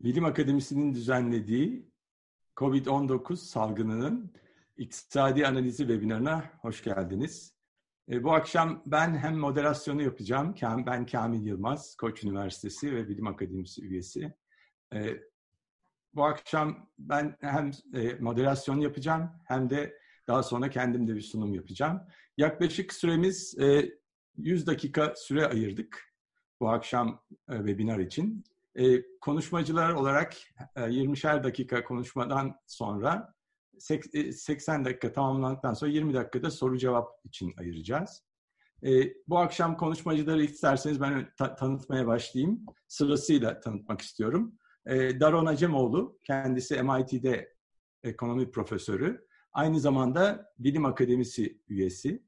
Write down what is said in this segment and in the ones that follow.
Bilim Akademisi'nin düzenlediği COVID-19 salgınının iktisadi analizi webinarına hoş geldiniz. E, bu akşam ben hem moderasyonu yapacağım, ben Kamil Yılmaz, Koç Üniversitesi ve Bilim Akademisi üyesi. E, bu akşam ben hem e, moderasyon yapacağım hem de daha sonra kendim de bir sunum yapacağım. Yaklaşık süremiz 100 dakika süre ayırdık bu akşam webinar için. E, konuşmacılar olarak e, 20'şer dakika konuşmadan sonra 80 e, dakika tamamlandıktan sonra 20 dakikada soru cevap için ayıracağız. E, bu akşam konuşmacıları isterseniz ben ta- tanıtmaya başlayayım. Sırasıyla tanıtmak istiyorum. E, Daron Acemoğlu, kendisi MIT'de ekonomi profesörü. Aynı zamanda Bilim Akademisi üyesi.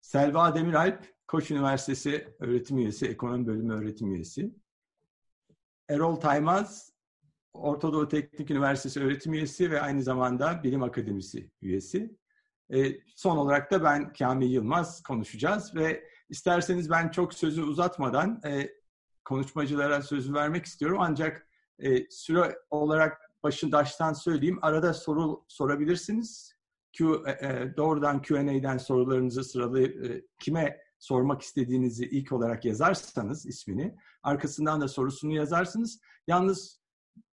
Selva Demiralp, Koç Üniversitesi öğretim üyesi, ekonomi bölümü öğretim üyesi. Erol Taymaz, Ortadoğu Teknik Üniversitesi öğretim üyesi ve aynı zamanda Bilim Akademisi üyesi. E, son olarak da ben Kamil Yılmaz konuşacağız ve isterseniz ben çok sözü uzatmadan e, konuşmacılara sözü vermek istiyorum. Ancak e, süre olarak başından söyleyeyim. Arada soru sorabilirsiniz. Q, e, e doğrudan Q&A'den sorularınızı sıralayıp e, kime sormak istediğinizi ilk olarak yazarsanız ismini, arkasından da sorusunu yazarsınız. Yalnız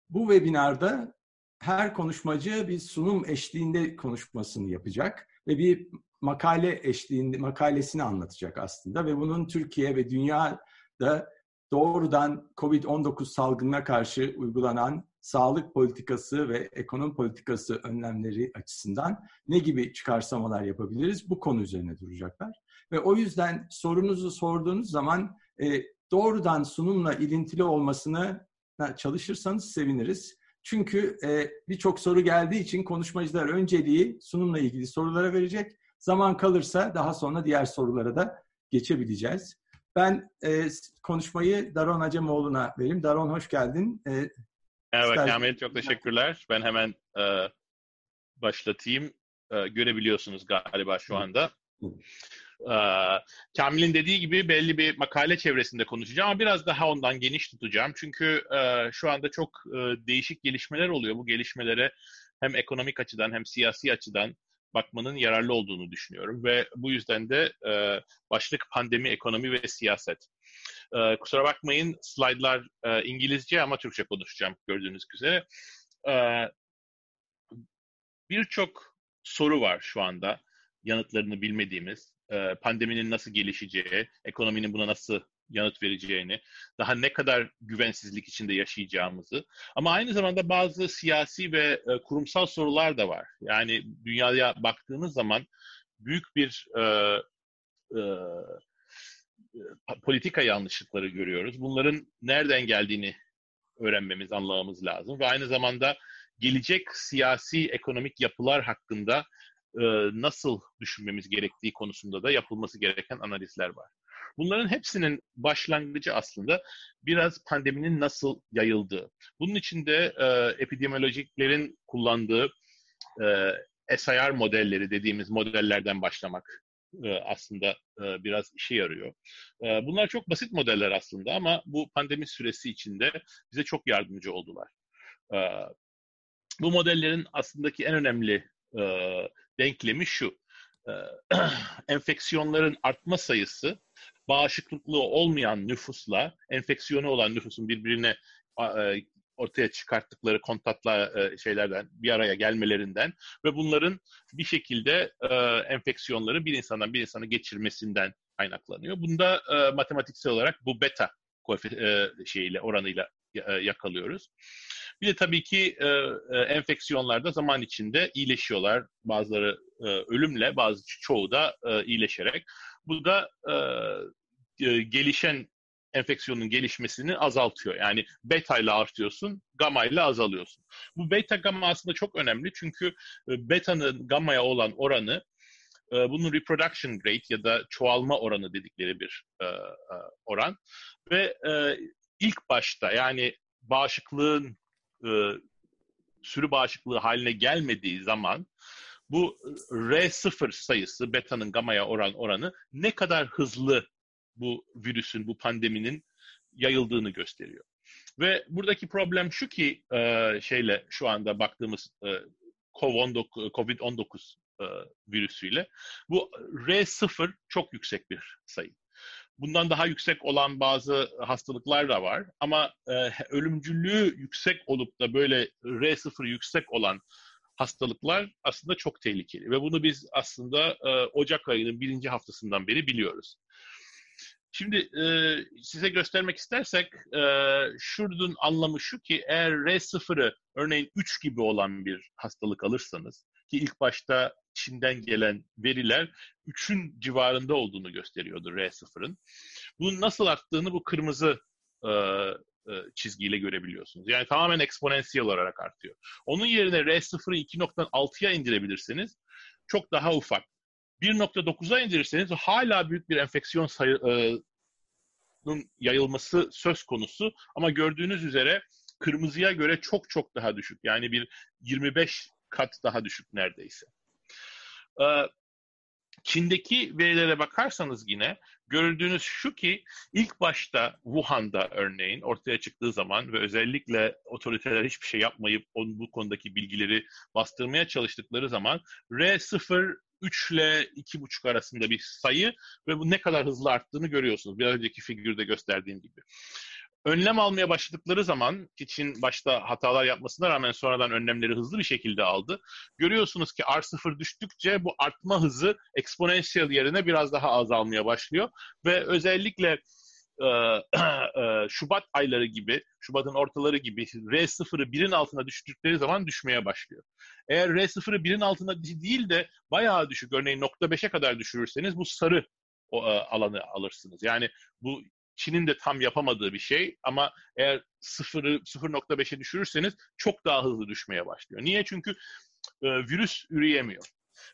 bu webinarda her konuşmacı bir sunum eşliğinde konuşmasını yapacak ve bir makale eşliğinde makalesini anlatacak aslında ve bunun Türkiye ve dünyada doğrudan COVID-19 salgınına karşı uygulanan sağlık politikası ve ekonomi politikası önlemleri açısından ne gibi çıkarsamalar yapabiliriz? Bu konu üzerine duracaklar. Ve o yüzden sorunuzu sorduğunuz zaman e, doğrudan sunumla ilintili olmasını çalışırsanız seviniriz. Çünkü e, birçok soru geldiği için konuşmacılar önceliği sunumla ilgili sorulara verecek. Zaman kalırsa daha sonra diğer sorulara da geçebileceğiz. Ben e, konuşmayı Daron Acemoğlu'na vereyim. Daron hoş geldin. E, Merhaba ister... Kamil, çok teşekkürler. Ben hemen e, başlatayım. E, görebiliyorsunuz galiba şu anda. Ee, Kamil'in dediği gibi belli bir makale çevresinde konuşacağım ama biraz daha ondan geniş tutacağım. Çünkü e, şu anda çok e, değişik gelişmeler oluyor. Bu gelişmelere hem ekonomik açıdan hem siyasi açıdan bakmanın yararlı olduğunu düşünüyorum. Ve bu yüzden de e, başlık pandemi, ekonomi ve siyaset. E, kusura bakmayın slaytlar e, İngilizce ama Türkçe konuşacağım gördüğünüz üzere. E, Birçok soru var şu anda yanıtlarını bilmediğimiz e, pandeminin nasıl gelişeceği, ekonominin buna nasıl yanıt vereceğini, daha ne kadar güvensizlik içinde yaşayacağımızı ama aynı zamanda bazı siyasi ve e, kurumsal sorular da var. Yani dünyaya baktığımız zaman büyük bir e, e, politika yanlışlıkları görüyoruz. Bunların nereden geldiğini öğrenmemiz, anlamamız lazım ve aynı zamanda gelecek siyasi ekonomik yapılar hakkında e, nasıl düşünmemiz gerektiği konusunda da yapılması gereken analizler var. Bunların hepsinin başlangıcı aslında biraz pandeminin nasıl yayıldığı. Bunun için de e, epidemiolojiklerin kullandığı e, SIR modelleri dediğimiz modellerden başlamak e, aslında e, biraz işe yarıyor. E, bunlar çok basit modeller aslında ama bu pandemi süresi içinde bize çok yardımcı oldular. E, bu modellerin aslındaki en önemli e, denklemi şu. E, enfeksiyonların artma sayısı bağışıklıklı olmayan nüfusla enfeksiyonu olan nüfusun birbirine e, ortaya çıkarttıkları kontakla e, şeylerden bir araya gelmelerinden ve bunların bir şekilde e, enfeksiyonları bir insandan bir insana geçirmesinden kaynaklanıyor. Bunda matematiksel olarak bu beta şeyiyle oranıyla yakalıyoruz. Bir de tabii ki e, e, enfeksiyonlarda zaman içinde iyileşiyorlar. Bazıları e, ölümle, bazı çoğu da e, iyileşerek. Bu da e, e, gelişen enfeksiyonun gelişmesini azaltıyor. Yani beta ile artıyorsun, gamma ile azalıyorsun. Bu beta gamma aslında çok önemli çünkü e, beta'nın gamma'ya olan oranı bunun reproduction rate ya da çoğalma oranı dedikleri bir oran ve ilk başta yani bağışıklığın e, sürü bağışıklığı haline gelmediği zaman bu R0 sayısı beta'nın gamaya oran oranı ne kadar hızlı bu virüsün, bu pandeminin yayıldığını gösteriyor. Ve buradaki problem şu ki e, şeyle şu anda baktığımız e, COVID-19 e, virüsüyle bu R0 çok yüksek bir sayı. Bundan daha yüksek olan bazı hastalıklar da var ama e, ölümcüllüğü yüksek olup da böyle R0 yüksek olan hastalıklar aslında çok tehlikeli ve bunu biz aslında e, Ocak ayının birinci haftasından beri biliyoruz. Şimdi e, size göstermek istersek e, şunun anlamı şu ki eğer R0'ı örneğin 3 gibi olan bir hastalık alırsanız ki ilk başta Çin'den gelen veriler 3'ün civarında olduğunu gösteriyordu R0'ın. Bunun nasıl arttığını bu kırmızı e, e, çizgiyle görebiliyorsunuz. Yani tamamen eksponansiyel olarak artıyor. Onun yerine R0'ı 2.6'ya indirebilirsiniz. Çok daha ufak. 1.9'a indirirseniz hala büyük bir enfeksiyon sayının e, yayılması söz konusu. Ama gördüğünüz üzere kırmızıya göre çok çok daha düşük. Yani bir 25 kat daha düşük neredeyse. Ee, Çin'deki verilere bakarsanız yine görüldüğünüz şu ki ilk başta Wuhan'da örneğin ortaya çıktığı zaman ve özellikle otoriteler hiçbir şey yapmayıp onun bu konudaki bilgileri bastırmaya çalıştıkları zaman R0 3 ile 2,5 arasında bir sayı ve bu ne kadar hızlı arttığını görüyorsunuz. Bir önceki figürde gösterdiğim gibi önlem almaya başladıkları zaman için başta hatalar yapmasına rağmen sonradan önlemleri hızlı bir şekilde aldı. Görüyorsunuz ki R0 düştükçe bu artma hızı exponential yerine biraz daha azalmaya başlıyor ve özellikle e, e, Şubat ayları gibi, Şubat'ın ortaları gibi R0'ı birin altına düştükleri zaman düşmeye başlıyor. Eğer R0'ı birin altına değil de bayağı düşük, örneğin nokta beşe kadar düşürürseniz bu sarı e, alanı alırsınız. Yani bu Çin'in de tam yapamadığı bir şey ama eğer 0'ı 0.5'e düşürürseniz çok daha hızlı düşmeye başlıyor. Niye? Çünkü e, virüs üreyemiyor.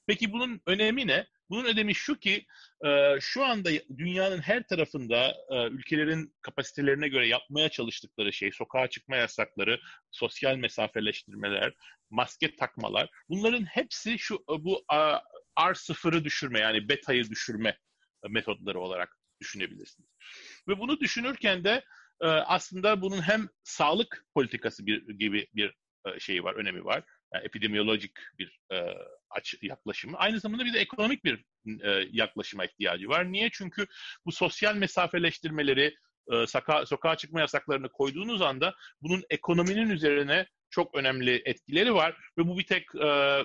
Peki bunun önemi ne? Bunun önemi şu ki e, şu anda dünyanın her tarafında e, ülkelerin kapasitelerine göre yapmaya çalıştıkları şey, sokağa çıkma yasakları, sosyal mesafeleştirmeler, maske takmalar, bunların hepsi şu bu R0'ı düşürme yani beta'yı düşürme metodları olarak düşünebilirsiniz. Ve bunu düşünürken de e, aslında bunun hem sağlık politikası bir, gibi bir e, şeyi var, önemi var. Yani epidemiyolojik bir e, yaklaşımı. Aynı zamanda bir de ekonomik bir yaklaşıma ihtiyacı var. Niye? Çünkü bu sosyal mesafeleştirmeleri, soka, sokağa çıkma yasaklarını koyduğunuz anda bunun ekonominin üzerine çok önemli etkileri var ve bu bir tek e,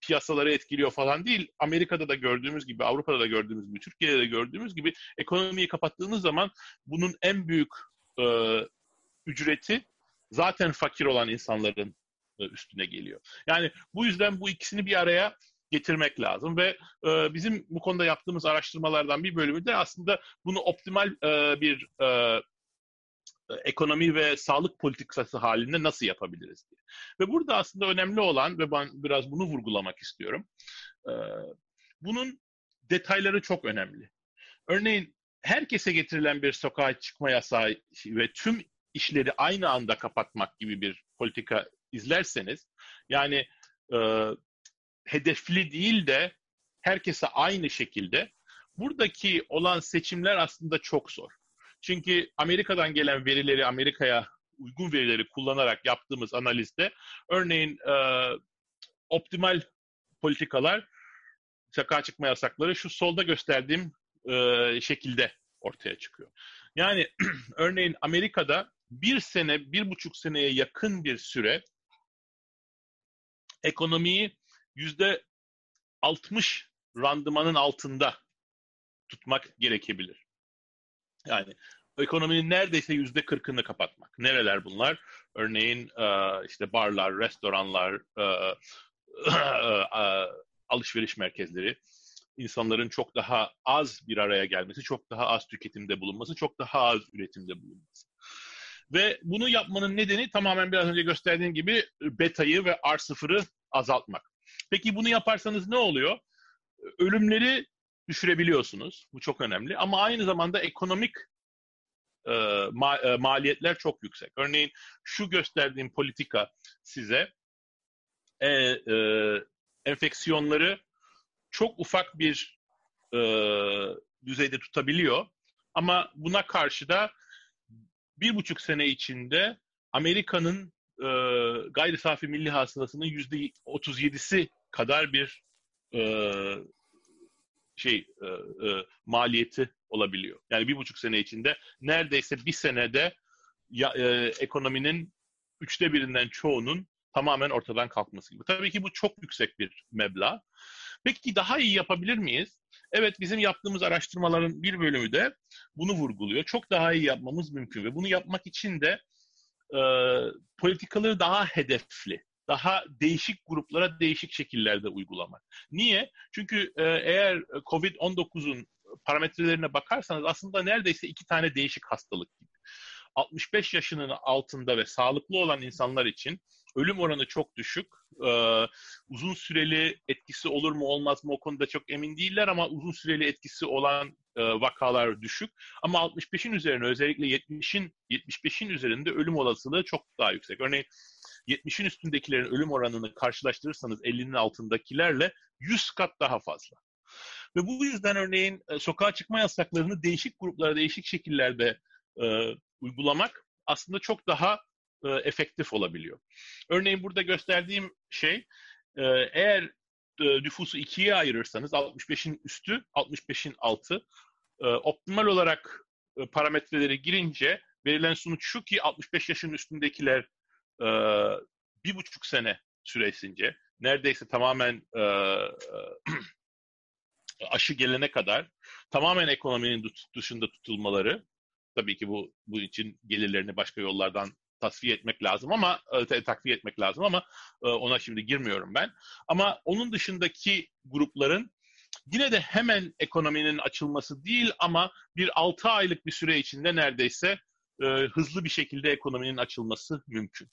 piyasaları etkiliyor falan değil. Amerika'da da gördüğümüz gibi, Avrupa'da da gördüğümüz gibi, Türkiye'de de gördüğümüz gibi ekonomiyi kapattığınız zaman bunun en büyük e, ücreti zaten fakir olan insanların e, üstüne geliyor. Yani bu yüzden bu ikisini bir araya getirmek lazım ve e, bizim bu konuda yaptığımız araştırmalardan bir bölümü de aslında bunu optimal e, bir e, ekonomi ve sağlık politikası halinde nasıl yapabiliriz diye. Ve burada aslında önemli olan ve ben biraz bunu vurgulamak istiyorum. Bunun detayları çok önemli. Örneğin herkese getirilen bir sokağa çıkma yasağı ve tüm işleri aynı anda kapatmak gibi bir politika izlerseniz, yani e, hedefli değil de herkese aynı şekilde buradaki olan seçimler aslında çok zor. Çünkü Amerika'dan gelen verileri Amerika'ya uygun verileri kullanarak yaptığımız analizde örneğin e, optimal politikalar sokağa çıkma yasakları şu solda gösterdiğim e, şekilde ortaya çıkıyor. Yani örneğin Amerika'da bir sene, bir buçuk seneye yakın bir süre ekonomiyi yüzde 60 randımanın altında tutmak gerekebilir. Yani ekonominin neredeyse yüzde kırkını kapatmak. Nereler bunlar? Örneğin e, işte barlar, restoranlar, e, e, alışveriş merkezleri, insanların çok daha az bir araya gelmesi, çok daha az tüketimde bulunması, çok daha az üretimde bulunması. Ve bunu yapmanın nedeni tamamen biraz önce gösterdiğim gibi beta'yı ve R0'ı azaltmak. Peki bunu yaparsanız ne oluyor? Ölümleri düşürebiliyorsunuz. Bu çok önemli. Ama aynı zamanda ekonomik e, ma, e, maliyetler çok yüksek. Örneğin şu gösterdiğim politika size e, e, enfeksiyonları çok ufak bir e, düzeyde tutabiliyor. Ama buna karşı da bir buçuk sene içinde Amerika'nın e, gayri safi milli hasılasının yüzde 37'si kadar bir e, şey e, e, maliyeti olabiliyor. Yani bir buçuk sene içinde neredeyse bir senede ya, e, ekonominin üçte birinden çoğunun tamamen ortadan kalkması gibi. Tabii ki bu çok yüksek bir meblağ. Peki daha iyi yapabilir miyiz? Evet bizim yaptığımız araştırmaların bir bölümü de bunu vurguluyor. Çok daha iyi yapmamız mümkün ve bunu yapmak için de e, politikaları daha hedefli, daha değişik gruplara değişik şekillerde uygulamak. Niye? Çünkü e, eğer COVID-19'un parametrelerine bakarsanız aslında neredeyse iki tane değişik hastalık gibi. 65 yaşının altında ve sağlıklı olan insanlar için ölüm oranı çok düşük. Ee, uzun süreli etkisi olur mu olmaz mı o konuda çok emin değiller ama uzun süreli etkisi olan e, vakalar düşük. Ama 65'in üzerine özellikle 70'in 75'in üzerinde ölüm olasılığı çok daha yüksek. Örneğin 70'in üstündekilerin ölüm oranını karşılaştırırsanız 50'nin altındakilerle 100 kat daha fazla. Ve bu yüzden örneğin e, sokağa çıkma yasaklarını değişik gruplara, değişik şekillerde e, uygulamak aslında çok daha e, efektif olabiliyor. Örneğin burada gösterdiğim şey e, eğer e, nüfusu ikiye ayırırsanız 65'in üstü, 65'in altı e, optimal olarak e, parametreleri girince verilen sonuç şu ki 65 yaşın üstündekiler bir buçuk sene süresince neredeyse tamamen e, aşı gelene kadar tamamen ekonominin dışında tutulmaları tabii ki bu bu için gelirlerini başka yollardan tasfiye etmek lazım ama e, takviye etmek lazım ama ona şimdi girmiyorum ben. Ama onun dışındaki grupların yine de hemen ekonominin açılması değil ama bir 6 aylık bir süre içinde neredeyse hızlı bir şekilde ekonominin açılması mümkün.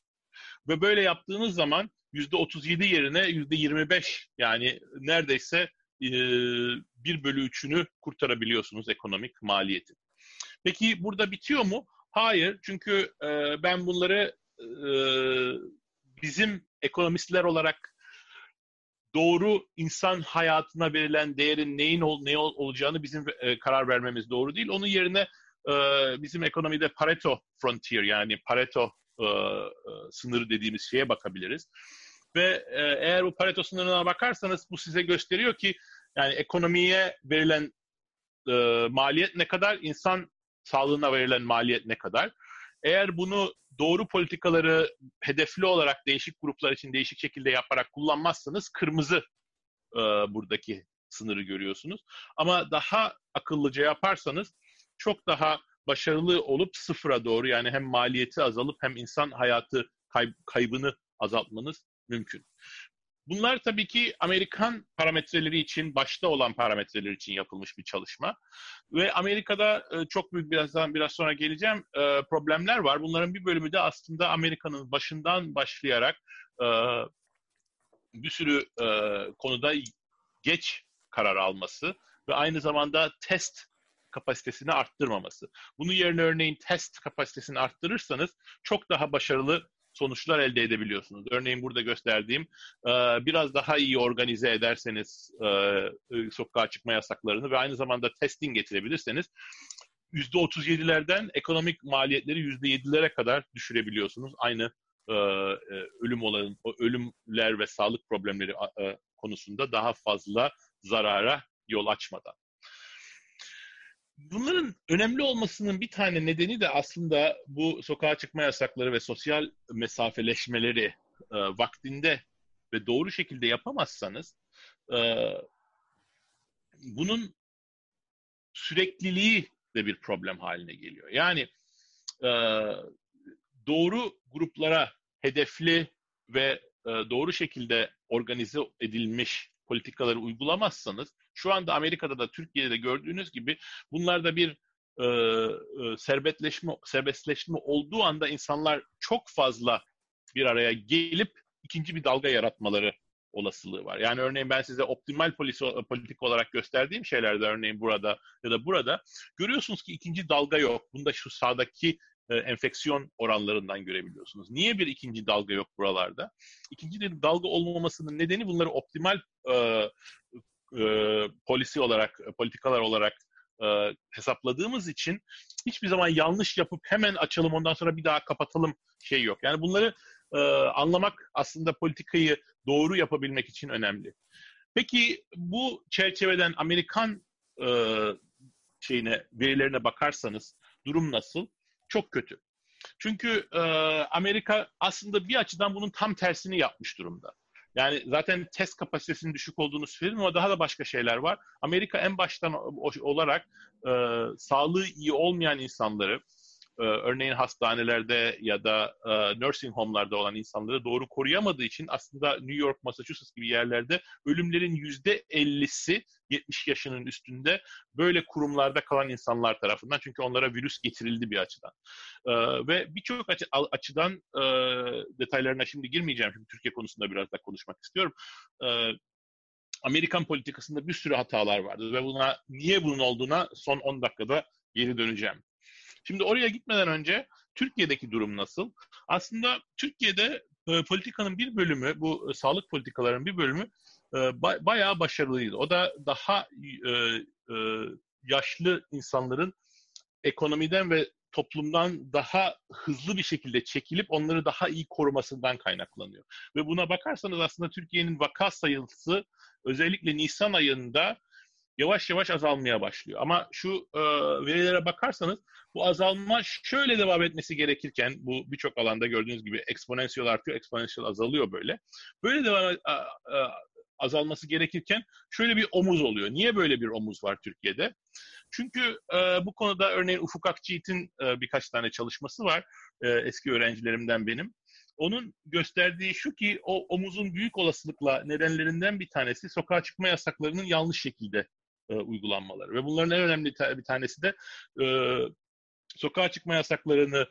Ve böyle yaptığınız zaman %37 yerine %25 yani neredeyse e, 1 bölü 3'ünü kurtarabiliyorsunuz ekonomik maliyeti. Peki burada bitiyor mu? Hayır, çünkü e, ben bunları e, bizim ekonomistler olarak doğru insan hayatına verilen değerin neyin ol, ne ol, olacağını bizim e, karar vermemiz doğru değil. Onun yerine e, bizim ekonomide Pareto frontier yani Pareto e, e, sınırı dediğimiz şeye bakabiliriz. Ve e, eğer bu Pareto sınırına bakarsanız bu size gösteriyor ki yani ekonomiye verilen e, maliyet ne kadar, insan sağlığına verilen maliyet ne kadar. Eğer bunu doğru politikaları hedefli olarak değişik gruplar için değişik şekilde yaparak kullanmazsanız kırmızı e, buradaki sınırı görüyorsunuz. Ama daha akıllıca yaparsanız çok daha başarılı olup sıfıra doğru yani hem maliyeti azalıp hem insan hayatı kay- kaybını azaltmanız mümkün. Bunlar tabii ki Amerikan parametreleri için, başta olan parametreler için yapılmış bir çalışma. Ve Amerika'da e, çok büyük birazdan biraz sonra geleceğim e, problemler var. Bunların bir bölümü de aslında Amerika'nın başından başlayarak e, bir sürü konuda geç karar alması ve aynı zamanda test kapasitesini arttırmaması. Bunun yerine örneğin test kapasitesini arttırırsanız çok daha başarılı sonuçlar elde edebiliyorsunuz. Örneğin burada gösterdiğim e, biraz daha iyi organize ederseniz e, e, sokağa çıkma yasaklarını ve aynı zamanda testing getirebilirseniz %37'lerden ekonomik maliyetleri %7'lere kadar düşürebiliyorsunuz. Aynı ölüm olan ölümler ve sağlık problemleri konusunda daha fazla zarara yol açmadan. Bunların önemli olmasının bir tane nedeni de aslında bu sokağa çıkma yasakları ve sosyal mesafeleşmeleri e, vaktinde ve doğru şekilde yapamazsanız e, bunun sürekliliği de bir problem haline geliyor. Yani e, doğru gruplara hedefli ve e, doğru şekilde organize edilmiş politikaları uygulamazsanız şu anda Amerika'da da Türkiye'de de gördüğünüz gibi bunlarda bir e, e, serbestleşme, serbestleşme olduğu anda insanlar çok fazla bir araya gelip ikinci bir dalga yaratmaları olasılığı var. Yani örneğin ben size optimal polisi, politik olarak gösterdiğim şeylerde örneğin burada ya da burada görüyorsunuz ki ikinci dalga yok. Bunda şu sağdaki e, enfeksiyon oranlarından görebiliyorsunuz. Niye bir ikinci dalga yok buralarda? İkinci bir dalga olmamasının nedeni bunları optimal e, e, polisi olarak, politikalar olarak e, hesapladığımız için hiçbir zaman yanlış yapıp hemen açalım ondan sonra bir daha kapatalım şey yok. Yani bunları e, anlamak aslında politikayı doğru yapabilmek için önemli. Peki bu çerçeveden Amerikan e, şeyine verilerine bakarsanız durum nasıl? Çok kötü. Çünkü e, Amerika aslında bir açıdan bunun tam tersini yapmış durumda. Yani zaten test kapasitesinin düşük olduğunu söyledim ama daha da başka şeyler var. Amerika en baştan olarak e, sağlığı iyi olmayan insanları, e, örneğin hastanelerde ya da e, nursing home'larda olan insanları doğru koruyamadığı için aslında New York, Massachusetts gibi yerlerde ölümlerin yüzde 50'si 70 yaşının üstünde böyle kurumlarda kalan insanlar tarafından. Çünkü onlara virüs getirildi bir açıdan. E, ve birçok açı, açıdan detaylarına şimdi girmeyeceğim. Şimdi Türkiye konusunda biraz da konuşmak istiyorum. Amerikan politikasında bir sürü hatalar vardı ve buna niye bunun olduğuna son 10 dakikada geri döneceğim. Şimdi oraya gitmeden önce Türkiye'deki durum nasıl? Aslında Türkiye'de e, politikanın bir bölümü, bu e, sağlık politikalarının bir bölümü e, ba- bayağı başarılıydı. O da daha e, e, yaşlı insanların ekonomiden ve toplumdan daha hızlı bir şekilde çekilip onları daha iyi korumasından kaynaklanıyor. Ve buna bakarsanız aslında Türkiye'nin vaka sayısı özellikle Nisan ayında yavaş yavaş azalmaya başlıyor. Ama şu e, verilere bakarsanız bu azalma şöyle devam etmesi gerekirken bu birçok alanda gördüğünüz gibi eksponansiyel artıyor, eksponansiyel azalıyor böyle. Böyle devam e, e, azalması gerekirken şöyle bir omuz oluyor. Niye böyle bir omuz var Türkiye'de? Çünkü e, bu konuda örneğin Ufuk Akçiğit'in e, birkaç tane çalışması var. E, eski öğrencilerimden benim. Onun gösterdiği şu ki o omuzun büyük olasılıkla nedenlerinden bir tanesi sokağa çıkma yasaklarının yanlış şekilde e, uygulanmaları. Ve bunların en önemli bir tanesi de e, sokağa çıkma yasaklarını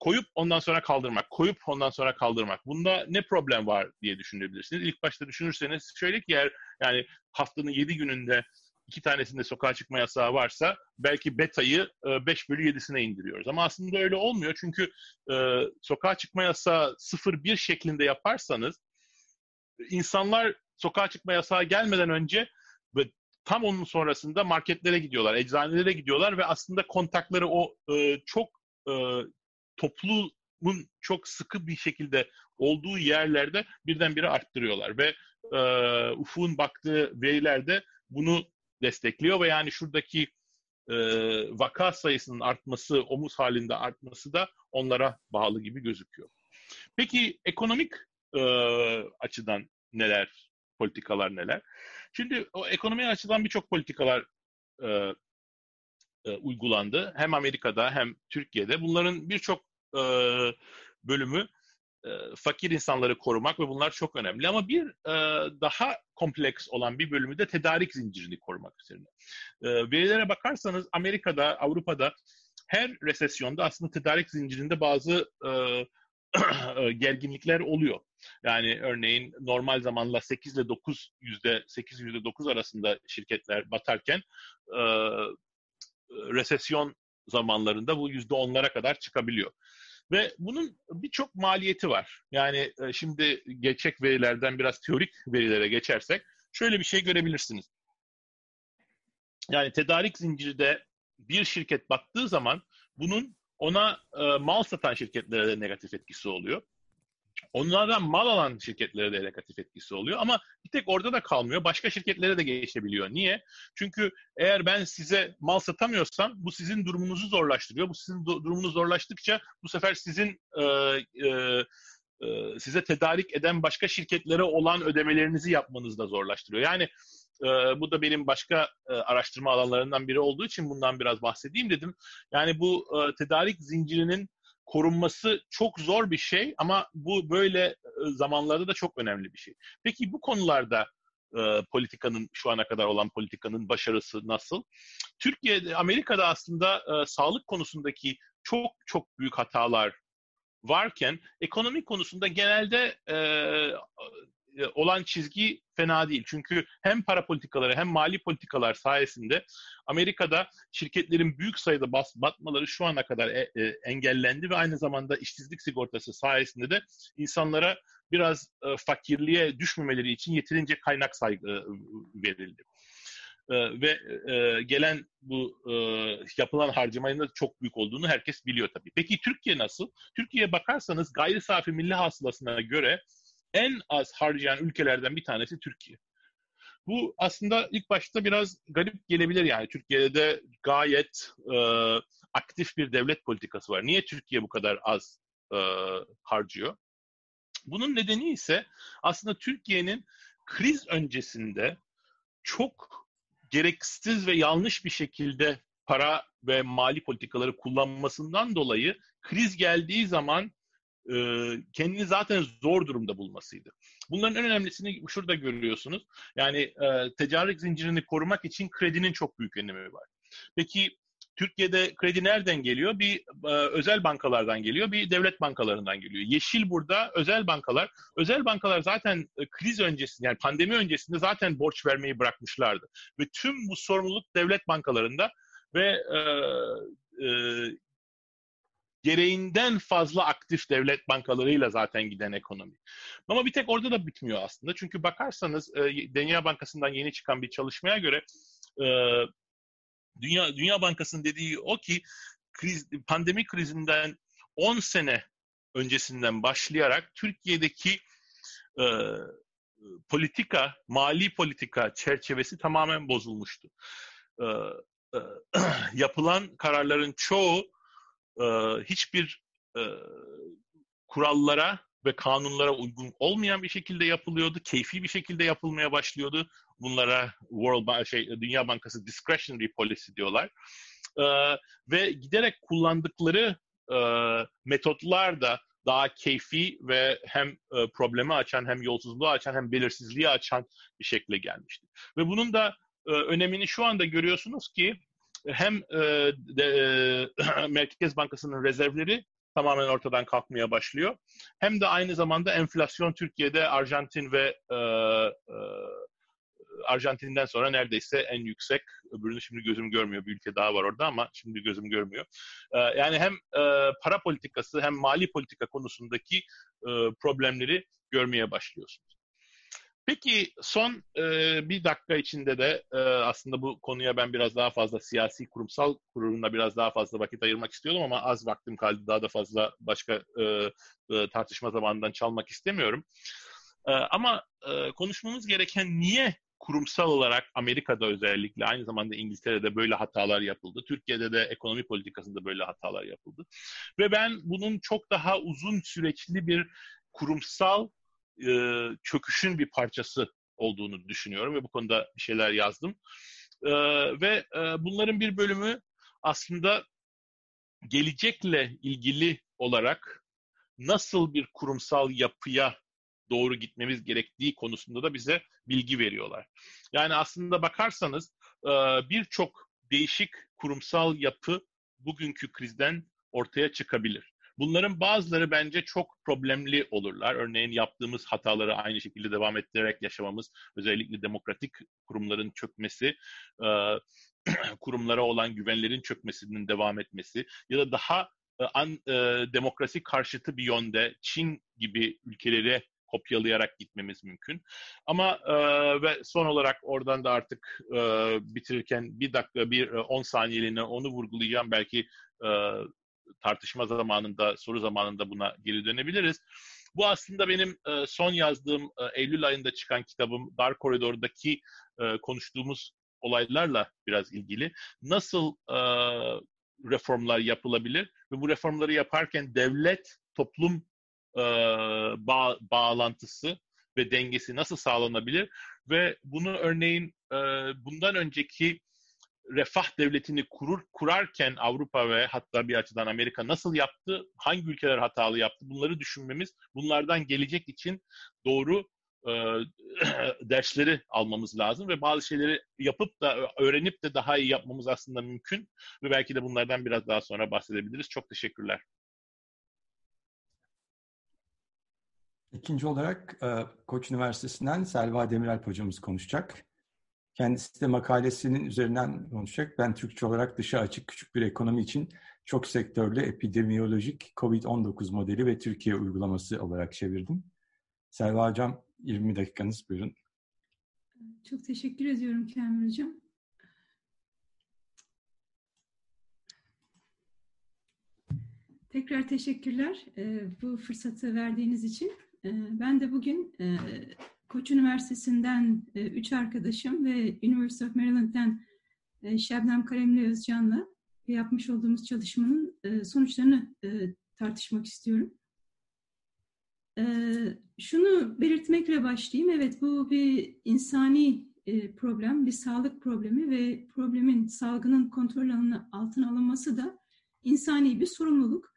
koyup ondan sonra kaldırmak, koyup ondan sonra kaldırmak. Bunda ne problem var diye düşünebilirsiniz. İlk başta düşünürseniz şöyle ki eğer yani haftanın 7 gününde iki tanesinde sokağa çıkma yasağı varsa belki beta'yı 5 e, bölü 7'sine indiriyoruz. Ama aslında öyle olmuyor çünkü e, sokağa çıkma yasağı 0-1 şeklinde yaparsanız insanlar sokağa çıkma yasağı gelmeden önce ve tam onun sonrasında marketlere gidiyorlar, eczanelere gidiyorlar ve aslında kontakları o e, çok e, toplumun çok sıkı bir şekilde olduğu yerlerde birdenbire arttırıyorlar ve e, Ufuk'un baktığı verilerde bunu destekliyor ve yani şuradaki e, vaka sayısının artması, omuz halinde artması da onlara bağlı gibi gözüküyor. Peki ekonomik e, açıdan neler, politikalar neler? Şimdi o ekonomi açıdan birçok politikalar e, e, uygulandı. Hem Amerika'da hem Türkiye'de. Bunların birçok e, bölümü e, fakir insanları korumak ve bunlar çok önemli. Ama bir e, daha kompleks olan bir bölümü de tedarik zincirini korumak üzerine. E, verilere bakarsanız Amerika'da, Avrupa'da her resesyonda aslında tedarik zincirinde bazı e, gerginlikler oluyor. Yani örneğin normal zamanla 8 ile 9 yüzde 8 yüzde 9 arasında şirketler batarken e, resesyon zamanlarında bu yüzde onlara kadar çıkabiliyor. Ve bunun birçok maliyeti var. Yani e, şimdi gerçek verilerden biraz teorik verilere geçersek şöyle bir şey görebilirsiniz. Yani tedarik zincirde bir şirket battığı zaman bunun ona e, mal satan şirketlere de negatif etkisi oluyor. Onlardan mal alan şirketlere de negatif etkisi oluyor ama bir tek orada da kalmıyor. Başka şirketlere de geçebiliyor. Niye? Çünkü eğer ben size mal satamıyorsam bu sizin durumunuzu zorlaştırıyor. Bu sizin durumunuzu zorlaştıkça bu sefer sizin e, e, e, size tedarik eden başka şirketlere olan ödemelerinizi yapmanızı da zorlaştırıyor. Yani e, bu da benim başka e, araştırma alanlarından biri olduğu için bundan biraz bahsedeyim dedim. Yani bu e, tedarik zincirinin korunması çok zor bir şey ama bu böyle e, zamanlarda da çok önemli bir şey. Peki bu konularda e, politikanın şu ana kadar olan politikanın başarısı nasıl? Türkiye'de, Amerika'da aslında e, sağlık konusundaki çok çok büyük hatalar varken ekonomi konusunda genelde e, olan çizgi fena değil. Çünkü hem para politikaları hem mali politikalar sayesinde Amerika'da şirketlerin büyük sayıda bas, batmaları şu ana kadar e, e, engellendi ve aynı zamanda işsizlik sigortası sayesinde de insanlara biraz e, fakirliğe düşmemeleri için yeterince kaynak saygı e, verildi. e, ve e, gelen bu e, yapılan harcamanın da çok büyük olduğunu herkes biliyor tabii. Peki Türkiye nasıl? Türkiye'ye bakarsanız gayri safi milli hasılasına göre en az harcayan ülkelerden bir tanesi Türkiye. Bu aslında ilk başta biraz garip gelebilir yani. Türkiye'de gayet e, aktif bir devlet politikası var. Niye Türkiye bu kadar az e, harcıyor? Bunun nedeni ise aslında Türkiye'nin kriz öncesinde çok gereksiz ve yanlış bir şekilde para ve mali politikaları kullanmasından dolayı kriz geldiği zaman kendini zaten zor durumda bulmasıydı. Bunların en önemlisini şurada görüyorsunuz. Yani e, tedarik zincirini korumak için kredinin çok büyük önemi var. Peki Türkiye'de kredi nereden geliyor? Bir e, özel bankalardan geliyor, bir devlet bankalarından geliyor. Yeşil burada özel bankalar. Özel bankalar zaten e, kriz öncesinde yani pandemi öncesinde zaten borç vermeyi bırakmışlardı. Ve tüm bu sorumluluk devlet bankalarında ve e, e, gereğinden fazla aktif devlet bankalarıyla zaten giden ekonomi. Ama bir tek orada da bitmiyor aslında. Çünkü bakarsanız e, Dünya Bankası'ndan yeni çıkan bir çalışmaya göre e, Dünya Dünya Bankası'nın dediği o ki kriz, pandemi krizinden 10 sene öncesinden başlayarak Türkiye'deki e, politika, mali politika çerçevesi tamamen bozulmuştu. E, e, yapılan kararların çoğu e, hiçbir e, kurallara ve kanunlara uygun olmayan bir şekilde yapılıyordu. Keyfi bir şekilde yapılmaya başlıyordu. Bunlara World şey Dünya Bankası discretionary policy diyorlar. Ee, ve giderek kullandıkları e, metotlar da daha keyfi ve hem e, problemi açan hem yolsuzluğu açan hem belirsizliği açan bir şekilde gelmişti. Ve bunun da e, önemini şu anda görüyorsunuz ki hem e, de, e, Merkez Bankası'nın rezervleri tamamen ortadan kalkmaya başlıyor. Hem de aynı zamanda enflasyon Türkiye'de Arjantin ve e, e, Arjantin'den sonra neredeyse en yüksek. Öbürünü şimdi gözüm görmüyor. Bir ülke daha var orada ama şimdi gözüm görmüyor. E, yani hem e, para politikası hem mali politika konusundaki e, problemleri görmeye başlıyorsunuz. Peki son e, bir dakika içinde de e, aslında bu konuya ben biraz daha fazla siyasi kurumsal kuruluna biraz daha fazla vakit ayırmak istiyordum ama az vaktim kaldı. Daha da fazla başka e, e, tartışma zamanından çalmak istemiyorum. E, ama e, konuşmamız gereken niye kurumsal olarak Amerika'da özellikle aynı zamanda İngiltere'de böyle hatalar yapıldı. Türkiye'de de ekonomi politikasında böyle hatalar yapıldı. Ve ben bunun çok daha uzun süreçli bir kurumsal e, çöküşün bir parçası olduğunu düşünüyorum ve bu konuda bir şeyler yazdım. E, ve e, bunların bir bölümü aslında gelecekle ilgili olarak nasıl bir kurumsal yapıya doğru gitmemiz gerektiği konusunda da bize bilgi veriyorlar. Yani aslında bakarsanız birçok değişik kurumsal yapı bugünkü krizden ortaya çıkabilir. Bunların bazıları bence çok problemli olurlar. Örneğin yaptığımız hataları aynı şekilde devam ettirerek yaşamamız, özellikle demokratik kurumların çökmesi, e, kurumlara olan güvenlerin çökmesinin devam etmesi ya da daha e, an, e, demokrasi karşıtı bir yönde Çin gibi ülkelere kopyalayarak gitmemiz mümkün. Ama e, ve son olarak oradan da artık e, bitirirken bir dakika, bir 10 saniyeliğine onu vurgulayacağım. Belki e, tartışma zamanında, soru zamanında buna geri dönebiliriz. Bu aslında benim e, son yazdığım e, Eylül ayında çıkan kitabım Dar Koridor'daki e, konuştuğumuz olaylarla biraz ilgili. Nasıl reformlar yapılabilir ve bu reformları yaparken devlet toplum bağ, bağlantısı ve dengesi nasıl sağlanabilir ve bunu örneğin bundan önceki refah devletini kurur kurarken Avrupa ve hatta bir açıdan Amerika nasıl yaptı, hangi ülkeler hatalı yaptı bunları düşünmemiz, bunlardan gelecek için doğru e, dersleri almamız lazım ve bazı şeyleri yapıp da öğrenip de daha iyi yapmamız aslında mümkün ve belki de bunlardan biraz daha sonra bahsedebiliriz. Çok teşekkürler. İkinci olarak e, Koç Üniversitesi'nden Selva Demirel hocamız konuşacak. Kendisi de makalesinin üzerinden konuşacak. Ben Türkçe olarak dışa açık küçük bir ekonomi için çok sektörlü epidemiyolojik COVID-19 modeli ve Türkiye uygulaması olarak çevirdim. Selva Hocam 20 dakikanız buyurun. Çok teşekkür ediyorum Kamil Hocam. Tekrar teşekkürler bu fırsatı verdiğiniz için. Ben de bugün Koç Üniversitesi'nden üç arkadaşım ve University of Maryland'den Şebnem Kalemli Özcan'la yapmış olduğumuz çalışmanın sonuçlarını tartışmak istiyorum. Şunu belirtmekle başlayayım. Evet bu bir insani problem, bir sağlık problemi ve problemin salgının kontrol altına alınması da insani bir sorumluluk.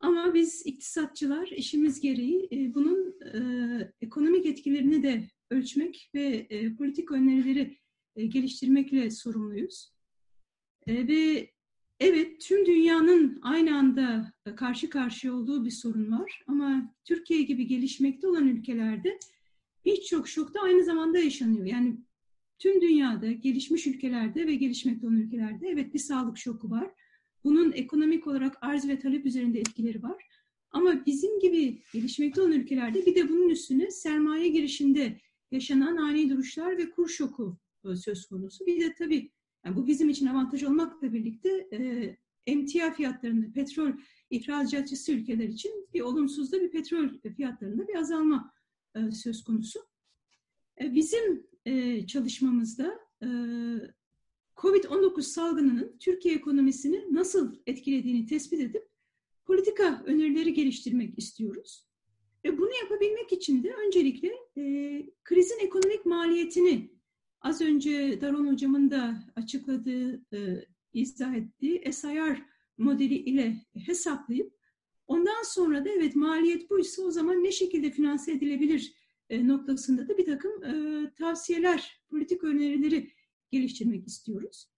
Ama biz iktisatçılar işimiz gereği e, bunun e, ekonomik etkilerini de ölçmek ve e, politik önerileri geliştirmekle sorumluyuz. Ve evet tüm dünyanın aynı anda karşı karşıya olduğu bir sorun var. Ama Türkiye gibi gelişmekte olan ülkelerde birçok şok da aynı zamanda yaşanıyor. Yani tüm dünyada, gelişmiş ülkelerde ve gelişmekte olan ülkelerde evet bir sağlık şoku var bunun ekonomik olarak arz ve talep üzerinde etkileri var. Ama bizim gibi gelişmekte olan ülkelerde bir de bunun üstüne sermaye girişinde yaşanan ani duruşlar ve kur şoku e, söz konusu. Bir de tabii yani bu bizim için avantaj olmakla birlikte e, emtia fiyatlarında petrol ihracatçısı ülkeler için bir olumsuz da bir petrol fiyatlarında bir azalma e, söz konusu. E, bizim çalışmamızda COVID-19 salgınının Türkiye ekonomisini nasıl etkilediğini tespit edip politika önerileri geliştirmek istiyoruz. Ve bunu yapabilmek için de öncelikle e, krizin ekonomik maliyetini az önce Daron hocamın da açıkladığı, e, izah ettiği SIR modeli ile hesaplayıp ondan sonra da evet maliyet buysa o zaman ne şekilde finanse edilebilir e, noktasında da bir takım e, tavsiyeler, politik önerileri geliştirmek istiyoruz.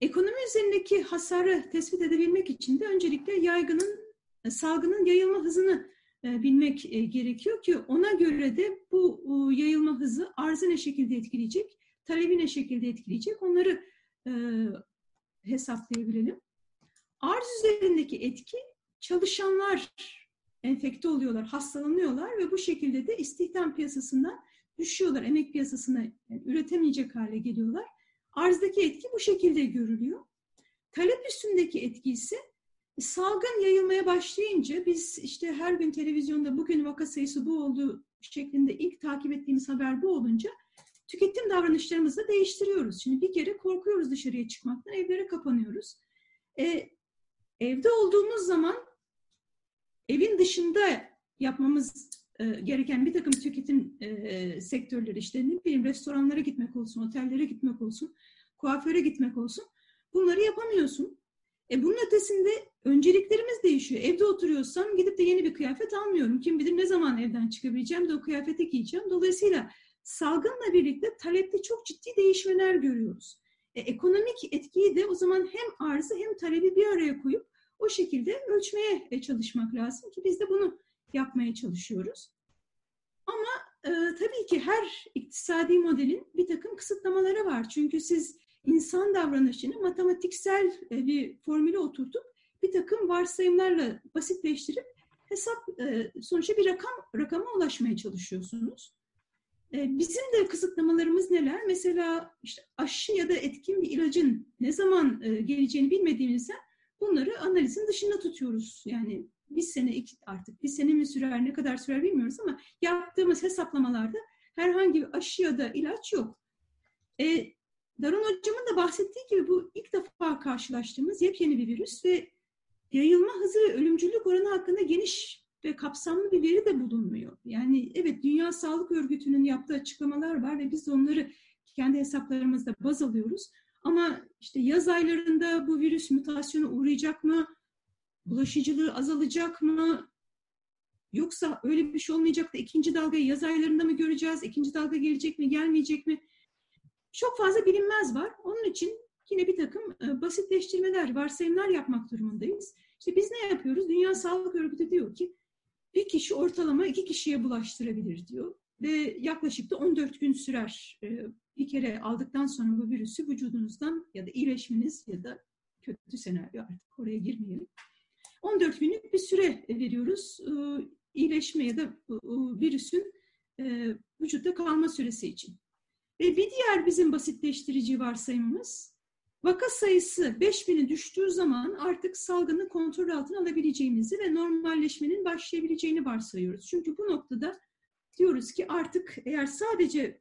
Ekonomi üzerindeki hasarı tespit edebilmek için de öncelikle yaygının, e, salgının yayılma hızını e, bilmek e, gerekiyor ki ona göre de bu yayılma hızı arzı ne şekilde etkileyecek, talebi ne şekilde etkileyecek onları hesaplayabilelim. Arz üzerindeki etki çalışanlar enfekte oluyorlar, hastalanıyorlar ve bu şekilde de istihdam piyasasından düşüyorlar. Emek piyasasına yani üretemeyecek hale geliyorlar. Arzdaki etki bu şekilde görülüyor. Talep üstündeki etki ise salgın yayılmaya başlayınca biz işte her gün televizyonda bugün vaka sayısı bu oldu şeklinde ilk takip ettiğimiz haber bu olunca tüketim davranışlarımızı da değiştiriyoruz. Şimdi bir kere korkuyoruz dışarıya çıkmaktan, evlere kapanıyoruz. E, evde olduğumuz zaman evin dışında yapmamız e, gereken bir takım tüketim e, sektörleri işte ne bileyim restoranlara gitmek olsun, otellere gitmek olsun, kuaföre gitmek olsun bunları yapamıyorsun. E bunun ötesinde önceliklerimiz değişiyor. Evde oturuyorsam gidip de yeni bir kıyafet almıyorum. Kim bilir ne zaman evden çıkabileceğim de o kıyafeti giyeceğim. Dolayısıyla salgınla birlikte talepte çok ciddi değişmeler görüyoruz. E, ekonomik etkiyi de o zaman hem arzı hem talebi bir araya koyup o şekilde ölçmeye e, çalışmak lazım ki biz de bunu yapmaya çalışıyoruz. Ama e, tabii ki her iktisadi modelin bir takım kısıtlamaları var. Çünkü siz insan davranışını matematiksel e, bir formüle oturtup bir takım varsayımlarla basitleştirip hesap e, sonuçta bir rakam rakama ulaşmaya çalışıyorsunuz. E, bizim de kısıtlamalarımız neler? Mesela işte aşı ya da etkin bir ilacın ne zaman e, geleceğini bilmediğimizden bunları analizin dışında tutuyoruz. Yani bir sene iki, artık bir sene mi sürer ne kadar sürer bilmiyoruz ama yaptığımız hesaplamalarda herhangi bir aşı ya da ilaç yok. E, Darun Hocam'ın da bahsettiği gibi bu ilk defa karşılaştığımız yepyeni bir virüs ve yayılma hızı ve ölümcülük oranı hakkında geniş ve kapsamlı bir veri de bulunmuyor. Yani evet Dünya Sağlık Örgütü'nün yaptığı açıklamalar var ve biz onları kendi hesaplarımızda baz alıyoruz. Ama işte yaz aylarında bu virüs mutasyona uğrayacak mı? Bulaşıcılığı azalacak mı? Yoksa öyle bir şey olmayacak da ikinci dalgayı yaz aylarında mı göreceğiz? İkinci dalga gelecek mi, gelmeyecek mi? Çok fazla bilinmez var. Onun için yine bir takım e, basitleştirmeler, varsayımlar yapmak durumundayız. İşte biz ne yapıyoruz? Dünya Sağlık Örgütü diyor ki bir kişi ortalama iki kişiye bulaştırabilir diyor. Ve yaklaşık da 14 gün sürer. E, bir kere aldıktan sonra bu virüsü vücudunuzdan ya da iyileşmeniz ya da kötü senaryo artık oraya girmeyelim 14 günlük bir süre veriyoruz e, iyileşme ya da e, virüsün e, vücutta kalma süresi için. Ve bir diğer bizim basitleştirici varsayımımız Vaka sayısı 5000'i düştüğü zaman artık salgını kontrol altına alabileceğimizi ve normalleşmenin başlayabileceğini varsayıyoruz. Çünkü bu noktada diyoruz ki artık eğer sadece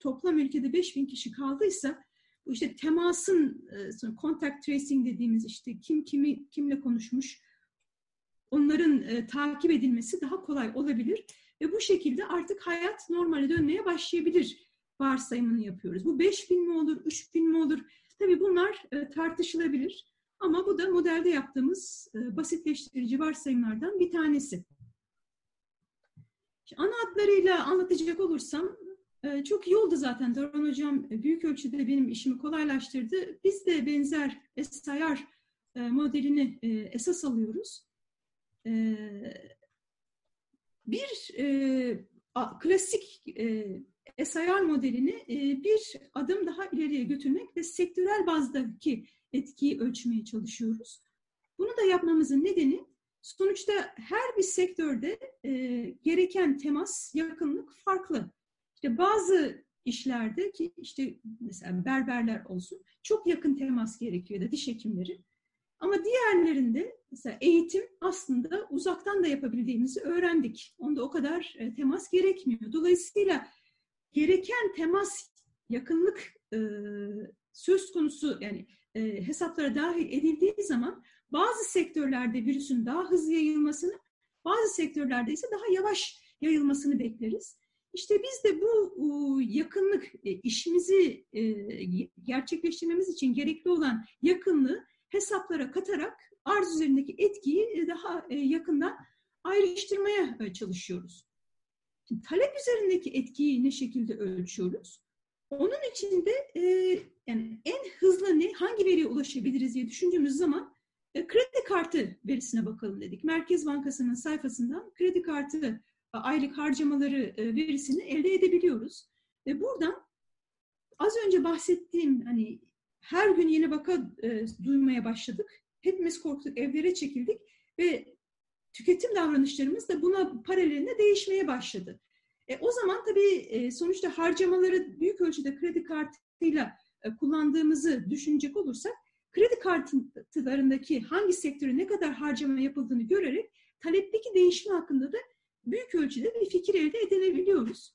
toplam ülkede 5000 kişi kaldıysa bu işte temasın e, contact tracing dediğimiz işte kim kimi kimle konuşmuş onların e, takip edilmesi daha kolay olabilir ve bu şekilde artık hayat normale dönmeye başlayabilir varsayımını yapıyoruz. Bu 5000 mi olur, 3000 mi olur? Tabii bunlar e, tartışılabilir ama bu da modelde yaptığımız e, basitleştirici varsayımlardan bir tanesi. Ana hatlarıyla anlatacak olursam çok iyi oldu zaten. Doran Hocam büyük ölçüde benim işimi kolaylaştırdı. Biz de benzer SIR modelini esas alıyoruz. Bir klasik SIR modelini bir adım daha ileriye götürmek ve sektörel bazdaki etkiyi ölçmeye çalışıyoruz. Bunu da yapmamızın nedeni sonuçta her bir sektörde e, gereken temas, yakınlık farklı. İşte bazı işlerde ki işte mesela berberler olsun çok yakın temas gerekiyor da diş hekimleri. Ama diğerlerinde mesela eğitim aslında uzaktan da yapabildiğimizi öğrendik. Onda o kadar e, temas gerekmiyor. Dolayısıyla gereken temas, yakınlık e, söz konusu yani e, hesaplara dahil edildiği zaman bazı sektörlerde virüsün daha hızlı yayılmasını, bazı sektörlerde ise daha yavaş yayılmasını bekleriz. İşte biz de bu yakınlık, e, işimizi e, gerçekleştirmemiz için gerekli olan yakınlığı hesaplara katarak arz üzerindeki etkiyi e, daha yakından ayrıştırmaya çalışıyoruz. Şimdi, talep üzerindeki etkiyi ne şekilde ölçüyoruz? Onun için de yani en hızlı ne, hangi veriye ulaşabiliriz diye düşündüğümüz zaman kredi kartı verisine bakalım dedik. Merkez Bankası'nın sayfasından kredi kartı aylık harcamaları e, verisini elde edebiliyoruz. Ve buradan az önce bahsettiğim hani her gün yeni vaka e, duymaya başladık. Hepimiz korktuk, evlere çekildik ve tüketim davranışlarımız da buna paralelinde değişmeye başladı. E, o zaman tabii e, sonuçta harcamaları büyük ölçüde kredi kartıyla e, kullandığımızı düşünecek olursak kredi kartlarındaki hangi sektöre ne kadar harcama yapıldığını görerek talepteki değişim hakkında da büyük ölçüde bir fikir elde edilebiliyoruz.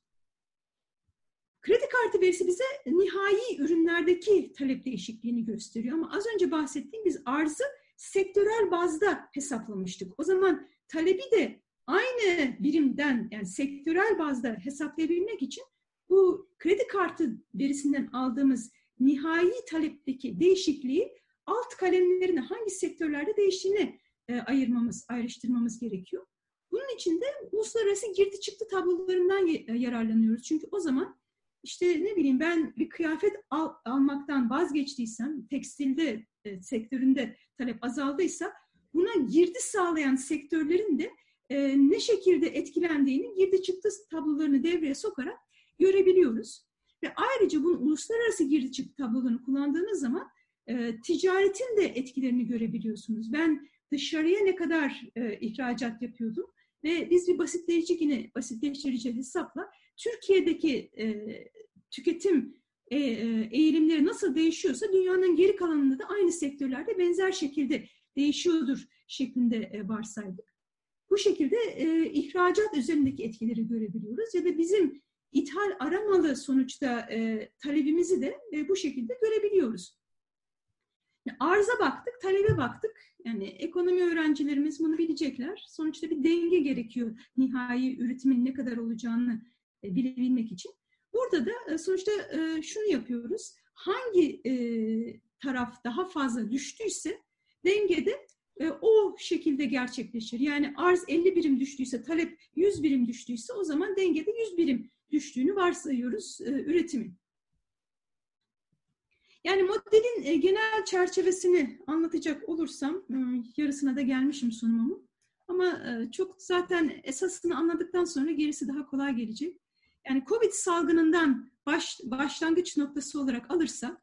Kredi kartı verisi bize nihai ürünlerdeki talep değişikliğini gösteriyor ama az önce bahsettiğim biz arzı sektörel bazda hesaplamıştık. O zaman talebi de aynı birimden yani sektörel bazda hesaplayabilmek için bu kredi kartı verisinden aldığımız nihai talepteki değişikliği alt kalemlerine hangi sektörlerde değiştiğini e, ayırmamız, ayrıştırmamız gerekiyor. Bunun için de uluslararası girdi çıktı tablolarından e, yararlanıyoruz. Çünkü o zaman işte ne bileyim ben bir kıyafet al, almaktan vazgeçtiysem, tekstilde e, sektöründe talep azaldıysa buna girdi sağlayan sektörlerin de e, ne şekilde etkilendiğini girdi çıktı tablolarını devreye sokarak görebiliyoruz. Ve ayrıca bunu uluslararası girdi çıktı tablolarını kullandığınız zaman e, ticaretin de etkilerini görebiliyorsunuz. Ben dışarıya ne kadar e, ihracat yapıyordum ve biz bir basitleyici yine basitleştirici hesapla Türkiye'deki e, tüketim e, e, eğilimleri nasıl değişiyorsa dünyanın geri kalanında da aynı sektörlerde benzer şekilde değişiyordur şeklinde e, varsaydık. Bu şekilde e, ihracat üzerindeki etkileri görebiliyoruz ya da bizim ithal aramalı sonuçta e, talebimizi de e, bu şekilde görebiliyoruz. Arza baktık, talebe baktık. Yani ekonomi öğrencilerimiz bunu bilecekler. Sonuçta bir denge gerekiyor nihai üretimin ne kadar olacağını e, bilebilmek için. Burada da e, sonuçta e, şunu yapıyoruz. Hangi taraf daha fazla düştüyse dengede o şekilde gerçekleşir. Yani arz 50 birim düştüyse, talep 100 birim düştüyse o zaman dengede 100 birim düştüğünü varsayıyoruz üretimin. Yani modelin e, genel çerçevesini anlatacak olursam, e, yarısına da gelmişim sunumumu. Ama e, çok zaten esasını anladıktan sonra gerisi daha kolay gelecek. Yani COVID salgınından baş, başlangıç noktası olarak alırsak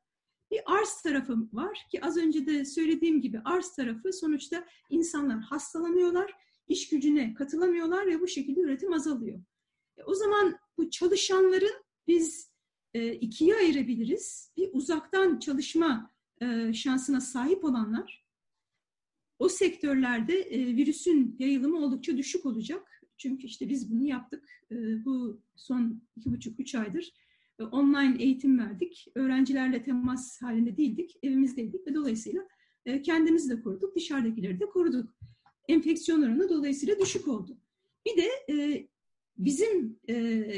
bir arz tarafı var ki az önce de söylediğim gibi arz tarafı sonuçta insanlar hastalanıyorlar, iş gücüne katılamıyorlar ve bu şekilde üretim azalıyor. E, o zaman bu çalışanların biz e, ikiye ayırabiliriz. Bir uzaktan çalışma e, şansına sahip olanlar o sektörlerde e, virüsün yayılımı oldukça düşük olacak. Çünkü işte biz bunu yaptık. E, bu son iki buçuk, üç aydır online eğitim verdik. Öğrencilerle temas halinde değildik, evimizdeydik ve dolayısıyla kendimizi de koruduk, dışarıdakileri de koruduk. Enfeksiyon oranı dolayısıyla düşük oldu. Bir de bizim e,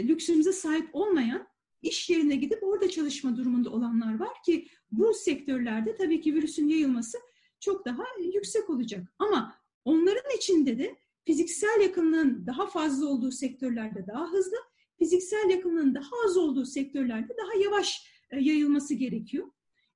lüksümüze sahip olmayan iş yerine gidip orada çalışma durumunda olanlar var ki bu sektörlerde tabii ki virüsün yayılması çok daha yüksek olacak. Ama onların içinde de fiziksel yakınlığın daha fazla olduğu sektörlerde daha hızlı, fiziksel yakınlığın daha az olduğu sektörlerde daha yavaş e, yayılması gerekiyor.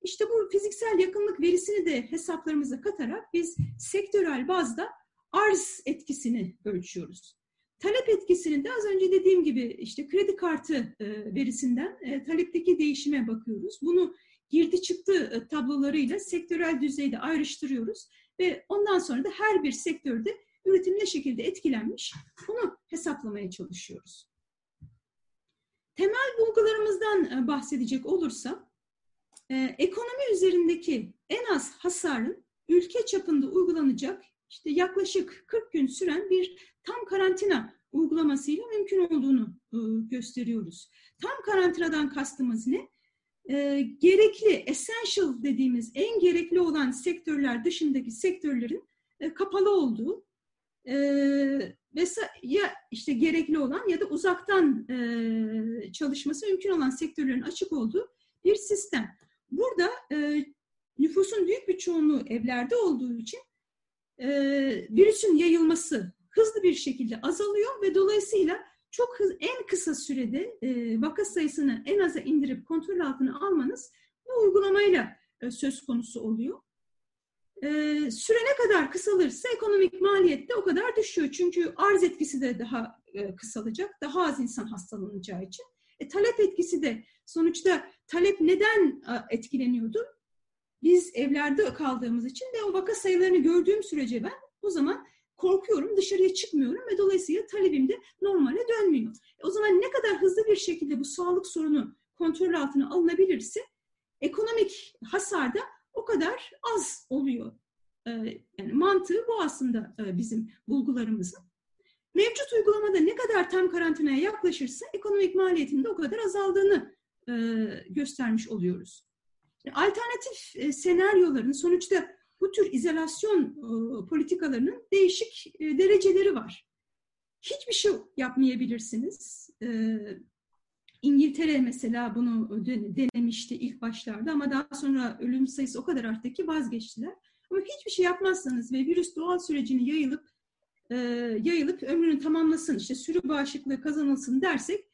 İşte bu fiziksel yakınlık verisini de hesaplarımıza katarak biz sektörel bazda arz etkisini ölçüyoruz. Talep etkisini de az önce dediğim gibi işte kredi kartı e, verisinden e, talepteki değişime bakıyoruz. Bunu girdi çıktı e, tablolarıyla sektörel düzeyde ayrıştırıyoruz ve ondan sonra da her bir sektörde üretim ne şekilde etkilenmiş bunu hesaplamaya çalışıyoruz. Temel bulgularımızdan bahsedecek olursa ekonomi üzerindeki en az hasarın ülke çapında uygulanacak işte yaklaşık 40 gün süren bir tam karantina uygulamasıyla mümkün olduğunu e, gösteriyoruz. Tam karantinadan kastımız ne? E, gerekli, essential dediğimiz en gerekli olan sektörler dışındaki sektörlerin e, kapalı olduğu e, ya işte gerekli olan ya da uzaktan çalışması mümkün olan sektörlerin açık olduğu bir sistem. Burada nüfusun büyük bir çoğunluğu evlerde olduğu için e, virüsün yayılması hızlı bir şekilde azalıyor ve dolayısıyla çok hız, en kısa sürede e, vaka sayısını en aza indirip kontrol altına almanız bu uygulamayla e, söz konusu oluyor. E, süre ne kadar kısalırsa ekonomik maliyet de o kadar düşüyor. Çünkü arz etkisi de daha e, kısalacak, daha az insan hastalanacağı için. E, talep etkisi de sonuçta talep neden e, etkileniyordu? Biz evlerde kaldığımız için ve o vaka sayılarını gördüğüm sürece ben o zaman korkuyorum, dışarıya çıkmıyorum ve dolayısıyla talebim de normale dönmüyor. E o zaman ne kadar hızlı bir şekilde bu sağlık sorunu kontrol altına alınabilirse ekonomik hasar da o kadar az oluyor. E, yani mantığı bu aslında e, bizim bulgularımızın. Mevcut uygulamada ne kadar tam karantinaya yaklaşırsa ekonomik maliyetin de o kadar azaldığını göstermiş oluyoruz. Alternatif senaryoların sonuçta bu tür izolasyon e, politikalarının değişik e, dereceleri var. Hiçbir şey yapmayabilirsiniz. E, İngiltere mesela bunu denemişti ilk başlarda ama daha sonra ölüm sayısı o kadar arttı ki vazgeçtiler. Ama hiçbir şey yapmazsanız ve virüs doğal sürecini yayılıp e, yayılıp ömrünü tamamlasın, işte sürü bağışıklığı kazanılsın dersek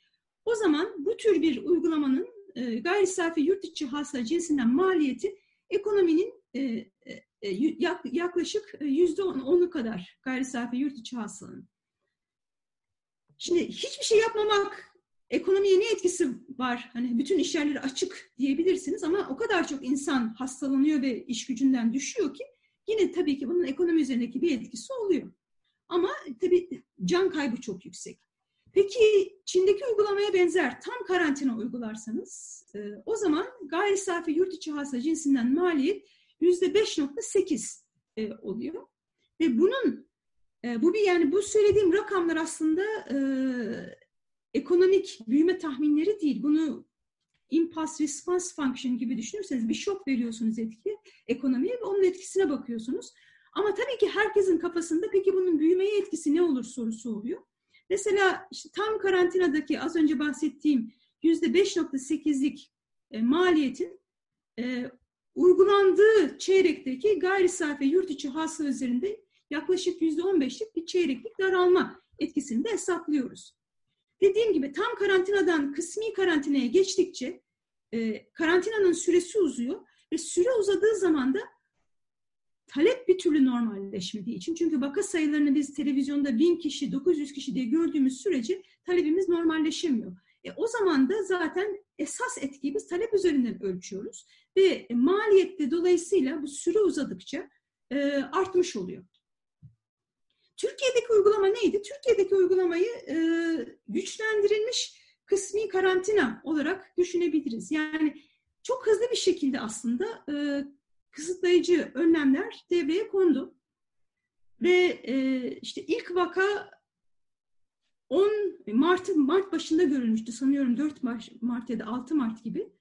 o zaman bu tür bir uygulamanın e, gayri safi yurt içi hasıla cinsinden maliyeti ekonominin e, e, yaklaşık e, yüzde onu kadar gayri safi yurt içi hasılanın. Şimdi hiçbir şey yapmamak ekonomiye ne etkisi var? Hani bütün iş yerleri açık diyebilirsiniz ama o kadar çok insan hastalanıyor ve iş gücünden düşüyor ki yine tabii ki bunun ekonomi üzerindeki bir etkisi oluyor. Ama tabii can kaybı çok yüksek. Peki Çin'deki uygulamaya benzer tam karantina uygularsanız e, o zaman gayri safi yurt içi hasıla cinsinden maliyet yüzde 5.8 e, oluyor. Ve bunun e, bu bir yani bu söylediğim rakamlar aslında e, ekonomik büyüme tahminleri değil. Bunu impulse response function gibi düşünürseniz bir şok veriyorsunuz etki ekonomiye ve onun etkisine bakıyorsunuz. Ama tabii ki herkesin kafasında peki bunun büyümeye etkisi ne olur sorusu oluyor. Mesela işte tam karantinadaki az önce bahsettiğim yüzde 5.8'lik e, maliyetin e, uygulandığı çeyrekteki gayri safi yurt içi hasıla üzerinde yaklaşık yüzde on beşlik bir çeyreklik daralma etkisini de hesaplıyoruz. Dediğim gibi tam karantinadan kısmi karantinaya geçtikçe e, karantinanın süresi uzuyor ve süre uzadığı zaman da talep bir türlü normalleşmediği için. Çünkü vaka sayılarını biz televizyonda 1000 kişi, 900 kişi diye gördüğümüz sürece talebimiz normalleşemiyor. E, o zaman da zaten esas etkiyi biz talep üzerinden ölçüyoruz ve maliyette dolayısıyla bu süre uzadıkça e, artmış oluyor. Türkiye'deki uygulama neydi? Türkiye'deki uygulamayı e, güçlendirilmiş kısmi karantina olarak düşünebiliriz. Yani çok hızlı bir şekilde aslında e, kısıtlayıcı önlemler devreye kondu. Ve e, işte ilk vaka 10 Mart, Mart başında görülmüştü sanıyorum 4 Mart ya da 6 Mart gibi.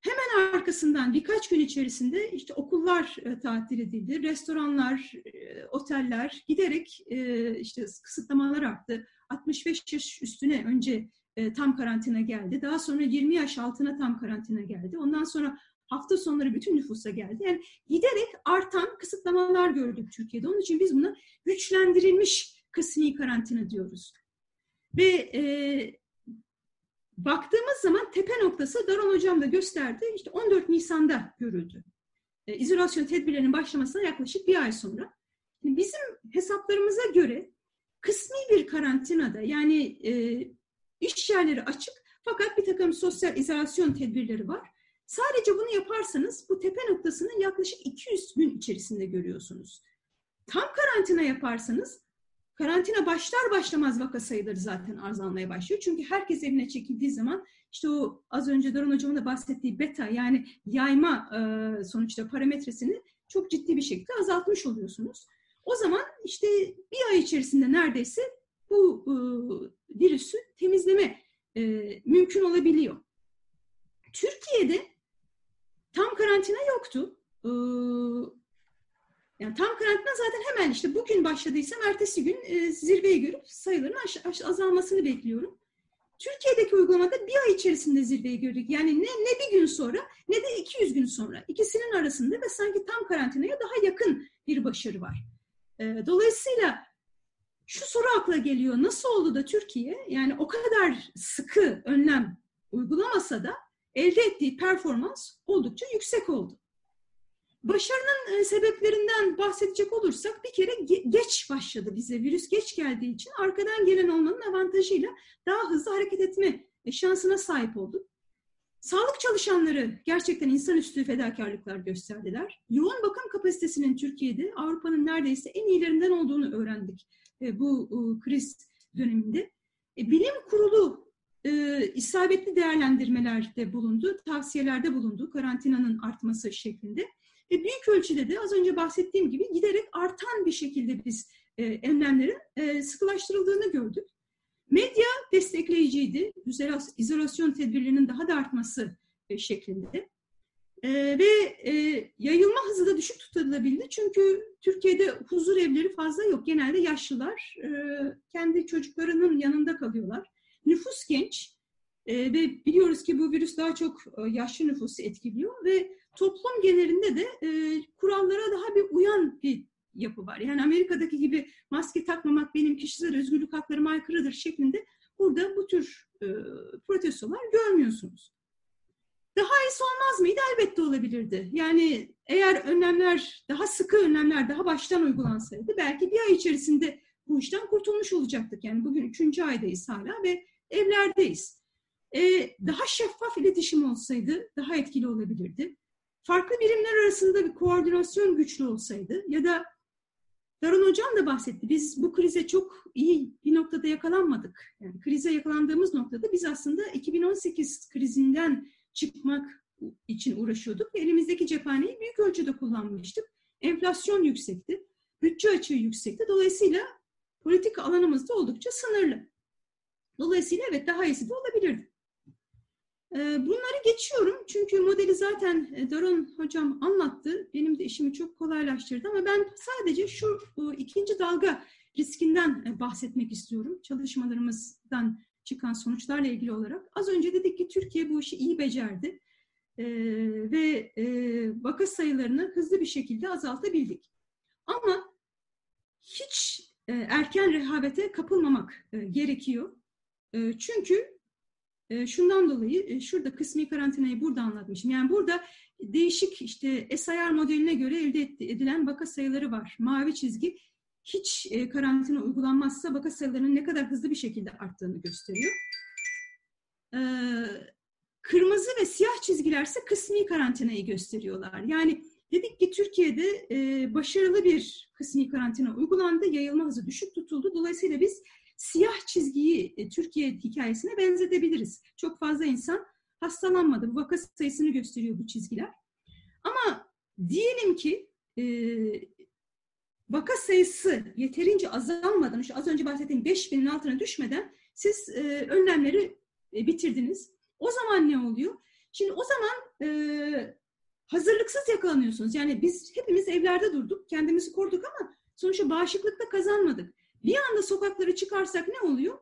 Hemen arkasından birkaç gün içerisinde işte okullar e, tatil edildi, restoranlar, e, oteller giderek e, işte kısıtlamalar arttı. 65 yaş üstüne önce e, tam karantina geldi. Daha sonra 20 yaş altına tam karantina geldi. Ondan sonra hafta sonları bütün nüfusa geldi. Yani giderek artan kısıtlamalar gördük Türkiye'de. Onun için biz buna güçlendirilmiş kısmi karantina diyoruz. Ve e, baktığımız zaman tepe noktası Daron Hocam da gösterdi. İşte 14 Nisan'da görüldü. E, izolasyon tedbirlerinin başlamasına yaklaşık bir ay sonra. Bizim hesaplarımıza göre kısmi bir karantinada yani e, iş yerleri açık fakat bir takım sosyal izolasyon tedbirleri var. Sadece bunu yaparsanız bu tepe noktasını yaklaşık 200 gün içerisinde görüyorsunuz. Tam karantina yaparsanız karantina başlar başlamaz vaka sayıları zaten azalmaya başlıyor. Çünkü herkes evine çekildiği zaman işte o az önce Doran Hocam'ın da bahsettiği beta yani yayma e, sonuçta parametresini çok ciddi bir şekilde azaltmış oluyorsunuz. O zaman işte bir ay içerisinde neredeyse bu e, virüsü temizleme e, mümkün olabiliyor. Türkiye'de tam karantina yoktu. E, yani tam karantina zaten hemen işte bugün başladıysam ertesi gün e, zirveyi görüp sayıların aş, aş, azalmasını bekliyorum. Türkiye'deki uygulamada bir ay içerisinde zirveyi gördük. Yani ne, ne bir gün sonra ne de 200 gün sonra. ikisinin arasında ve sanki tam karantinaya daha yakın bir başarı var. E, dolayısıyla şu soru akla geliyor. Nasıl oldu da Türkiye yani o kadar sıkı önlem uygulamasa da elde ettiği performans oldukça yüksek oldu. Başarının e, sebeplerinden bahsedecek olursak bir kere geç başladı bize. Virüs geç geldiği için arkadan gelen olmanın avantajıyla daha hızlı hareket etme şansına sahip olduk. Sağlık çalışanları gerçekten insanüstü fedakarlıklar gösterdiler. Yoğun bakım kapasitesinin Türkiye'de Avrupa'nın neredeyse en iyilerinden olduğunu öğrendik e, bu kriz döneminde. E, bilim kurulu isabetli değerlendirmelerde bulundu, tavsiyelerde bulundu karantinanın artması şeklinde. Ve büyük ölçüde de az önce bahsettiğim gibi giderek artan bir şekilde biz e, önlemlerin e, sıkılaştırıldığını gördük. Medya destekleyiciydi. İzolasyon tedbirlerinin daha da artması e, şeklinde. E, ve e, yayılma hızı da düşük tutulabildi. Çünkü Türkiye'de huzur evleri fazla yok. Genelde yaşlılar e, kendi çocuklarının yanında kalıyorlar. Nüfus genç e, ve biliyoruz ki bu virüs daha çok e, yaşlı nüfusu etkiliyor ve toplum genelinde de e, kurallara daha bir uyan bir yapı var. Yani Amerika'daki gibi maske takmamak benim kişisel özgürlük haklarıma aykırıdır şeklinde burada bu tür e, protestolar görmüyorsunuz. Daha iyisi olmaz mıydı? Elbette olabilirdi. Yani eğer önlemler, daha sıkı önlemler daha baştan uygulansaydı belki bir ay içerisinde bu işten kurtulmuş olacaktık. Yani bugün üçüncü aydayız hala ve evlerdeyiz. Ee, daha şeffaf iletişim olsaydı daha etkili olabilirdi farklı birimler arasında bir koordinasyon güçlü olsaydı ya da Daron Hocam da bahsetti. Biz bu krize çok iyi bir noktada yakalanmadık. Yani krize yakalandığımız noktada biz aslında 2018 krizinden çıkmak için uğraşıyorduk. Elimizdeki cephaneyi büyük ölçüde kullanmıştık. Enflasyon yüksekti. Bütçe açığı yüksekti. Dolayısıyla politik alanımız da oldukça sınırlı. Dolayısıyla evet daha iyisi de olabilirdi. Ee, bunları geçiyorum çünkü modeli zaten e, Daron hocam anlattı. Benim de işimi çok kolaylaştırdı ama ben sadece şu ikinci dalga riskinden e, bahsetmek istiyorum. Çalışmalarımızdan çıkan sonuçlarla ilgili olarak. Az önce dedik ki Türkiye bu işi iyi becerdi ve e, vaka sayılarını hızlı bir şekilde azaltabildik. Ama hiç erken rehavete kapılmamak gerekiyor. Çünkü e, şundan dolayı e, şurada kısmi karantinayı burada anlatmışım. Yani burada değişik işte SIR modeline göre elde edilen vaka sayıları var. Mavi çizgi hiç e, karantina uygulanmazsa vaka sayılarının ne kadar hızlı bir şekilde arttığını gösteriyor. E, kırmızı ve siyah çizgilerse kısmi karantinayı gösteriyorlar. Yani dedik ki Türkiye'de e, başarılı bir kısmi karantina uygulandı, yayılma hızı düşük tutuldu. Dolayısıyla biz siyah çizgiyi e, Türkiye hikayesine benzetebiliriz. Çok fazla insan hastalanmadı. Bu vaka sayısını gösteriyor bu çizgiler. Ama diyelim ki e, vaka sayısı yeterince azalmadan, işte az önce bahsettiğim 5000'in altına düşmeden siz e, önlemleri e, bitirdiniz. O zaman ne oluyor? Şimdi o zaman e, hazırlıksız yakalanıyorsunuz. Yani biz hepimiz evlerde durduk, kendimizi koruduk ama sonuçta bağışıklıkta kazanmadık. Bir anda sokaklara çıkarsak ne oluyor?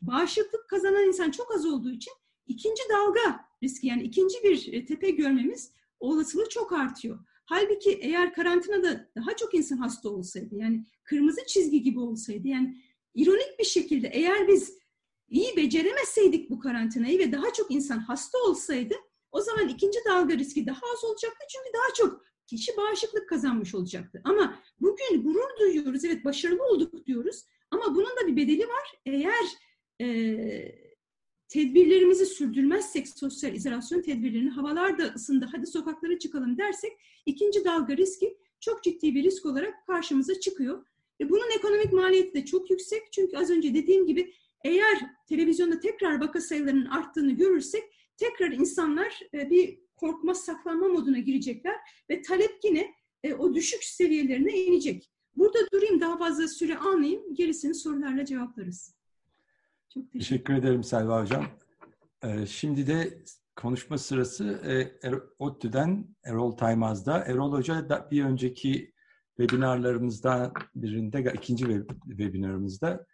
Bağışıklık kazanan insan çok az olduğu için ikinci dalga riski yani ikinci bir e, tepe görmemiz olasılığı çok artıyor. Halbuki eğer karantinada daha çok insan hasta olsaydı yani kırmızı çizgi gibi olsaydı yani ironik bir şekilde eğer biz iyi beceremeseydik bu karantinayı ve daha çok insan hasta olsaydı o zaman ikinci dalga riski daha az olacaktı çünkü daha çok kişi bağışıklık kazanmış olacaktı. Ama bugün gurur duyuyoruz, evet başarılı olduk diyoruz ama bunun da bir bedeli var. Eğer e, tedbirlerimizi sürdürmezsek sosyal izolasyon tedbirlerini havalar da ısındı hadi sokaklara çıkalım dersek ikinci dalga riski çok ciddi bir risk olarak karşımıza çıkıyor. Ve bunun ekonomik maliyeti de çok yüksek çünkü az önce dediğim gibi eğer televizyonda tekrar vaka sayılarının arttığını görürsek tekrar insanlar e, bir korkma saklanma moduna girecekler ve talep yine e, o düşük seviyelerine inecek. Burada durayım daha fazla süre almayayım gerisini sorularla cevaplarız. Çok teşekkür, teşekkür ederim Selva Hocam. Ee, şimdi de konuşma sırası e, er, ODTÜ'den Erol Taymaz'da. Erol Hoca da bir önceki webinarlarımızdan birinde, ikinci web, webinarımızda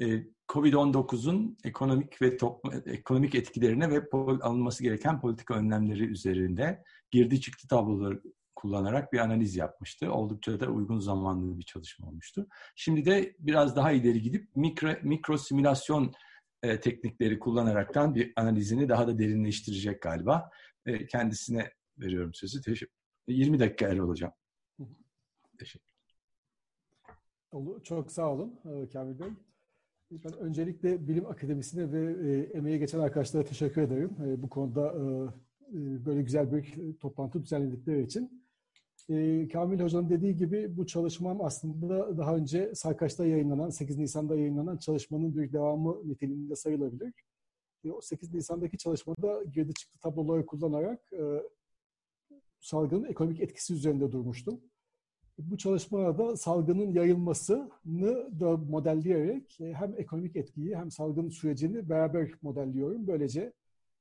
e, COVID-19'un ekonomik ve toplum, ekonomik etkilerine ve alınması gereken politika önlemleri üzerinde girdi çıktı tabloları kullanarak bir analiz yapmıştı. Oldukça da uygun zamanlı bir çalışma olmuştu. Şimdi de biraz daha ileri gidip mikro, mikro simülasyon e, teknikleri kullanaraktan bir analizini daha da derinleştirecek galiba. E, kendisine veriyorum sözü. Teşekkür 20 dakika el olacağım. Teşekkür Çok sağ olun e, Kamil Bey. Ben öncelikle Bilim Akademisi'ne ve e, emeğe geçen arkadaşlara teşekkür ederim. E, bu konuda e, e böyle güzel bir toplantı düzenledikleri için. E, Kamil Hoca'nın dediği gibi bu çalışmam aslında daha önce Sarkaç'ta yayınlanan, 8 Nisan'da yayınlanan çalışmanın bir devamı niteliğinde sayılabilir. E, o 8 Nisan'daki çalışmada girdi çıktı tabloları kullanarak e, salgının ekonomik etkisi üzerinde durmuştum. Bu çalışmada salgının yayılmasını da modelleyerek e, hem ekonomik etkiyi hem salgın sürecini beraber modelliyorum. Böylece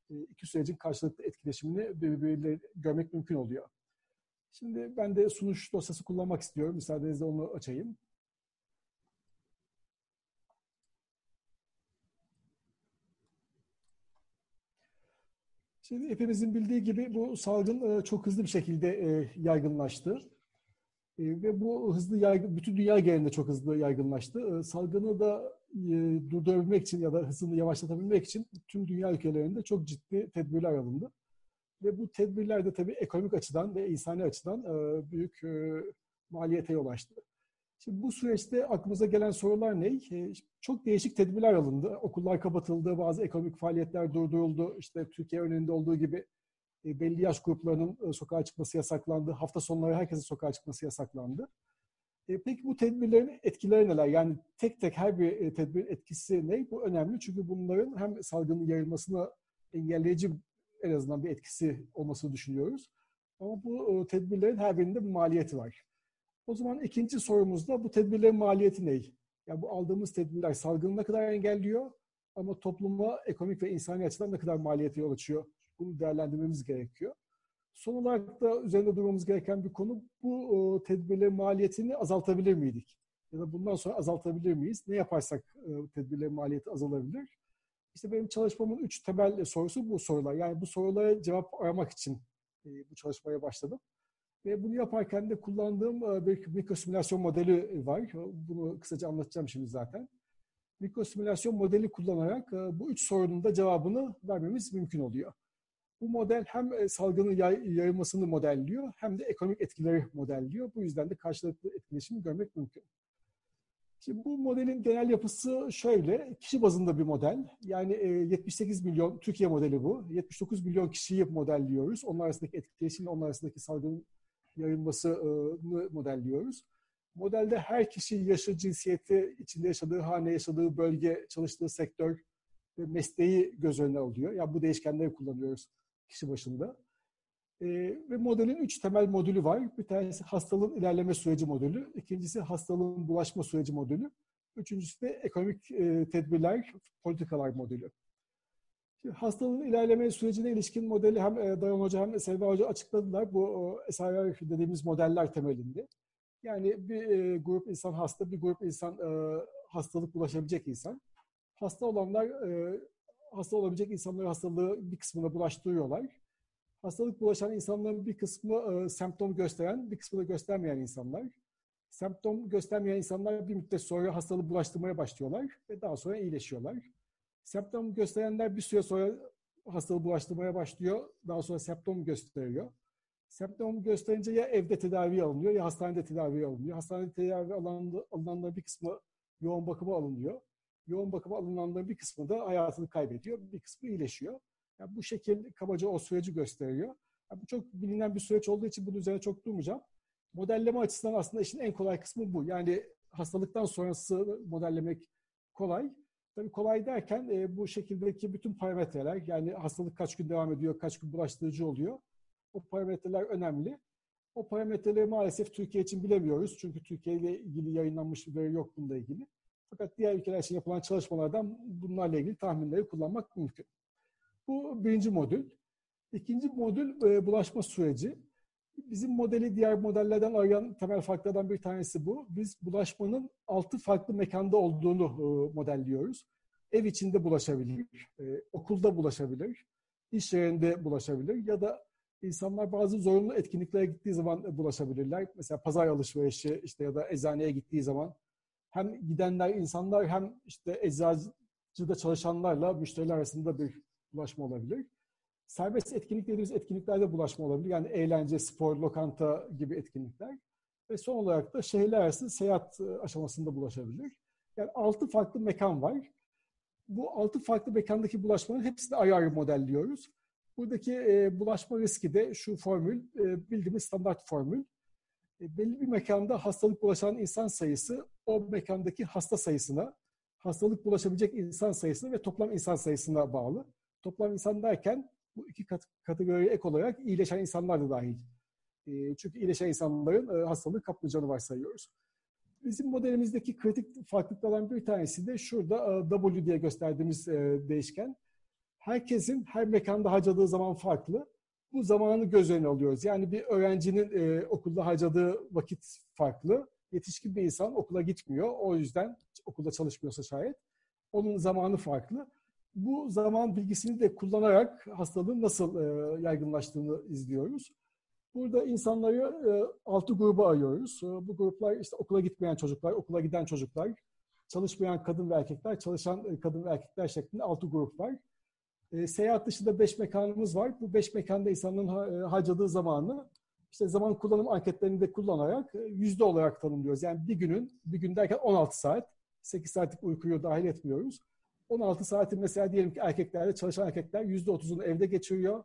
e, iki sürecin karşılıklı etkileşimini birbirleriyle görmek mümkün oluyor. Şimdi ben de sunuş dosyası kullanmak istiyorum. Müsaadenizle onu açayım. Şimdi hepimizin bildiği gibi bu salgın e, çok hızlı bir şekilde yaygınlaştı. E, ve bu hızlı yaygın, bütün dünya genelinde çok hızlı yaygınlaştı. Salgını da durdurabilmek için ya da hızını yavaşlatabilmek için tüm dünya ülkelerinde çok ciddi tedbirler alındı. Ve bu tedbirler de tabii ekonomik açıdan ve insani açıdan e, büyük e, maliyete yol açtı. Şimdi bu süreçte aklımıza gelen sorular ne? E, çok değişik tedbirler alındı. Okullar kapatıldı, bazı ekonomik faaliyetler durduruldu. İşte Türkiye önünde olduğu gibi belli yaş gruplarının sokağa çıkması yasaklandı. Hafta sonları herkesin sokağa çıkması yasaklandı. Peki bu tedbirlerin etkileri neler? Yani tek tek her bir tedbir etkisi ne? Bu önemli çünkü bunların hem salgının yayılmasını engelleyici en azından bir etkisi olmasını düşünüyoruz. Ama bu e, tedbirlerin her birinde bir maliyeti var. O zaman ikinci sorumuzda bu tedbirlerin maliyeti ne? Yani bu aldığımız tedbirler salgını ne kadar engelliyor ama topluma ekonomik ve insani açıdan ne kadar maliyeti yol açıyor? Bunu değerlendirmemiz gerekiyor. Son olarak da üzerinde durmamız gereken bir konu bu e, tedbirlerin maliyetini azaltabilir miydik? Ya da bundan sonra azaltabilir miyiz? Ne yaparsak e, tedbirlerin maliyeti azalabilir? İşte benim çalışmamın üç temel sorusu bu sorular. Yani bu sorulara cevap aramak için e, bu çalışmaya başladım. Ve bunu yaparken de kullandığım bir mikrosimülasyon modeli var. Bunu kısaca anlatacağım şimdi zaten. Mikrosimülasyon modeli kullanarak bu üç sorunun da cevabını vermemiz mümkün oluyor. Bu model hem salgının yayılmasını modelliyor hem de ekonomik etkileri modelliyor. Bu yüzden de karşılıklı etkileşimi görmek mümkün. Şimdi bu modelin genel yapısı şöyle, kişi bazında bir model. Yani 78 e, milyon, Türkiye modeli bu. 79 milyon kişiyi modelliyoruz. Onlar arasındaki etkileşimle onlar arasındaki salgın yayılmasını modelliyoruz. Modelde her kişi yaşı, cinsiyeti, içinde yaşadığı hane, yaşadığı bölge, çalıştığı sektör ve mesleği göz önüne alıyor. Yani bu değişkenleri kullanıyoruz kişi başında. E, ve modelin üç temel modülü var. Bir tanesi hastalığın ilerleme süreci modülü, ikincisi hastalığın bulaşma süreci modülü, üçüncüsü de ekonomik e, tedbirler, politikalar modülü. Şimdi hastalığın ilerleme sürecine ilişkin modeli hem e, Dayan Hoca hem Selva Hoca açıkladılar. Bu SRR dediğimiz modeller temelinde. Yani bir e, grup insan hasta, bir grup insan e, hastalık bulaşabilecek insan. Hasta olanlar, e, hasta olabilecek insanları hastalığı bir kısmına bulaştırıyorlar. Hastalık bulaşan insanların bir kısmı e, semptom gösteren, bir kısmı da göstermeyen insanlar. Semptom göstermeyen insanlar bir müddet sonra hastalığı bulaştırmaya başlıyorlar ve daha sonra iyileşiyorlar. Semptom gösterenler bir süre sonra hastalığı bulaştırmaya başlıyor, daha sonra semptom gösteriyor. Semptom gösterince ya evde tedavi alınıyor ya hastanede tedavi alınıyor. Hastanede tedavi alınanların bir kısmı yoğun bakıma alınıyor. Yoğun bakıma alınanların bir kısmı da hayatını kaybediyor, bir kısmı iyileşiyor. Yani bu şekil kabaca o süreci gösteriyor. Yani bu çok bilinen bir süreç olduğu için bunun üzerine çok durmayacağım. Modelleme açısından aslında işin en kolay kısmı bu. Yani hastalıktan sonrası modellemek kolay. Tabii kolay derken e, bu şekildeki bütün parametreler yani hastalık kaç gün devam ediyor, kaç gün bulaştırıcı oluyor. O parametreler önemli. O parametreleri maalesef Türkiye için bilemiyoruz. Çünkü Türkiye ile ilgili yayınlanmış bir veri yok bununla ilgili. Fakat diğer ülkeler için yapılan çalışmalardan bunlarla ilgili tahminleri kullanmak mümkün. Bu birinci modül. İkinci modül e, bulaşma süreci. Bizim modeli diğer modellerden ayıran temel farklardan bir tanesi bu. Biz bulaşmanın altı farklı mekanda olduğunu e, modelliyoruz. Ev içinde bulaşabilir, e, okulda bulaşabilir, iş yerinde bulaşabilir ya da insanlar bazı zorunlu etkinliklere gittiği zaman bulaşabilirler. Mesela pazar alışverişi işte ya da eczaneye gittiği zaman hem gidenler insanlar hem işte eczacıda çalışanlarla müşteriler arasında bir bulaşma olabilir. Serbest etkinlik dediğimiz etkinliklerde bulaşma olabilir. Yani eğlence, spor, lokanta gibi etkinlikler. Ve son olarak da şehirler arası seyahat e, aşamasında bulaşabilir. Yani altı farklı mekan var. Bu altı farklı mekandaki bulaşmanın hepsini ayrı ayrı modelliyoruz. Buradaki e, bulaşma riski de şu formül, e, bildiğimiz standart formül. E, belli bir mekanda hastalık bulaşan insan sayısı o mekandaki hasta sayısına, hastalık bulaşabilecek insan sayısına ve toplam insan sayısına bağlı. Toplam insan derken bu iki kat, kategoriye ek olarak iyileşen insanlar da dahil. E, çünkü iyileşen insanların e, hastalığı kaplayacağını varsayıyoruz. Bizim modelimizdeki kritik farklılıklardan bir tanesi de şurada e, W diye gösterdiğimiz e, değişken. Herkesin her mekanda harcadığı zaman farklı. Bu zamanı göz önüne alıyoruz. Yani bir öğrencinin e, okulda harcadığı vakit farklı. Yetişkin bir insan okula gitmiyor. O yüzden okulda çalışmıyorsa şayet. Onun zamanı farklı bu zaman bilgisini de kullanarak hastalığın nasıl e, yaygınlaştığını izliyoruz. Burada insanları e, altı gruba ayırıyoruz. E, bu gruplar işte okula gitmeyen çocuklar, okula giden çocuklar, çalışmayan kadın ve erkekler, çalışan e, kadın ve erkekler şeklinde altı grup var. E, seyahat dışında beş mekanımız var. Bu beş mekanda insanların ha, e, harcadığı zamanı işte zaman kullanım anketlerini de kullanarak e, yüzde olarak tanımlıyoruz. Yani bir günün, bir gün derken 16 saat, 8 saatlik uykuyu dahil etmiyoruz. 16 saati mesela diyelim ki erkeklerde çalışan erkekler %30'unu evde geçiriyor.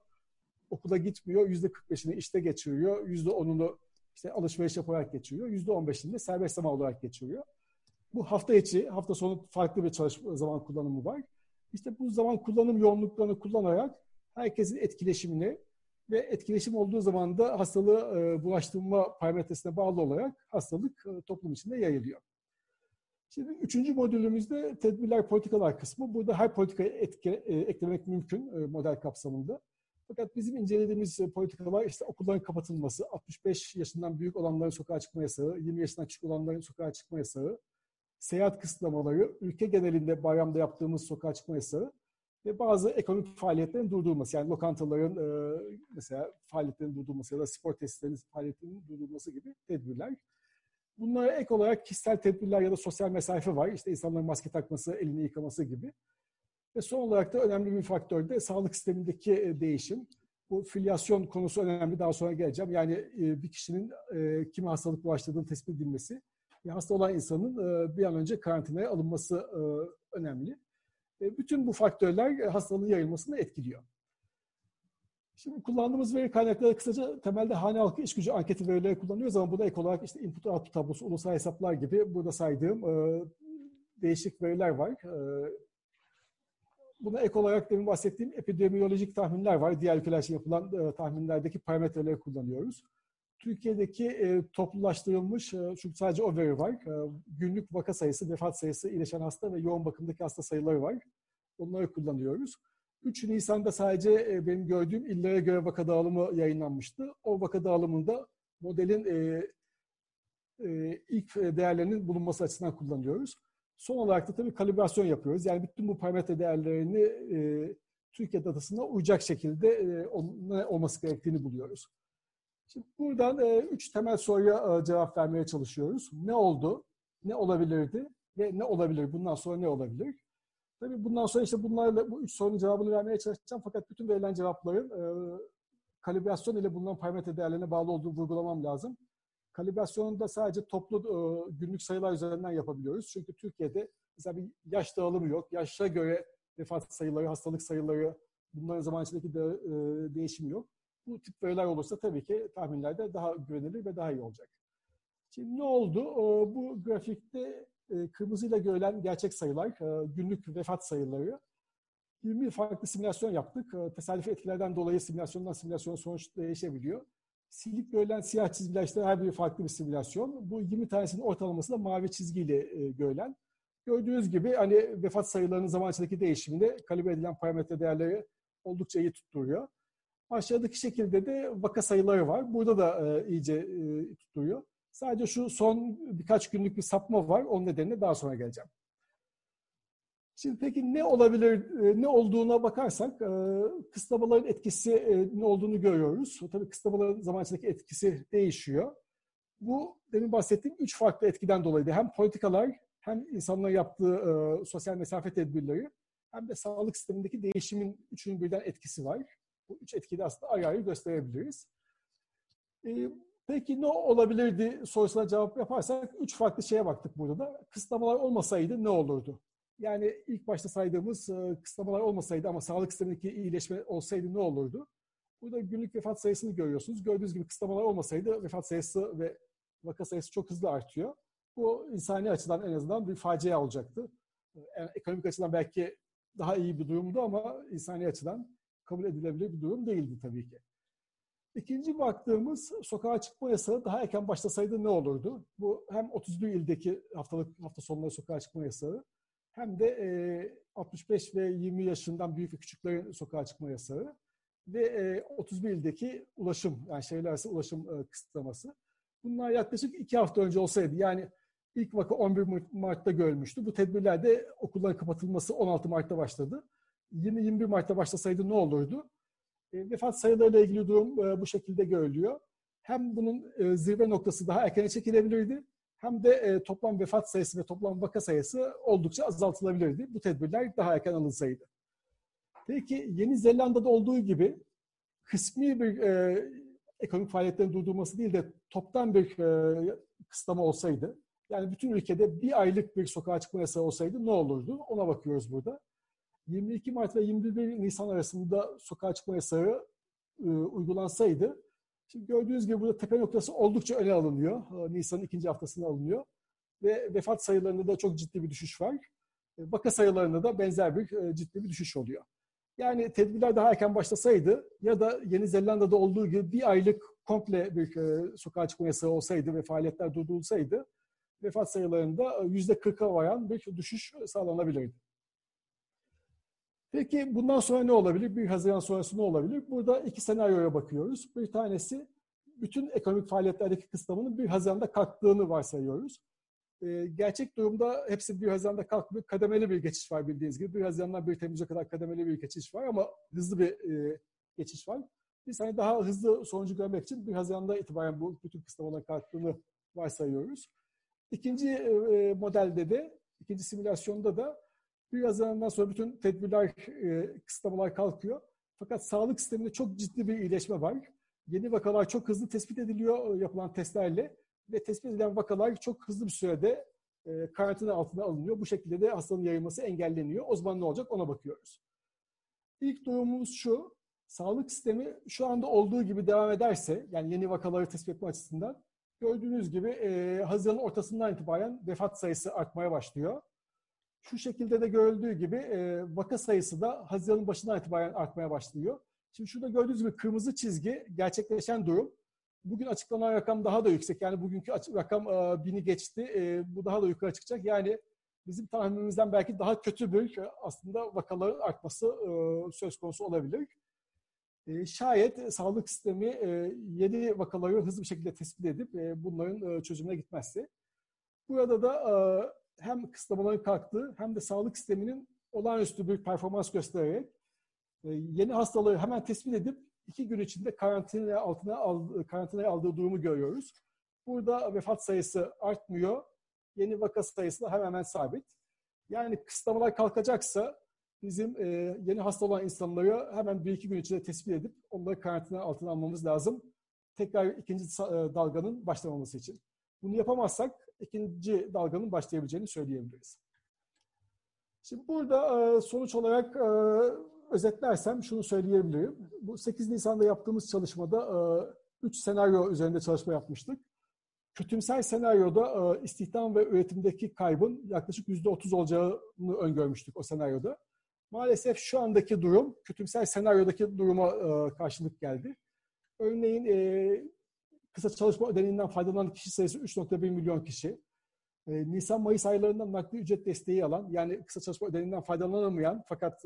Okula gitmiyor. %45'ini işte geçiriyor. %10'unu işte alışveriş yaparak geçiriyor. %15'ini de serbest zaman olarak geçiriyor. Bu hafta içi, hafta sonu farklı bir çalışma zaman kullanımı var. İşte bu zaman kullanım yoğunluklarını kullanarak herkesin etkileşimini ve etkileşim olduğu zaman da hastalığı e, bulaştırma parametresine bağlı olarak hastalık e, toplum içinde yayılıyor. Şimdi üçüncü modülümüzde tedbirler, politikalar kısmı. Burada her politikayı etki, e, eklemek mümkün e, model kapsamında. Fakat bizim incelediğimiz e, politikalar işte okulların kapatılması, 65 yaşından büyük olanların sokağa çıkma yasağı, 20 yaşından küçük olanların sokağa çıkma yasağı, seyahat kısıtlamaları, ülke genelinde bayramda yaptığımız sokağa çıkma yasağı ve bazı ekonomik faaliyetlerin durdurulması. Yani lokantaların e, mesela faaliyetlerin durdurulması ya da spor tesislerinin faaliyetlerinin durdurulması gibi tedbirler. Bunlara ek olarak kişisel tedbirler ya da sosyal mesafe var. İşte insanların maske takması, elini yıkaması gibi. Ve son olarak da önemli bir faktör de sağlık sistemindeki e, değişim. Bu filyasyon konusu önemli. Daha sonra geleceğim. Yani e, bir kişinin e, kime hastalık bulaştırdığını tespit edilmesi hasta olan insanın bir an önce karantinaya alınması önemli. Bütün bu faktörler hastalığın yayılmasını etkiliyor. Şimdi kullandığımız veri kaynakları kısaca temelde hane halkı iş gücü anketi verileri kullanıyoruz ama buna ek olarak işte input output tablosu, ulusal hesaplar gibi burada saydığım e, değişik veriler var. E, buna ek olarak demin bahsettiğim epidemiyolojik tahminler var. Diğer ülkeler için yapılan e, tahminlerdeki parametreleri kullanıyoruz. Türkiye'deki e, toplulaştırılmış, e, çünkü sadece o veri var. E, günlük vaka sayısı, vefat sayısı, iyileşen hasta ve yoğun bakımdaki hasta sayıları var. Onları kullanıyoruz. 3 Nisan'da sadece e, benim gördüğüm illere göre vaka dağılımı yayınlanmıştı. O vaka dağılımında modelin e, e, ilk değerlerinin bulunması açısından kullanıyoruz. Son olarak da tabii kalibrasyon yapıyoruz. Yani bütün bu parametre değerlerini e, Türkiye datasına uyacak şekilde e, olması gerektiğini buluyoruz. Şimdi buradan e, üç temel soruya e, cevap vermeye çalışıyoruz. Ne oldu? Ne olabilirdi? Ve ne olabilir? Bundan sonra ne olabilir? Tabii bundan sonra işte bunlarla bu üç sorunun cevabını vermeye çalışacağım. Fakat bütün verilen cevapların e, kalibrasyon ile bulunan parametre değerlerine bağlı olduğunu vurgulamam lazım. Kalibrasyonu da sadece toplu e, günlük sayılar üzerinden yapabiliyoruz. Çünkü Türkiye'de mesela bir yaş dağılımı yok. Yaşa göre vefat sayıları, hastalık sayıları, bunların zaman içindeki de, e, değişimi yok. Bu tip veriler olursa tabii ki tahminlerde daha güvenilir ve daha iyi olacak. Şimdi ne oldu? E, bu grafikte e, kırmızıyla görülen gerçek sayılar, e, günlük vefat sayıları. 20 farklı simülasyon yaptık. E, tesadüfi etkilerden dolayı simülasyondan simülasyona sonuç değişebiliyor. Silip görülen siyah çizgiler işte her biri farklı bir simülasyon. Bu 20 tanesinin ortalaması da mavi çizgiyle görülen. Gördüğünüz gibi hani vefat sayılarının zaman içindeki değişiminde kalibre edilen parametre değerleri oldukça iyi tutturuyor. Aşağıdaki şekilde de vaka sayıları var. Burada da e, iyice e, tutturuyor. Sadece şu son birkaç günlük bir sapma var. Onun nedenine daha sonra geleceğim. Şimdi peki ne olabilir, e, ne olduğuna bakarsak e, kısıtlamaların etkisi e, ne olduğunu görüyoruz. Tabii kısıtlamaların zaman içindeki etkisi değişiyor. Bu demin bahsettiğim üç farklı etkiden dolayıydı. Hem politikalar, hem insanların yaptığı sosyal mesafe tedbirleri, hem de sağlık sistemindeki değişimin üçünün birden etkisi var. Bu üç etkiyi de aslında ayrı ayrı gösterebiliriz. Peki ne olabilirdi sorusuna cevap yaparsak üç farklı şeye baktık burada da. Kısıtlamalar olmasaydı ne olurdu? Yani ilk başta saydığımız e, kısıtlamalar olmasaydı ama sağlık sistemindeki iyileşme olsaydı ne olurdu? Burada günlük vefat sayısını görüyorsunuz. Gördüğünüz gibi kısıtlamalar olmasaydı vefat sayısı ve vaka sayısı çok hızlı artıyor. Bu insani açıdan en azından bir facia olacaktı. Yani ekonomik açıdan belki daha iyi bir durumdu ama insani açıdan kabul edilebilir bir durum değildi tabii ki. İkinci baktığımız sokağa çıkma yasağı daha erken başlasaydı ne olurdu? Bu hem 31 ildeki haftalık hafta sonları sokağa çıkma yasağı hem de e, 65 ve 20 yaşından büyük ve küçüklerin sokağa çıkma yasağı ve e, 31 ildeki ulaşım yani arası ulaşım e, kısıtlaması. Bunlar yaklaşık iki hafta önce olsaydı yani ilk vaka 11 Mart'ta görülmüştü. Bu tedbirlerde okulların kapatılması 16 Mart'ta başladı. 20-21 Mart'ta başlasaydı ne olurdu? E, vefat sayılarıyla ilgili durum e, bu şekilde görülüyor. Hem bunun e, zirve noktası daha erken çekilebilirdi hem de toplam vefat sayısı ve toplam vaka sayısı oldukça azaltılabilirdi. Bu tedbirler daha erken alınsaydı. Peki Yeni Zelanda'da olduğu gibi kısmi bir e, ekonomik faaliyetlerin durdurması değil de toptan bir e, kısıtlama olsaydı, yani bütün ülkede bir aylık bir sokağa çıkma yasağı olsaydı ne olurdu? Ona bakıyoruz burada. 22 Mart ve 21 Nisan arasında sokağa çıkma yasağı e, uygulansaydı, şimdi gördüğünüz gibi burada tepe noktası oldukça öne alınıyor. E, Nisan'ın ikinci haftasında alınıyor. Ve vefat sayılarında da çok ciddi bir düşüş var. E, vaka sayılarında da benzer bir e, ciddi bir düşüş oluyor. Yani tedbirler daha erken başlasaydı ya da Yeni Zelanda'da olduğu gibi bir aylık komple bir e, sokağa çıkma yasağı olsaydı ve faaliyetler durdurulsaydı vefat sayılarında yüzde 40'a varan bir düşüş sağlanabilirdi. Peki bundan sonra ne olabilir? Bir Haziran sonrası ne olabilir? Burada iki senaryoya bakıyoruz. Bir tanesi bütün ekonomik faaliyetlerdeki kısıtlamanın bir Haziran'da kalktığını varsayıyoruz. Ee, gerçek durumda hepsi bir Haziran'da kalkmıyor. Kademeli bir geçiş var bildiğiniz gibi. Bir Haziran'dan bir Temmuz'a kadar kademeli bir geçiş var ama hızlı bir e, geçiş var. Biz hani daha hızlı sonucu görmek için bir Haziran'da itibaren bu bütün kısıtlamaların kalktığını varsayıyoruz. İkinci e, modelde de, ikinci simülasyonda da bir Haziran'dan sonra bütün tedbirler, e, kısıtlamalar kalkıyor. Fakat sağlık sisteminde çok ciddi bir iyileşme var. Yeni vakalar çok hızlı tespit ediliyor e, yapılan testlerle ve tespit edilen vakalar çok hızlı bir sürede e, karantina altına alınıyor. Bu şekilde de hastalığın yayılması engelleniyor. O zaman ne olacak ona bakıyoruz. İlk durumumuz şu, sağlık sistemi şu anda olduğu gibi devam ederse, yani yeni vakaları tespit etme açısından, gördüğünüz gibi e, Haziran'ın ortasından itibaren vefat sayısı artmaya başlıyor. Şu şekilde de görüldüğü gibi e, vaka sayısı da Haziran'ın başından itibaren artmaya başlıyor. Şimdi şurada gördüğünüz gibi kırmızı çizgi gerçekleşen durum. Bugün açıklanan rakam daha da yüksek. Yani bugünkü rakam e, bini geçti. E, bu daha da yukarı çıkacak. Yani bizim tahminimizden belki daha kötü bir aslında vakaların artması e, söz konusu olabilir. E, şayet sağlık sistemi e, yeni vakaları hızlı bir şekilde tespit edip e, bunların e, çözümüne gitmezse. Burada da e, hem kısıtlamaların kalktığı hem de sağlık sisteminin olağanüstü bir performans göstererek e, yeni hastalığı hemen tespit edip iki gün içinde karantina altına al, karantinaya aldığı durumu görüyoruz. Burada vefat sayısı artmıyor. Yeni vaka sayısı da hemen hemen sabit. Yani kısıtlamalar kalkacaksa bizim e, yeni hasta olan insanları hemen bir iki gün içinde tespit edip onları karantina altına almamız lazım. Tekrar ikinci e, dalganın başlamaması için. Bunu yapamazsak ikinci dalganın başlayabileceğini söyleyebiliriz. Şimdi burada e, sonuç olarak e, özetlersem şunu söyleyebilirim. Bu 8 Nisan'da yaptığımız çalışmada 3 senaryo üzerinde çalışma yapmıştık. Kötümser senaryoda istihdam ve üretimdeki kaybın yaklaşık %30 olacağını öngörmüştük o senaryoda. Maalesef şu andaki durum kötümser senaryodaki duruma karşılık geldi. Örneğin kısa çalışma ödeneğinden faydalanan kişi sayısı 3.1 milyon kişi. Nisan-Mayıs aylarında nakli ücret desteği alan, yani kısa çalışma ödeneğinden faydalanamayan fakat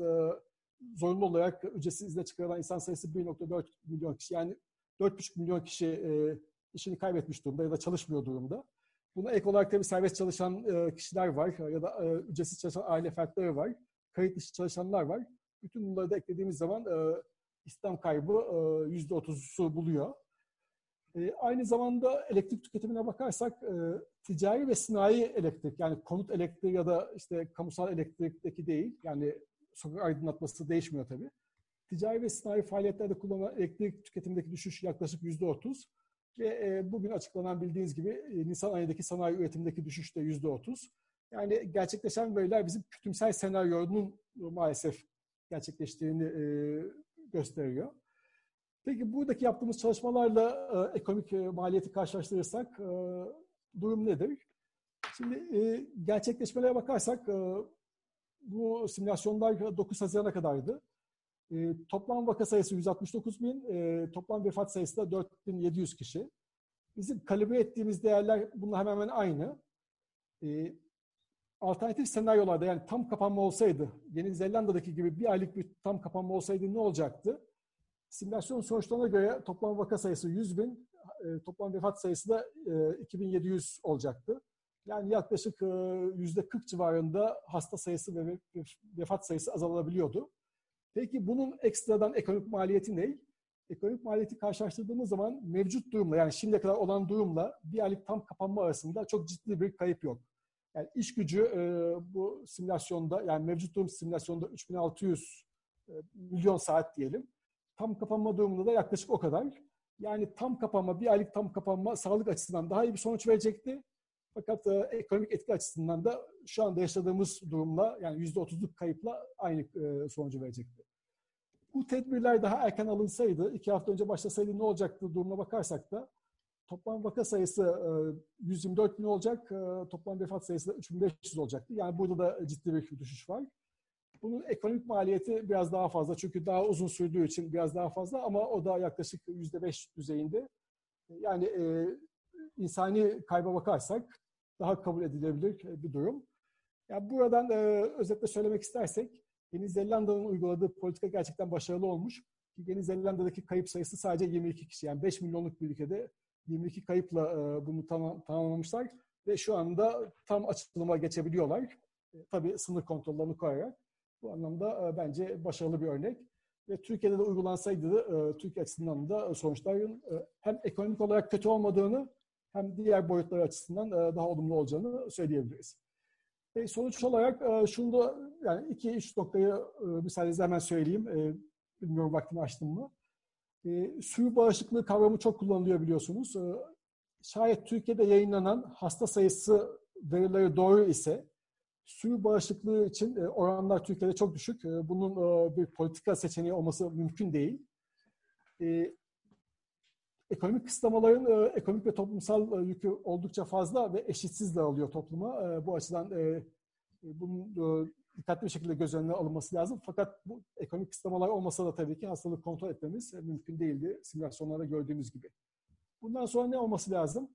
zorunlu olarak ücretsiz izne çıkarılan insan sayısı 1.4 milyon kişi. Yani 4.5 milyon kişi e, işini kaybetmiş durumda ya da çalışmıyor durumda. Buna ek olarak tabii serbest çalışan e, kişiler var ya da e, ücretsiz çalışan aile fertleri var. Kayıt dışı çalışanlar var. Bütün bunları da eklediğimiz zaman e, kaybı e, %30'u buluyor. E, aynı zamanda elektrik tüketimine bakarsak e, ticari ve sanayi elektrik yani konut elektriği ya da işte kamusal elektrikteki değil yani sokak aydınlatması değişmiyor tabii. Ticari ve sanayi faaliyetlerde kullanılan elektrik tüketimindeki düşüş yaklaşık yüzde otuz. Ve e, bugün açıklanan bildiğiniz gibi e, Nisan ayındaki sanayi üretimindeki düşüş de yüzde otuz. Yani gerçekleşen veriler bizim kütümsel senaryonun maalesef gerçekleştiğini e, gösteriyor. Peki buradaki yaptığımız çalışmalarla e, ekonomik e, maliyeti karşılaştırırsak e, durum nedir? Şimdi e, gerçekleşmelere bakarsak e, bu simülasyonlar 9 Haziran'a kadardı. E, toplam vaka sayısı 169 bin, e, toplam vefat sayısı da 4700 kişi. Bizim kalibre ettiğimiz değerler bununla hemen hemen aynı. E, alternatif senaryolarda yani tam kapanma olsaydı, Yeni Zelanda'daki gibi bir aylık bir tam kapanma olsaydı ne olacaktı? Simülasyon sonuçlarına göre toplam vaka sayısı 100 bin, e, toplam vefat sayısı da e, 2700 olacaktı. Yani yaklaşık yüzde 40 civarında hasta sayısı ve vefat sayısı azalabiliyordu. Peki bunun ekstradan ekonomik maliyeti ne? Ekonomik maliyeti karşılaştırdığımız zaman mevcut durumla yani şimdiye kadar olan durumla bir aylık tam kapanma arasında çok ciddi bir kayıp yok. Yani iş gücü e, bu simülasyonda yani mevcut durum simülasyonda 3600 e, milyon saat diyelim. Tam kapanma durumunda da yaklaşık o kadar. Yani tam kapanma, bir aylık tam kapanma sağlık açısından daha iyi bir sonuç verecekti. Fakat e, ekonomik etki açısından da şu anda yaşadığımız durumla yani yüzde otuzluk kayıpla aynı e, sonucu verecekti. Bu tedbirler daha erken alınsaydı, iki hafta önce başlasaydı ne olacaktı durumuna bakarsak da toplam vaka sayısı e, 124 bin olacak, e, toplam vefat sayısı da 3500 olacaktı. Yani burada da ciddi bir düşüş var. Bunun ekonomik maliyeti biraz daha fazla çünkü daha uzun sürdüğü için biraz daha fazla ama o da yaklaşık %5 düzeyinde. Yani e, insani kayba bakarsak daha kabul edilebilir bir durum. Yani buradan e, özetle söylemek istersek Yeni Zelanda'nın uyguladığı politika gerçekten başarılı olmuş. Yeni Zelanda'daki kayıp sayısı sadece 22 kişi. Yani 5 milyonluk bir ülkede 22 kayıpla e, bunu tamam, tamamlamışlar ve şu anda tam açılıma geçebiliyorlar. E, tabii sınır kontrollerini koyarak. Bu anlamda e, bence başarılı bir örnek. Ve Türkiye'de de uygulansaydı e, Türkiye açısından da sonuçların e, hem ekonomik olarak kötü olmadığını hem diğer boyutları açısından daha olumlu olacağını söyleyebiliriz. E, sonuç olarak şunu da yani iki üç noktayı e, müsaadenizle hemen söyleyeyim. Bilmiyorum vaktimi açtım mı. E, suyu bağışıklığı kavramı çok kullanılıyor biliyorsunuz. E, şayet Türkiye'de yayınlanan hasta sayısı verileri doğru ise suyu bağışıklığı için e, oranlar Türkiye'de çok düşük. E, bunun e, bir politika seçeneği olması mümkün değil. Ekonomik kısıtlamaların ekonomik ve toplumsal yükü oldukça fazla ve eşitsiz dağılıyor topluma. Bu açıdan bunun dikkatli bir şekilde göz önüne alınması lazım. Fakat bu ekonomik kısıtlamalar olmasa da tabii ki hastalığı kontrol etmemiz mümkün değildi simülasyonlarda gördüğümüz gibi. Bundan sonra ne olması lazım?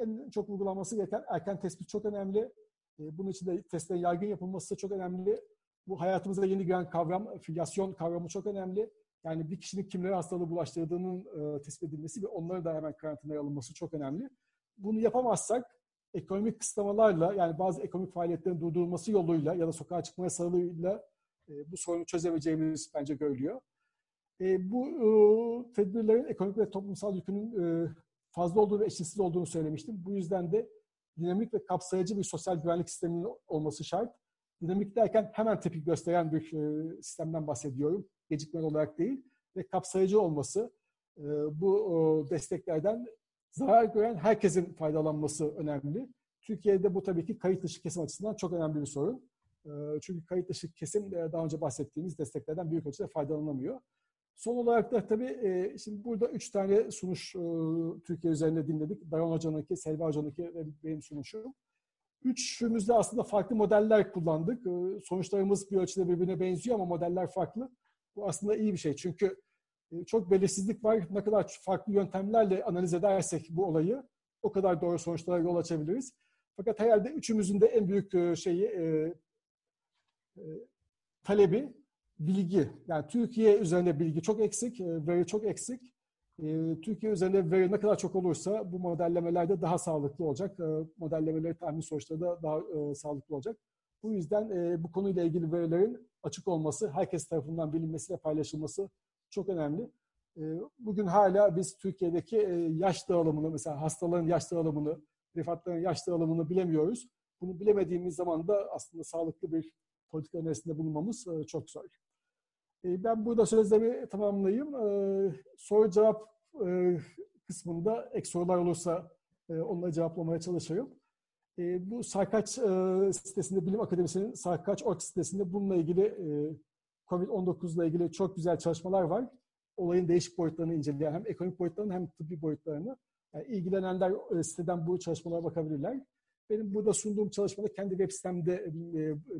En çok uygulanması gereken erken tespit çok önemli. Bunun için de testlerin yaygın yapılması çok önemli. Bu hayatımıza yeni giren kavram, filyasyon kavramı çok önemli. Yani bir kişinin kimlere hastalığı bulaştırdığının e, tespit edilmesi ve onları da hemen karantinaya alınması çok önemli. Bunu yapamazsak ekonomik kısıtlamalarla yani bazı ekonomik faaliyetlerin durdurulması yoluyla ya da sokağa çıkma yasağıyla e, bu sorunu çözemeyeceğimiz bence görülüyor. E, bu e, tedbirlerin ekonomik ve toplumsal yükünün e, fazla olduğu ve eşitsiz olduğunu söylemiştim. Bu yüzden de dinamik ve kapsayıcı bir sosyal güvenlik sisteminin olması şart. Dinamik derken hemen tepki gösteren bir e, sistemden bahsediyorum. Gecikmeli olarak değil ve kapsayıcı olması. E, bu desteklerden zarar gören herkesin faydalanması önemli. Türkiye'de bu tabii ki kayıt dışı kesim açısından çok önemli bir sorun. E, çünkü kayıt dışı kesim daha önce bahsettiğimiz desteklerden büyük ölçüde faydalanamıyor. Son olarak da tabii e, şimdi burada üç tane sunuş e, Türkiye üzerinde dinledik. Dayan Hoca'nınki, Selva Hoca'nınki ve benim sunuşum. Üçümüzde aslında farklı modeller kullandık. E, sonuçlarımız bir ölçüde birbirine benziyor ama modeller farklı. Bu aslında iyi bir şey çünkü e, çok belirsizlik var. Ne kadar farklı yöntemlerle analiz edersek bu olayı o kadar doğru sonuçlara yol açabiliriz. Fakat herhalde üçümüzün de en büyük e, şeyi e, e, talebi bilgi. Yani Türkiye üzerinde bilgi çok eksik, e, veri çok eksik. E, Türkiye üzerinde veri ne kadar çok olursa bu modellemelerde daha sağlıklı olacak. E, modellemeleri tahmin sonuçları da daha sağlıklı olacak. Bu yüzden bu konuyla ilgili verilerin açık olması, herkes tarafından bilinmesi ve paylaşılması çok önemli. Bugün hala biz Türkiye'deki yaş dağılımını, mesela hastaların yaş dağılımını, vefatların yaş dağılımını bilemiyoruz. Bunu bilemediğimiz zaman da aslında sağlıklı bir politika önerisinde bulunmamız çok zor. E, ben burada sözlerimi tamamlayayım. E, soru cevap e, kısmında ek sorular olursa onları cevaplamaya çalışırım. Bu Sarkaç sitesinde, Bilim Akademisi'nin Sarkaç.org sitesinde bununla ilgili COVID-19 ile ilgili çok güzel çalışmalar var. Olayın değişik boyutlarını inceleyen hem ekonomik boyutlarını hem tıbbi boyutlarını. Yani ilgilenenler siteden bu çalışmalara bakabilirler. Benim burada sunduğum çalışmada kendi web sitemde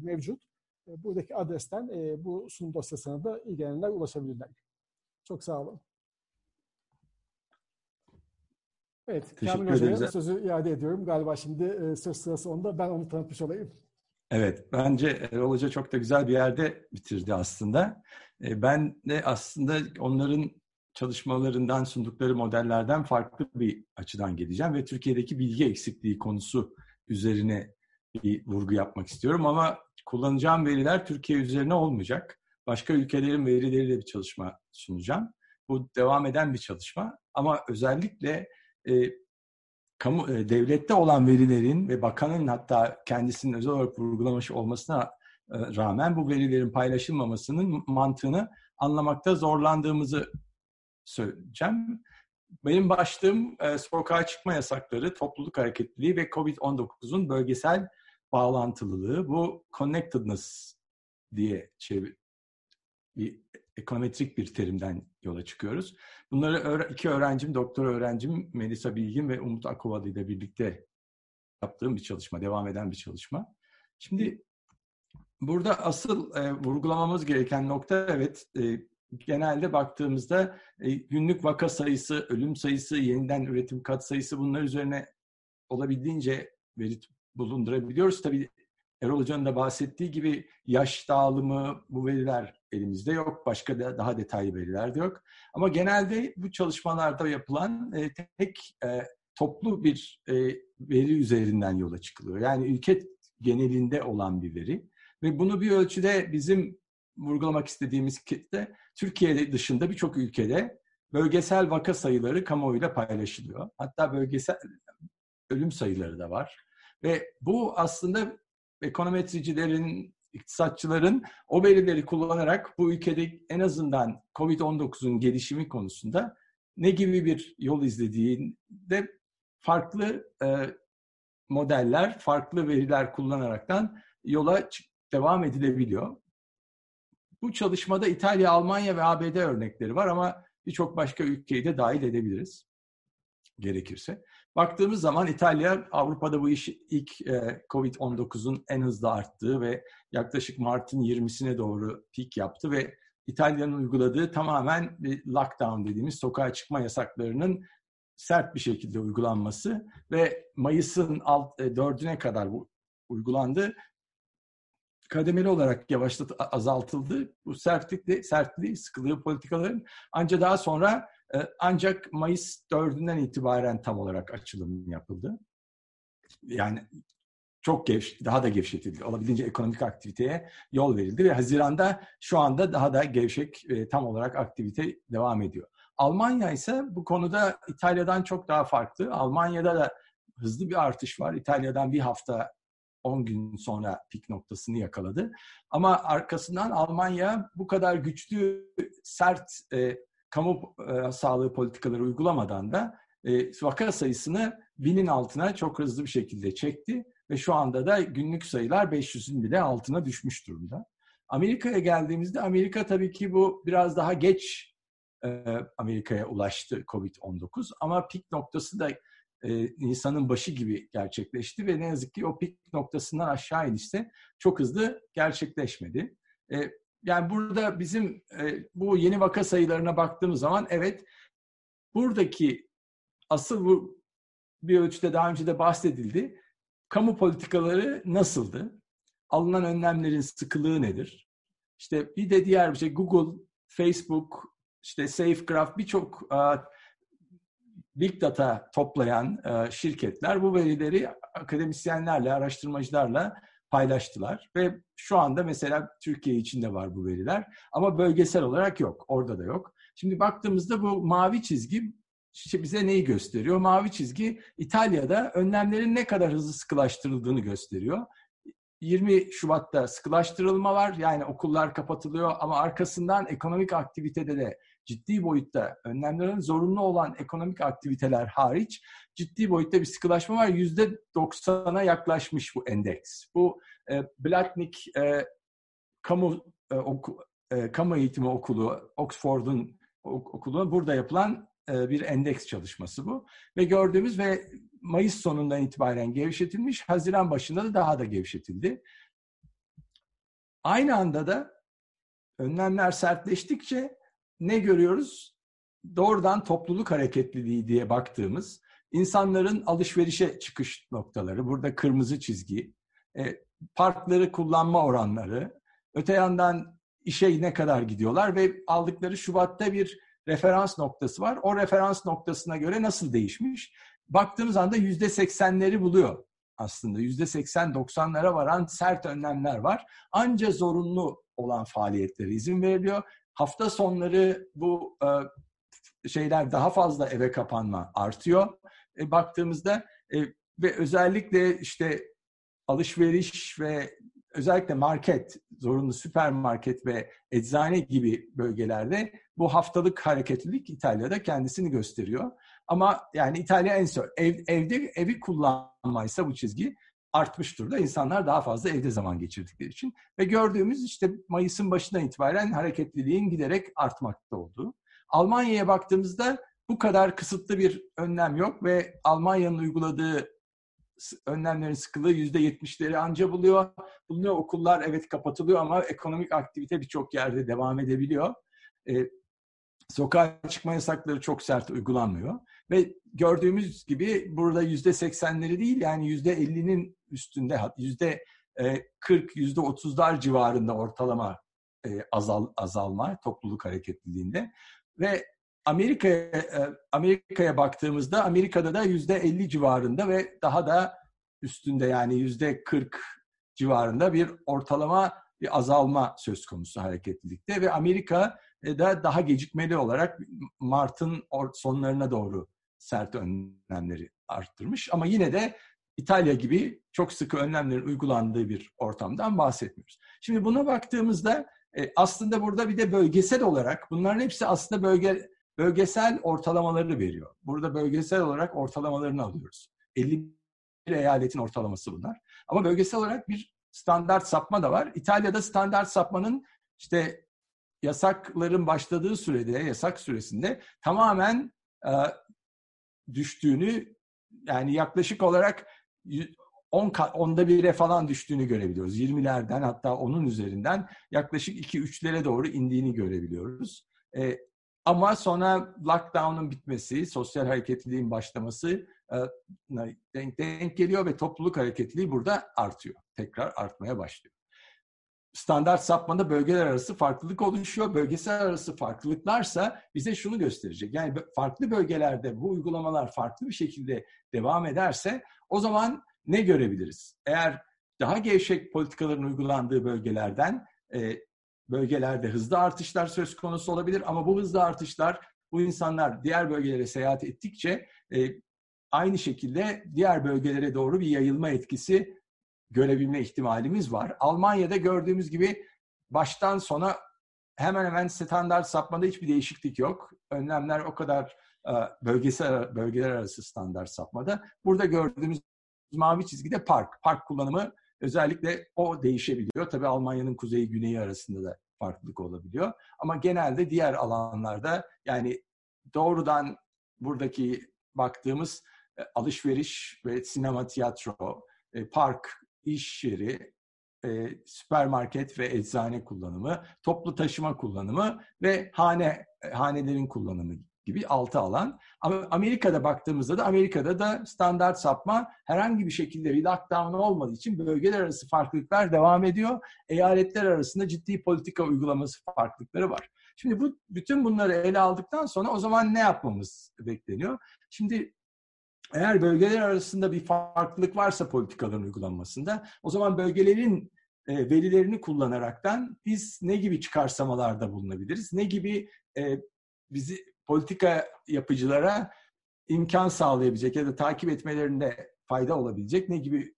mevcut. E, buradaki adresten e, bu sunum dosyasına da ilgilenenler ulaşabilirler. Çok sağ olun. Evet, Teşekkür Kamil Hoca'ya sözü iade ediyorum. Galiba şimdi e, söz sırası onda. Ben onu tanıtmış olayım. Evet, bence Erol Hoca çok da güzel bir yerde bitirdi aslında. Ben de aslında onların çalışmalarından sundukları modellerden farklı bir açıdan geleceğim ve Türkiye'deki bilgi eksikliği konusu üzerine bir vurgu yapmak istiyorum ama kullanacağım veriler Türkiye üzerine olmayacak. Başka ülkelerin verileriyle bir çalışma sunacağım. Bu devam eden bir çalışma ama özellikle e, kamu e, devlette olan verilerin ve bakanın hatta kendisinin özel olarak vurgulamış olmasına e, rağmen bu verilerin paylaşılmamasının mantığını anlamakta zorlandığımızı söyleyeceğim. Benim başlığım e, sokağa çıkma yasakları, topluluk hareketliliği ve COVID-19'un bölgesel bağlantılılığı. Bu connectedness diye çevir, bir ekonometrik bir terimden yola çıkıyoruz. Bunları iki öğrencim, doktor öğrencim Melisa Bilgin ve Umut Akovalı ile birlikte yaptığım bir çalışma, devam eden bir çalışma. Şimdi burada asıl e, vurgulamamız gereken nokta evet e, genelde baktığımızda e, günlük vaka sayısı, ölüm sayısı, yeniden üretim kat sayısı bunlar üzerine olabildiğince veri bulundurabiliyoruz. Tabii Erol Hoca'nın da bahsettiği gibi yaş dağılımı bu veriler elimizde yok. Başka da daha detaylı veriler de yok. Ama genelde bu çalışmalarda yapılan e, tek e, toplu bir e, veri üzerinden yola çıkılıyor. Yani ülke genelinde olan bir veri. Ve bunu bir ölçüde bizim vurgulamak istediğimiz kitle Türkiye dışında birçok ülkede bölgesel vaka sayıları kamuoyuyla paylaşılıyor. Hatta bölgesel ölüm sayıları da var. Ve bu aslında ekonometricilerin, iktisatçıların o verileri kullanarak bu ülkede en azından COVID-19'un gelişimi konusunda ne gibi bir yol izlediğinde farklı e, modeller, farklı veriler kullanaraktan yola devam edilebiliyor. Bu çalışmada İtalya, Almanya ve ABD örnekleri var ama birçok başka ülkeyi de dahil edebiliriz gerekirse. Baktığımız zaman İtalya Avrupa'da bu iş ilk e, Covid-19'un en hızlı arttığı ve yaklaşık Mart'ın 20'sine doğru pik yaptı ve İtalya'nın uyguladığı tamamen bir lockdown dediğimiz sokağa çıkma yasaklarının sert bir şekilde uygulanması ve Mayıs'ın alt, e, dördüne kadar bu uygulandı. Kademeli olarak yavaşlat azaltıldı. Bu sertlikle sertliği, sıkılığı politikaların ancak daha sonra ancak Mayıs 4'ünden itibaren tam olarak açılım yapıldı. Yani çok gevş, daha da gevşetildi. Olabildiğince ekonomik aktiviteye yol verildi ve Haziran'da şu anda daha da gevşek e, tam olarak aktivite devam ediyor. Almanya ise bu konuda İtalya'dan çok daha farklı. Almanya'da da hızlı bir artış var. İtalya'dan bir hafta 10 gün sonra pik noktasını yakaladı. Ama arkasından Almanya bu kadar güçlü, sert e, kamu e, sağlığı politikaları uygulamadan da e, vaka sayısını binin altına çok hızlı bir şekilde çekti ve şu anda da günlük sayılar 500'ün bile altına düşmüş durumda. Amerika'ya geldiğimizde Amerika tabii ki bu biraz daha geç e, Amerika'ya ulaştı COVID-19 ama pik noktası da e, Nisan'ın başı gibi gerçekleşti ve ne yazık ki o pik noktasından aşağı inişte çok hızlı gerçekleşmedi. E, yani burada bizim e, bu yeni vaka sayılarına baktığımız zaman evet buradaki asıl bu bir ölçüde daha önce de bahsedildi. Kamu politikaları nasıldı? Alınan önlemlerin sıkılığı nedir? İşte bir de diğer bir şey Google, Facebook, işte SafeGraph birçok big data toplayan şirketler bu verileri akademisyenlerle, araştırmacılarla paylaştılar ve şu anda mesela Türkiye içinde var bu veriler ama bölgesel olarak yok. Orada da yok. Şimdi baktığımızda bu mavi çizgi bize neyi gösteriyor? Mavi çizgi İtalya'da önlemlerin ne kadar hızlı sıkılaştırıldığını gösteriyor. 20 Şubat'ta sıkılaştırılma var. Yani okullar kapatılıyor ama arkasından ekonomik aktivitede de ciddi boyutta önlemlerin zorunlu olan ekonomik aktiviteler hariç ciddi boyutta bir sıkılaşma var. Yüzde 90'a yaklaşmış bu endeks. Bu e, Blatnik e, kamu e, oku, e, kamu eğitimi okulu, Oxford'un okulu burada yapılan e, bir endeks çalışması bu. Ve gördüğümüz ve Mayıs sonundan itibaren gevşetilmiş, Haziran başında da daha da gevşetildi. Aynı anda da önlemler sertleştikçe ne görüyoruz? Doğrudan topluluk hareketliliği diye baktığımız insanların alışverişe çıkış noktaları, burada kırmızı çizgi, e, parkları kullanma oranları, öte yandan işe ne kadar gidiyorlar ve aldıkları Şubat'ta bir referans noktası var. O referans noktasına göre nasıl değişmiş? Baktığımız anda yüzde seksenleri buluyor aslında. Yüzde seksen doksanlara varan sert önlemler var. Anca zorunlu olan faaliyetlere izin veriliyor. Hafta sonları bu e, şeyler daha fazla eve kapanma artıyor. E, baktığımızda e, ve özellikle işte alışveriş ve özellikle market, zorunlu süpermarket ve eczane gibi bölgelerde bu haftalık hareketlilik İtalya'da kendisini gösteriyor. Ama yani İtalya en son ev, evde evi kullanmaysa bu çizgi artmış durumda. İnsanlar daha fazla evde zaman geçirdikleri için. Ve gördüğümüz işte Mayıs'ın başından itibaren hareketliliğin giderek artmakta olduğu. Almanya'ya baktığımızda bu kadar kısıtlı bir önlem yok ve Almanya'nın uyguladığı önlemlerin sıkılığı yüzde yetmişleri anca buluyor. Bulunuyor okullar evet kapatılıyor ama ekonomik aktivite birçok yerde devam edebiliyor. E, sokağa çıkma yasakları çok sert uygulanmıyor. Ve gördüğümüz gibi burada yüzde seksenleri değil yani yüzde ellinin üstünde yüzde e, kırk, yüzde otuzlar civarında ortalama e, azal, azalma topluluk hareketliliğinde. Ve Amerika'ya e, Amerika'ya baktığımızda Amerika'da da yüzde 50 civarında ve daha da üstünde yani yüzde 40 civarında bir ortalama bir azalma söz konusu hareketlilikte ve Amerika da daha gecikmeli olarak Mart'ın sonlarına doğru sert önlemleri arttırmış ama yine de İtalya gibi çok sıkı önlemlerin uygulandığı bir ortamdan bahsetmiyoruz. Şimdi buna baktığımızda aslında burada bir de bölgesel olarak bunların hepsi aslında bölge bölgesel ortalamaları veriyor. Burada bölgesel olarak ortalamalarını alıyoruz. 50 eyaletin ortalaması bunlar. Ama bölgesel olarak bir standart sapma da var. İtalya'da standart sapmanın işte yasakların başladığı sürede, yasak süresinde tamamen e, düştüğünü yani yaklaşık olarak 10 onda bire falan düştüğünü görebiliyoruz. 20'lerden hatta onun üzerinden yaklaşık 2-3'lere doğru indiğini görebiliyoruz. E, ama sonra lockdown'un bitmesi, sosyal hareketliliğin başlaması e, denk, denk geliyor ve topluluk hareketliliği burada artıyor. Tekrar artmaya başlıyor. Standart sapmada bölgeler arası farklılık oluşuyor. Bölgesel arası farklılıklarsa bize şunu gösterecek. Yani farklı bölgelerde bu uygulamalar farklı bir şekilde devam ederse o zaman ne görebiliriz? Eğer daha gevşek politikaların uygulandığı bölgelerden e, bölgelerde hızlı artışlar söz konusu olabilir ama bu hızlı artışlar bu insanlar diğer bölgelere seyahat ettikçe e, aynı şekilde diğer bölgelere doğru bir yayılma etkisi görebilme ihtimalimiz var. Almanya'da gördüğümüz gibi baştan sona hemen hemen standart sapmada hiçbir değişiklik yok. Önlemler o kadar e, bölgesel bölgeler arası standart sapmada. Burada gördüğümüz mavi çizgide park. Park kullanımı özellikle o değişebiliyor. Tabii Almanya'nın kuzeyi güneyi arasında da farklılık olabiliyor. Ama genelde diğer alanlarda yani doğrudan buradaki baktığımız e, alışveriş ve sinema, tiyatro, e, park, iş yeri, e, süpermarket ve eczane kullanımı, toplu taşıma kullanımı ve hane hanelerin kullanımı gibi altı alan. Ama Amerika'da baktığımızda da Amerika'da da standart sapma herhangi bir şekilde bir lockdown olmadığı için bölgeler arası farklılıklar devam ediyor. Eyaletler arasında ciddi politika uygulaması farklılıkları var. Şimdi bu bütün bunları ele aldıktan sonra o zaman ne yapmamız bekleniyor? Şimdi eğer bölgeler arasında bir farklılık varsa politikaların uygulanmasında o zaman bölgelerin e, verilerini kullanaraktan biz ne gibi çıkarsamalarda bulunabiliriz? Ne gibi e, bizi politika yapıcılara imkan sağlayabilecek ya da takip etmelerinde fayda olabilecek ne gibi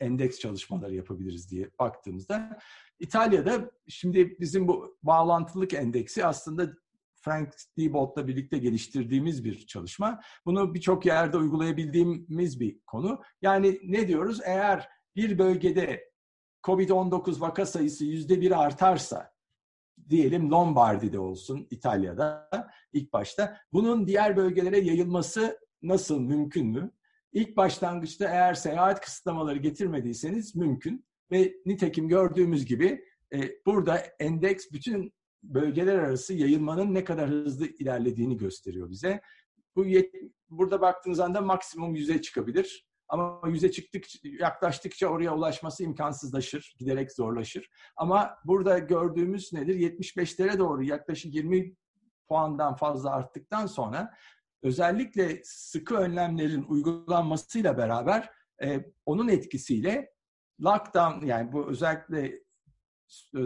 endeks çalışmaları yapabiliriz diye baktığımızda İtalya'da şimdi bizim bu bağlantılık endeksi aslında Frank Diebold'la birlikte geliştirdiğimiz bir çalışma. Bunu birçok yerde uygulayabildiğimiz bir konu. Yani ne diyoruz? Eğer bir bölgede COVID-19 vaka sayısı yüzde bir artarsa diyelim Lombardi'de olsun İtalya'da ilk başta. Bunun diğer bölgelere yayılması nasıl mümkün mü? İlk başlangıçta eğer seyahat kısıtlamaları getirmediyseniz mümkün ve nitekim gördüğümüz gibi e, burada endeks bütün bölgeler arası yayılmanın ne kadar hızlı ilerlediğini gösteriyor bize. Bu yet, burada baktığınız anda maksimum yüze çıkabilir. Ama yüze çıktıkça, yaklaştıkça oraya ulaşması imkansızlaşır, giderek zorlaşır. Ama burada gördüğümüz nedir? 75'lere doğru yaklaşık 20 puandan fazla arttıktan sonra özellikle sıkı önlemlerin uygulanmasıyla beraber e, onun etkisiyle lockdown yani bu özellikle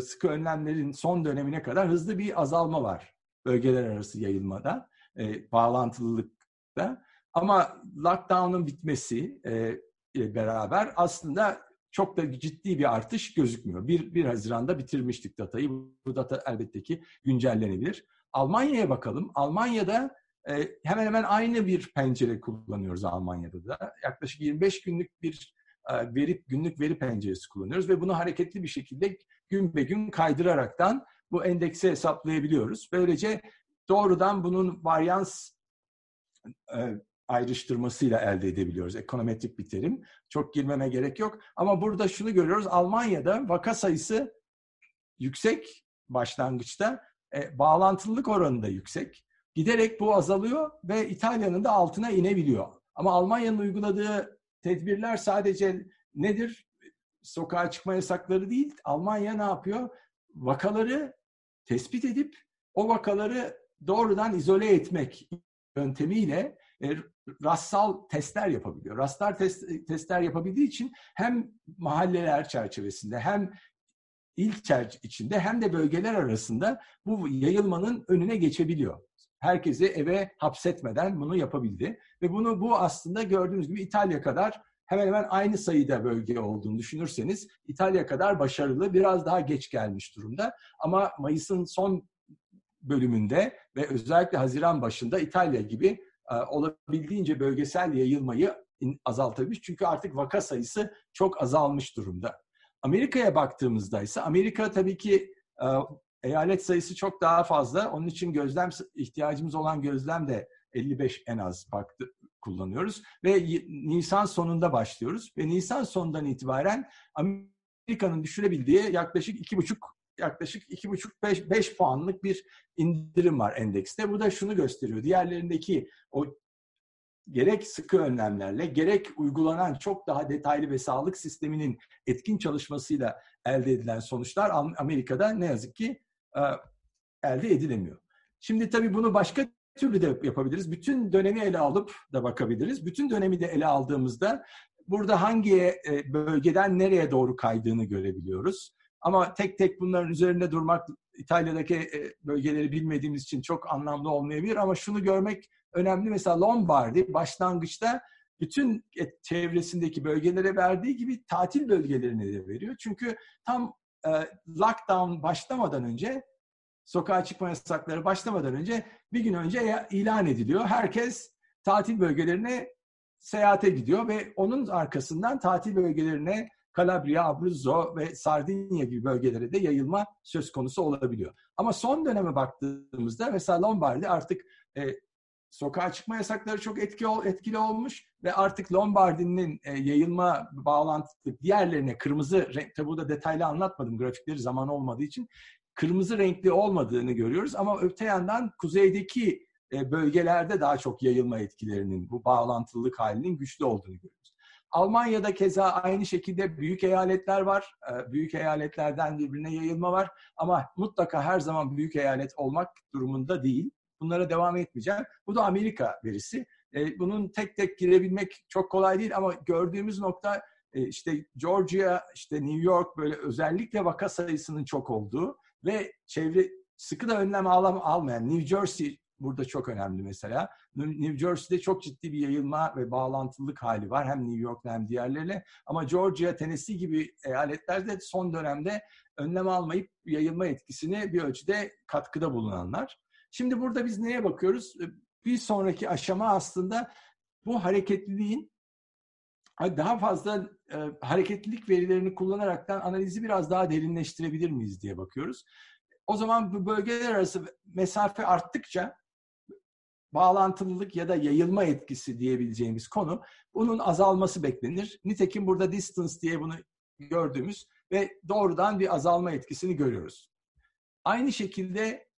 sıkı önlemlerin son dönemine kadar hızlı bir azalma var bölgeler arası yayılmada, e, bağlantılılıkta. Ama lockdown'un bitmesi e, ile beraber aslında çok da ciddi bir artış gözükmüyor. 1, 1 Haziran'da bitirmiştik datayı. Bu data elbette ki güncellenebilir. Almanya'ya bakalım. Almanya'da e, hemen hemen aynı bir pencere kullanıyoruz Almanya'da da. Yaklaşık 25 günlük bir e, veri, günlük veri penceresi kullanıyoruz ve bunu hareketli bir şekilde gün be gün kaydıraraktan bu endeksi hesaplayabiliyoruz. Böylece doğrudan bunun varyans e, ayrıştırmasıyla elde edebiliyoruz. Ekonometrik bir terim. Çok girmeme gerek yok. Ama burada şunu görüyoruz. Almanya'da vaka sayısı yüksek başlangıçta. E, bağlantılılık oranı da yüksek. Giderek bu azalıyor ve İtalya'nın da altına inebiliyor. Ama Almanya'nın uyguladığı tedbirler sadece nedir? Sokağa çıkma yasakları değil. Almanya ne yapıyor? Vakaları tespit edip o vakaları doğrudan izole etmek yöntemiyle e, rastsal testler yapabiliyor. Rastlar test, testler yapabildiği için hem mahalleler çerçevesinde hem il içinde hem de bölgeler arasında bu yayılmanın önüne geçebiliyor. Herkesi eve hapsetmeden bunu yapabildi. Ve bunu bu aslında gördüğünüz gibi İtalya kadar hemen hemen aynı sayıda bölge olduğunu düşünürseniz İtalya kadar başarılı, biraz daha geç gelmiş durumda. Ama Mayıs'ın son bölümünde ve özellikle Haziran başında İtalya gibi e, olabildiğince bölgesel yayılmayı azaltabilmiş. Çünkü artık vaka sayısı çok azalmış durumda. Amerika'ya baktığımızda ise Amerika tabii ki e, eyalet sayısı çok daha fazla. Onun için gözlem ihtiyacımız olan gözlem de 55 en az baktı kullanıyoruz ve Nisan sonunda başlıyoruz ve Nisan sonundan itibaren Amerika'nın düşürebildiği yaklaşık iki buçuk yaklaşık iki buçuk beş, beş puanlık bir indirim var endekste. Bu da şunu gösteriyor. Diğerlerindeki o gerek sıkı önlemlerle gerek uygulanan çok daha detaylı ve sağlık sisteminin etkin çalışmasıyla elde edilen sonuçlar Amerika'da ne yazık ki elde edilemiyor. Şimdi tabii bunu başka türlü de yapabiliriz. Bütün dönemi ele alıp da bakabiliriz. Bütün dönemi de ele aldığımızda burada hangi e, bölgeden nereye doğru kaydığını görebiliyoruz. Ama tek tek bunların üzerinde durmak İtalya'daki e, bölgeleri bilmediğimiz için çok anlamlı olmayabilir ama şunu görmek önemli. Mesela Lombardi başlangıçta bütün çevresindeki bölgelere verdiği gibi tatil bölgelerine de veriyor. Çünkü tam e, lockdown başlamadan önce sokağa çıkma yasakları başlamadan önce bir gün önce ilan ediliyor. Herkes tatil bölgelerine seyahate gidiyor ve onun arkasından tatil bölgelerine Calabria, Abruzzo ve Sardinya gibi bölgelere de yayılma söz konusu olabiliyor. Ama son döneme baktığımızda mesela Lombardi artık e, sokağa çıkma yasakları çok etki, etkili olmuş ve artık Lombardi'nin e, yayılma bağlantılı diğerlerine kırmızı renk, tabi burada detaylı anlatmadım grafikleri zaman olmadığı için kırmızı renkli olmadığını görüyoruz ama öte yandan kuzeydeki e, bölgelerde daha çok yayılma etkilerinin bu bağlantılılık halinin güçlü olduğunu görüyoruz. Almanya'da keza aynı şekilde büyük eyaletler var. E, büyük eyaletlerden birbirine yayılma var ama mutlaka her zaman büyük eyalet olmak durumunda değil. Bunlara devam etmeyeceğim. Bu da Amerika verisi. E, bunun tek tek girebilmek çok kolay değil ama gördüğümüz nokta işte Georgia, işte New York böyle özellikle vaka sayısının çok olduğu ve çevre sıkı da önlem alam, almayan New Jersey burada çok önemli mesela. New Jersey'de çok ciddi bir yayılma ve bağlantılılık hali var hem New York'la hem diğerleriyle. Ama Georgia, Tennessee gibi eyaletlerde son dönemde önlem almayıp yayılma etkisini bir ölçüde katkıda bulunanlar. Şimdi burada biz neye bakıyoruz? Bir sonraki aşama aslında bu hareketliliğin daha fazla e, hareketlilik verilerini kullanaraktan analizi biraz daha derinleştirebilir miyiz diye bakıyoruz. O zaman bu bölgeler arası mesafe arttıkça bağlantılılık ya da yayılma etkisi diyebileceğimiz konu bunun azalması beklenir. Nitekim burada distance diye bunu gördüğümüz ve doğrudan bir azalma etkisini görüyoruz. Aynı şekilde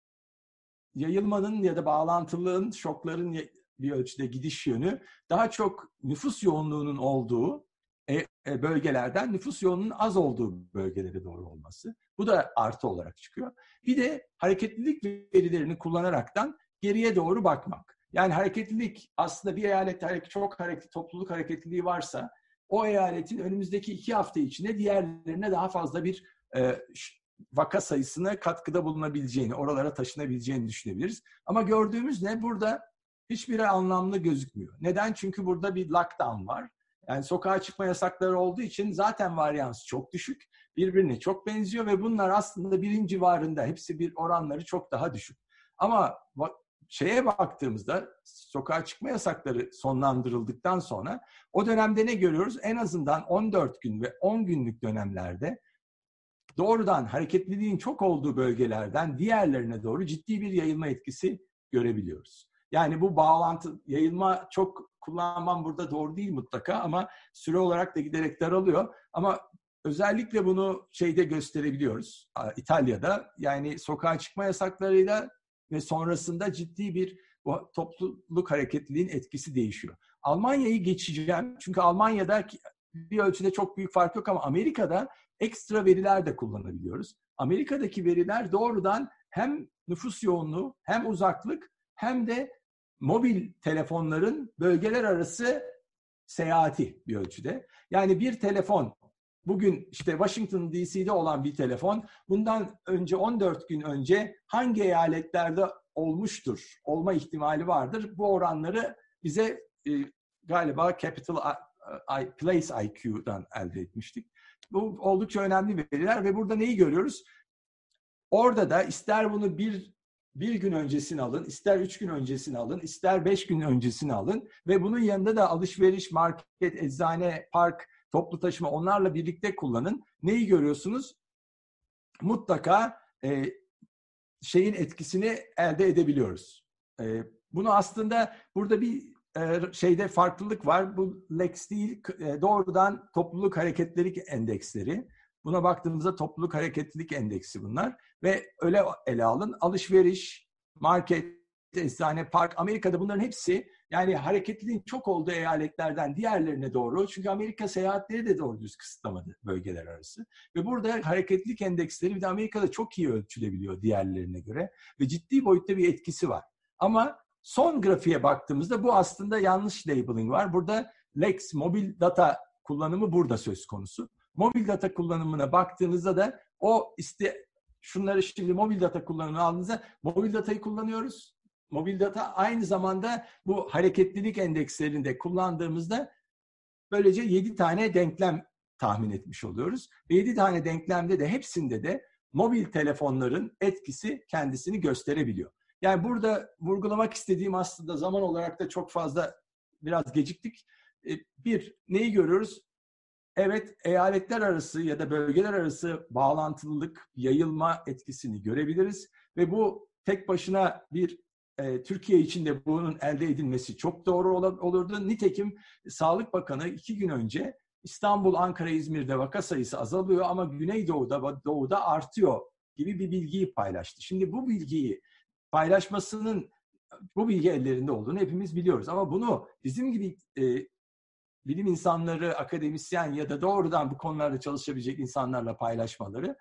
yayılmanın ya da bağlantılığın, şokların bir ölçüde gidiş yönü daha çok nüfus yoğunluğunun olduğu e, e, bölgelerden nüfus yoğunluğunun az olduğu bölgelere doğru olması. Bu da artı olarak çıkıyor. Bir de hareketlilik verilerini kullanaraktan geriye doğru bakmak. Yani hareketlilik aslında bir eyalette çok hareketli, topluluk hareketliliği varsa o eyaletin önümüzdeki iki hafta içinde diğerlerine daha fazla bir e, vaka sayısına katkıda bulunabileceğini, oralara taşınabileceğini düşünebiliriz. Ama gördüğümüz ne? Burada hiçbiri anlamlı gözükmüyor. Neden? Çünkü burada bir lockdown var. Yani sokağa çıkma yasakları olduğu için zaten varyansı çok düşük. Birbirine çok benziyor ve bunlar aslında birin civarında. Hepsi bir oranları çok daha düşük. Ama şeye baktığımızda sokağa çıkma yasakları sonlandırıldıktan sonra o dönemde ne görüyoruz? En azından 14 gün ve 10 günlük dönemlerde doğrudan hareketliliğin çok olduğu bölgelerden diğerlerine doğru ciddi bir yayılma etkisi görebiliyoruz. Yani bu bağlantı, yayılma çok kullanmam burada doğru değil mutlaka ama süre olarak da giderek daralıyor. Ama özellikle bunu şeyde gösterebiliyoruz. İtalya'da yani sokağa çıkma yasaklarıyla ve sonrasında ciddi bir bu topluluk hareketliliğin etkisi değişiyor. Almanya'yı geçeceğim. Çünkü Almanya'da bir ölçüde çok büyük fark yok ama Amerika'da ekstra veriler de kullanabiliyoruz. Amerika'daki veriler doğrudan hem nüfus yoğunluğu hem uzaklık hem de mobil telefonların bölgeler arası seyahati bir ölçüde. Yani bir telefon bugün işte Washington DC'de olan bir telefon bundan önce 14 gün önce hangi eyaletlerde olmuştur, olma ihtimali vardır. Bu oranları bize e, galiba Capital I, Place IQ'dan elde etmiştik. Bu oldukça önemli veriler ve burada neyi görüyoruz? Orada da ister bunu bir bir gün öncesini alın, ister üç gün öncesini alın, ister beş gün öncesini alın ve bunun yanında da alışveriş, market, eczane, park, toplu taşıma onlarla birlikte kullanın. Neyi görüyorsunuz? Mutlaka e, şeyin etkisini elde edebiliyoruz. E, bunu aslında burada bir e, şeyde farklılık var. Bu Lex değil, e, doğrudan topluluk hareketleri endeksleri. Buna baktığımızda topluluk hareketlilik endeksi bunlar. Ve öyle ele alın. Alışveriş, market, eczane, park, Amerika'da bunların hepsi yani hareketliliğin çok olduğu eyaletlerden diğerlerine doğru. Çünkü Amerika seyahatleri de doğru düz kısıtlamadı bölgeler arası. Ve burada hareketlilik endeksleri bir de Amerika'da çok iyi ölçülebiliyor diğerlerine göre. Ve ciddi boyutta bir etkisi var. Ama son grafiğe baktığımızda bu aslında yanlış labeling var. Burada Lex mobil data kullanımı burada söz konusu. Mobil data kullanımına baktığınızda da o iste şunları şimdi mobil data kullanımını aldığınızda mobil datayı kullanıyoruz mobil data aynı zamanda bu hareketlilik endekslerinde kullandığımızda böylece 7 tane denklem tahmin etmiş oluyoruz. Ve 7 tane denklemde de hepsinde de mobil telefonların etkisi kendisini gösterebiliyor. Yani burada vurgulamak istediğim aslında zaman olarak da çok fazla biraz geciktik. E, bir, neyi görüyoruz? Evet, eyaletler arası ya da bölgeler arası bağlantılılık, yayılma etkisini görebiliriz. Ve bu tek başına bir e, Türkiye için de bunun elde edilmesi çok doğru olurdu. Nitekim Sağlık Bakanı iki gün önce İstanbul, Ankara, İzmir'de vaka sayısı azalıyor ama Güneydoğu'da Doğu'da artıyor gibi bir bilgiyi paylaştı. Şimdi bu bilgiyi paylaşmasının bu bilgi ellerinde olduğunu hepimiz biliyoruz. Ama bunu bizim gibi e, bilim insanları, akademisyen ya da doğrudan bu konularda çalışabilecek insanlarla paylaşmaları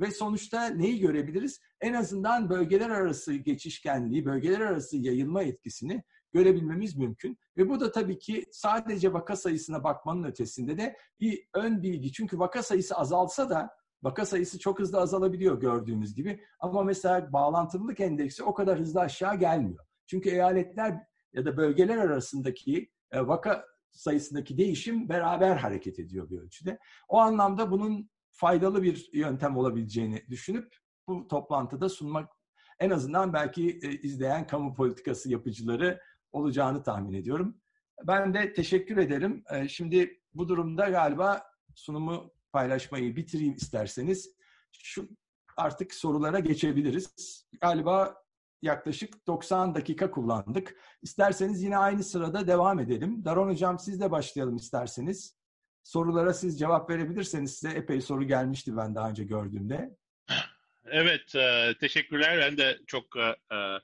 ve sonuçta neyi görebiliriz? En azından bölgeler arası geçişkenliği, bölgeler arası yayılma etkisini görebilmemiz mümkün. Ve bu da tabii ki sadece vaka sayısına bakmanın ötesinde de bir ön bilgi. Çünkü vaka sayısı azalsa da vaka sayısı çok hızlı azalabiliyor gördüğümüz gibi. Ama mesela bağlantılılık endeksi o kadar hızlı aşağı gelmiyor. Çünkü eyaletler ya da bölgeler arasındaki e, vaka sayısındaki değişim beraber hareket ediyor bir ölçüde. O anlamda bunun faydalı bir yöntem olabileceğini düşünüp bu toplantıda sunmak en azından belki e, izleyen kamu politikası yapıcıları olacağını tahmin ediyorum. Ben de teşekkür ederim. E, şimdi bu durumda galiba sunumu paylaşmayı bitireyim isterseniz. Şu artık sorulara geçebiliriz. Galiba yaklaşık 90 dakika kullandık. İsterseniz yine aynı sırada devam edelim. Daron Hocam siz de başlayalım isterseniz sorulara siz cevap verebilirseniz size epey soru gelmişti ben daha önce gördüğümde. Evet, e, teşekkürler. Ben de çok e, e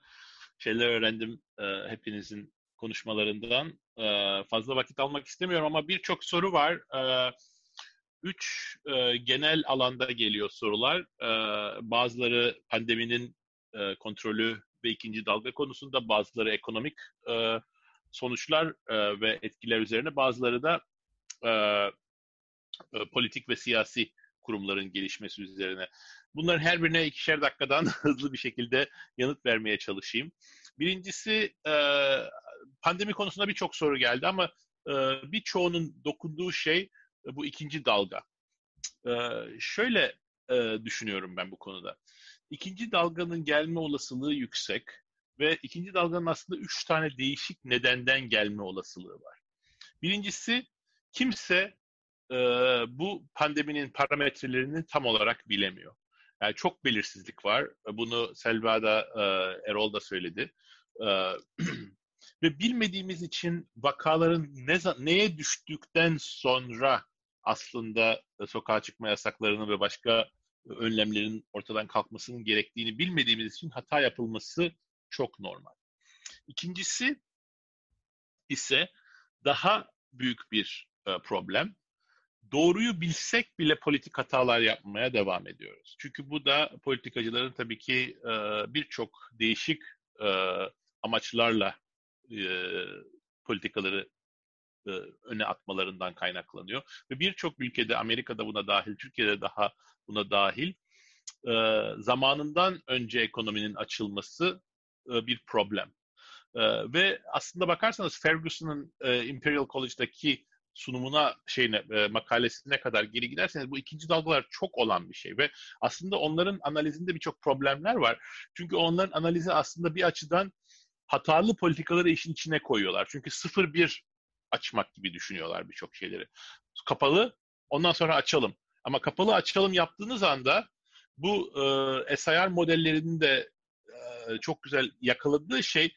şeyler öğrendim e, hepinizin konuşmalarından. E, fazla vakit almak istemiyorum ama birçok soru var. E, üç e, genel alanda geliyor sorular. E, bazıları pandeminin e, kontrolü ve ikinci dalga konusunda, bazıları ekonomik e, sonuçlar e, ve etkiler üzerine, bazıları da e, e, politik ve siyasi kurumların gelişmesi üzerine. Bunların her birine ikişer dakikadan hızlı bir şekilde yanıt vermeye çalışayım. Birincisi e, pandemi konusunda birçok soru geldi ama e, birçoğunun dokunduğu şey e, bu ikinci dalga. E, şöyle e, düşünüyorum ben bu konuda. İkinci dalganın gelme olasılığı yüksek ve ikinci dalganın aslında üç tane değişik nedenden gelme olasılığı var. Birincisi kimse e, bu pandeminin parametrelerini tam olarak bilemiyor. Yani çok belirsizlik var. Bunu Selva da, e, Erol da söyledi. E, ve bilmediğimiz için vakaların ne, neye düştükten sonra aslında sokağa çıkma yasaklarının ve başka önlemlerin ortadan kalkmasının gerektiğini bilmediğimiz için hata yapılması çok normal. İkincisi ise daha büyük bir e, problem. Doğruyu bilsek bile politik hatalar yapmaya devam ediyoruz. Çünkü bu da politikacıların tabii ki e, birçok değişik e, amaçlarla politikaları öne atmalarından kaynaklanıyor. Ve birçok ülkede, Amerika'da buna dahil, Türkiye'de daha buna dahil, zamanından önce ekonominin açılması bir problem. Ve aslında bakarsanız Ferguson'ın Imperial College'daki sunumuna şeyine e, makalesine kadar geri giderseniz bu ikinci dalgalar çok olan bir şey ve aslında onların analizinde birçok problemler var. Çünkü onların analizi aslında bir açıdan hatalı politikaları işin içine koyuyorlar. Çünkü sıfır bir açmak gibi düşünüyorlar birçok şeyleri. Kapalı, ondan sonra açalım. Ama kapalı açalım yaptığınız anda bu e, SIR modellerinin de e, çok güzel yakaladığı şey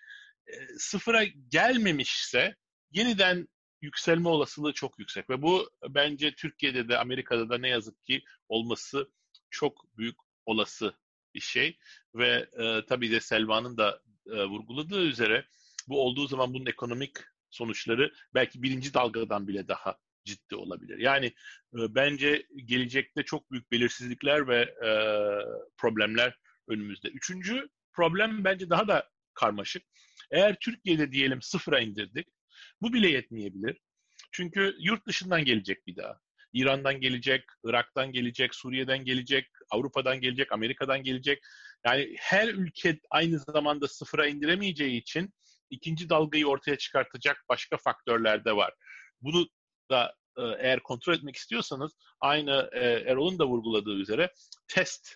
sıfıra gelmemişse yeniden yükselme olasılığı çok yüksek ve bu bence Türkiye'de de Amerika'da da ne yazık ki olması çok büyük olası bir şey ve e, tabii de Selma'nın da e, vurguladığı üzere bu olduğu zaman bunun ekonomik sonuçları belki birinci dalgadan bile daha ciddi olabilir. Yani e, bence gelecekte çok büyük belirsizlikler ve e, problemler önümüzde. Üçüncü problem bence daha da karmaşık. Eğer Türkiye'de diyelim sıfıra indirdik, bu bile yetmeyebilir. Çünkü yurt dışından gelecek bir daha. İran'dan gelecek, Irak'tan gelecek, Suriye'den gelecek, Avrupa'dan gelecek, Amerika'dan gelecek. Yani her ülke aynı zamanda sıfıra indiremeyeceği için ikinci dalgayı ortaya çıkartacak başka faktörler de var. Bunu da e, eğer kontrol etmek istiyorsanız aynı e, Erol'un da vurguladığı üzere test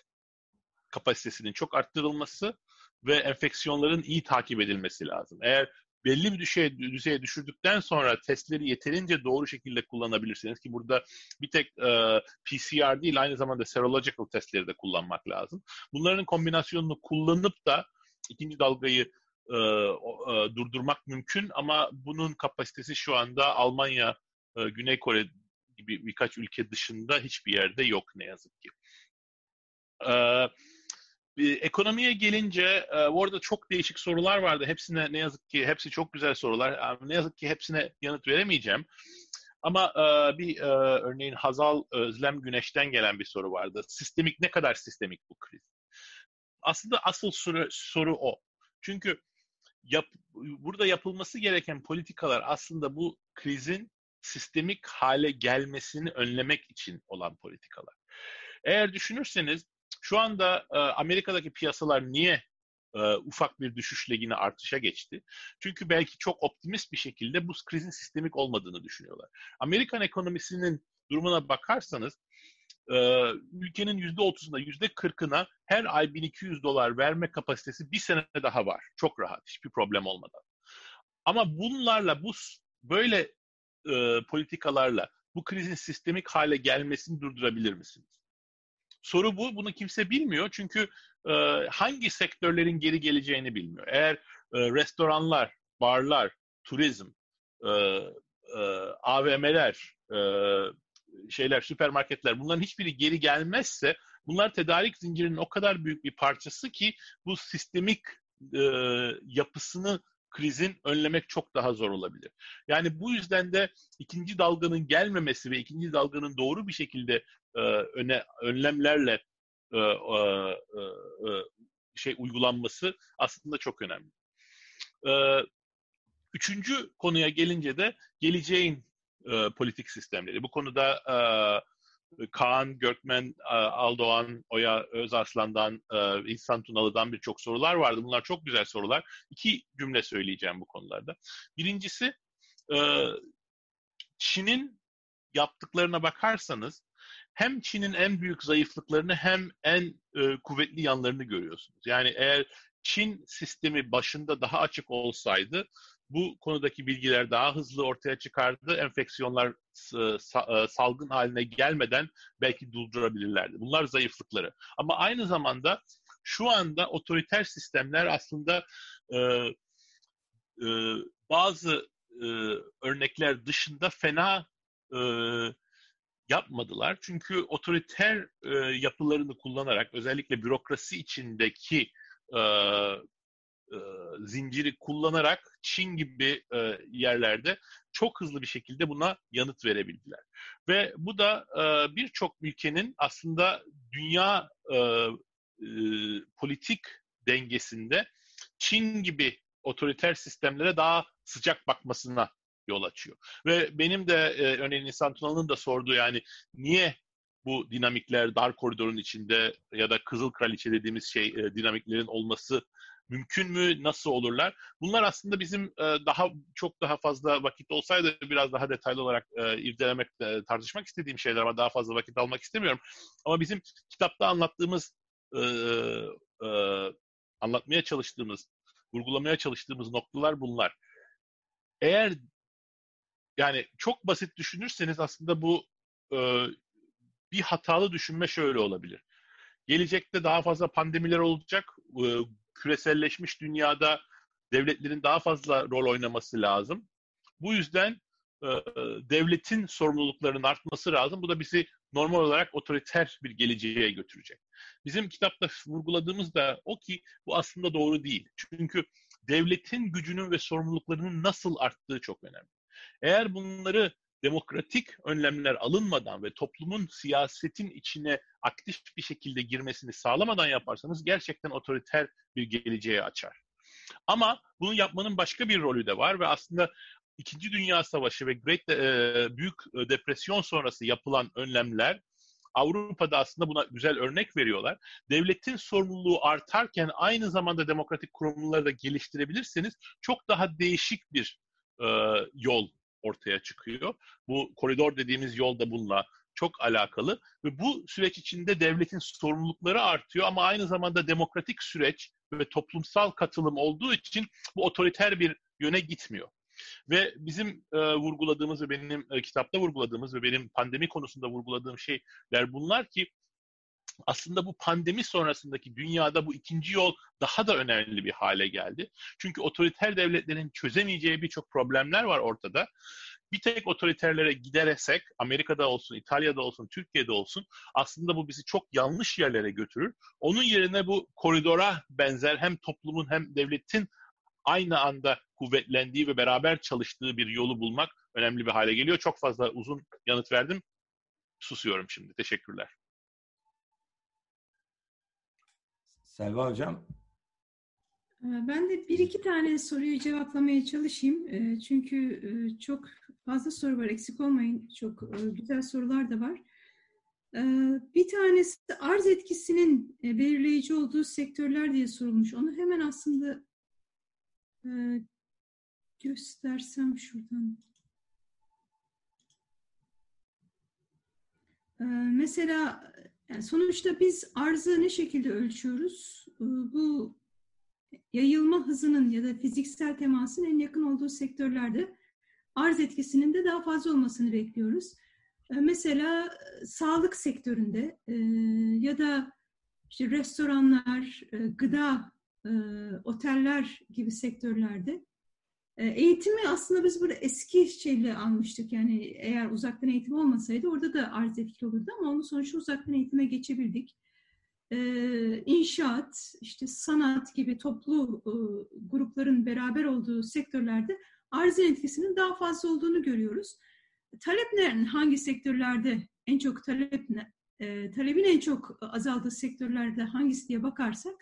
kapasitesinin çok arttırılması ve enfeksiyonların iyi takip edilmesi lazım. Eğer belli bir düzeye, düzeye düşürdükten sonra testleri yeterince doğru şekilde kullanabilirsiniz ki burada bir tek e, PCR değil aynı zamanda serological testleri de kullanmak lazım. Bunların kombinasyonunu kullanıp da ikinci dalgayı e, e, durdurmak mümkün ama bunun kapasitesi şu anda Almanya, e, Güney Kore gibi birkaç ülke dışında hiçbir yerde yok ne yazık ki. Evet ekonomiye gelince e, orada çok değişik sorular vardı. Hepsine ne yazık ki hepsi çok güzel sorular. Ne yazık ki hepsine yanıt veremeyeceğim. Ama e, bir e, örneğin Hazal Özlem Güneş'ten gelen bir soru vardı. Sistemik ne kadar sistemik bu kriz? Aslında asıl soru, soru o. Çünkü yap, burada yapılması gereken politikalar aslında bu krizin sistemik hale gelmesini önlemek için olan politikalar. Eğer düşünürseniz şu anda e, Amerika'daki piyasalar niye e, ufak bir düşüşle yine artışa geçti? Çünkü belki çok optimist bir şekilde bu krizin sistemik olmadığını düşünüyorlar. Amerikan ekonomisinin durumuna bakarsanız e, ülkenin %30'ına, %40'ına her ay 1200 dolar verme kapasitesi bir sene daha var. Çok rahat, hiçbir problem olmadan. Ama bunlarla, bu böyle e, politikalarla bu krizin sistemik hale gelmesini durdurabilir misiniz? Soru bu. Bunu kimse bilmiyor. Çünkü e, hangi sektörlerin geri geleceğini bilmiyor. Eğer e, restoranlar, barlar, turizm, e, e, AVM'ler, e, şeyler, süpermarketler bunların hiçbiri geri gelmezse bunlar tedarik zincirinin o kadar büyük bir parçası ki bu sistemik e, yapısını krizin önlemek çok daha zor olabilir. Yani bu yüzden de ikinci dalganın gelmemesi ve ikinci dalganın doğru bir şekilde e, öne önlemlerle e, e, e, e, şey uygulanması aslında çok önemli. E, üçüncü konuya gelince de geleceğin e, politik sistemleri. Bu konuda e, Kaan, Gökmen, e, Aldoğan, Oya Özarslan'dan, e, İhsan Tunalı'dan birçok sorular vardı. Bunlar çok güzel sorular. İki cümle söyleyeceğim bu konularda. Birincisi, e, Çin'in yaptıklarına bakarsanız hem Çin'in en büyük zayıflıklarını hem en kuvvetli yanlarını görüyorsunuz. Yani eğer Çin sistemi başında daha açık olsaydı bu konudaki bilgiler daha hızlı ortaya çıkardı. Enfeksiyonlar e, salgın haline gelmeden belki durdurabilirlerdi. Bunlar zayıflıkları. Ama aynı zamanda şu anda otoriter sistemler aslında e, e, bazı e, örnekler dışında fena e, yapmadılar. Çünkü otoriter e, yapılarını kullanarak özellikle bürokrasi içindeki e, e, zinciri kullanarak Çin gibi e, yerlerde çok hızlı bir şekilde buna yanıt verebildiler. Ve bu da e, birçok ülkenin aslında dünya e, e, politik dengesinde Çin gibi otoriter sistemlere daha sıcak bakmasına yol açıyor. Ve benim de e, örneğin İnsan Tunalı'nın da sorduğu yani niye bu dinamikler dar koridorun içinde ya da Kızıl Kraliçe dediğimiz şey e, dinamiklerin olması mümkün mü, nasıl olurlar? Bunlar aslında bizim e, daha çok daha fazla vakit olsaydı biraz daha detaylı olarak e, irdelemek, e, tartışmak istediğim şeyler ama daha fazla vakit almak istemiyorum. Ama bizim kitapta anlattığımız, e, anlatmaya çalıştığımız, vurgulamaya çalıştığımız noktalar bunlar. Eğer yani çok basit düşünürseniz aslında bu bir hatalı düşünme şöyle olabilir. Gelecekte daha fazla pandemiler olacak. Küreselleşmiş dünyada devletlerin daha fazla rol oynaması lazım. Bu yüzden e, devletin sorumluluklarının artması lazım. Bu da bizi normal olarak otoriter bir geleceğe götürecek. Bizim kitapta vurguladığımız da o ki bu aslında doğru değil. Çünkü devletin gücünün ve sorumluluklarının nasıl arttığı çok önemli. Eğer bunları demokratik önlemler alınmadan ve toplumun siyasetin içine aktif bir şekilde girmesini sağlamadan yaparsanız gerçekten otoriter bir geleceğe açar. Ama bunu yapmanın başka bir rolü de var ve aslında İkinci Dünya Savaşı ve Great e, Büyük Depresyon sonrası yapılan önlemler Avrupa'da aslında buna güzel örnek veriyorlar. Devletin sorumluluğu artarken aynı zamanda demokratik kurumları da geliştirebilirseniz çok daha değişik bir e, yol ortaya çıkıyor. Bu koridor dediğimiz yol da bununla çok alakalı ve bu süreç içinde devletin sorumlulukları artıyor ama aynı zamanda demokratik süreç ve toplumsal katılım olduğu için bu otoriter bir yöne gitmiyor. Ve bizim e, vurguladığımız ve benim e, kitapta vurguladığımız ve benim pandemi konusunda vurguladığım şeyler bunlar ki aslında bu pandemi sonrasındaki dünyada bu ikinci yol daha da önemli bir hale geldi. Çünkü otoriter devletlerin çözemeyeceği birçok problemler var ortada. Bir tek otoriterlere gideresek, Amerika'da olsun, İtalya'da olsun, Türkiye'de olsun aslında bu bizi çok yanlış yerlere götürür. Onun yerine bu koridora benzer hem toplumun hem devletin aynı anda kuvvetlendiği ve beraber çalıştığı bir yolu bulmak önemli bir hale geliyor. Çok fazla uzun yanıt verdim. Susuyorum şimdi. Teşekkürler. Selva Hocam. Ee, ben de bir iki tane soruyu cevaplamaya çalışayım. Ee, çünkü e, çok fazla soru var, eksik olmayın. Çok e, güzel sorular da var. Ee, bir tanesi arz etkisinin e, belirleyici olduğu sektörler diye sorulmuş. Onu hemen aslında göstersem şuradan. Mesela yani sonuçta biz arzı ne şekilde ölçüyoruz? Bu yayılma hızının ya da fiziksel temasın en yakın olduğu sektörlerde arz etkisinin de daha fazla olmasını bekliyoruz. Mesela sağlık sektöründe ya da işte restoranlar, gıda, oteller gibi sektörlerde Eğitimi aslında biz burada eski şeyle almıştık. Yani eğer uzaktan eğitim olmasaydı orada da arz etkili olurdu ama onu sonuçta uzaktan eğitime geçebildik. Ee, inşaat, işte sanat gibi toplu e, grupların beraber olduğu sektörlerde arzın etkisinin daha fazla olduğunu görüyoruz. Taleplerin hangi sektörlerde en çok talep ne, e, talebin en çok azaldığı sektörlerde hangisi diye bakarsak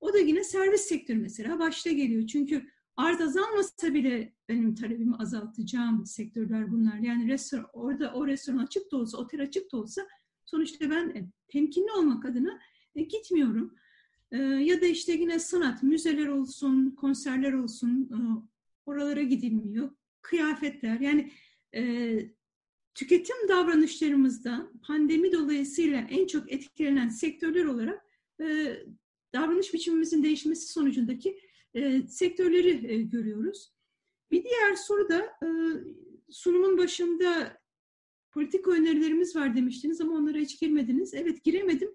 o da yine servis sektörü mesela başta geliyor. Çünkü arz azalmasa bile benim talebimi azaltacağım sektörler bunlar. Yani restoran, orada o restoran açık da olsa, otel açık da olsa sonuçta ben e, temkinli olmak adına e, gitmiyorum. E, ya da işte yine sanat, müzeler olsun, konserler olsun, oralara gidilmiyor. Kıyafetler, yani tüketim davranışlarımızda pandemi dolayısıyla en çok etkilenen sektörler olarak davranış biçimimizin değişmesi sonucundaki e, sektörleri e, görüyoruz. Bir diğer soru da e, sunumun başında politik önerilerimiz var demiştiniz ama onlara hiç girmediniz. Evet giremedim.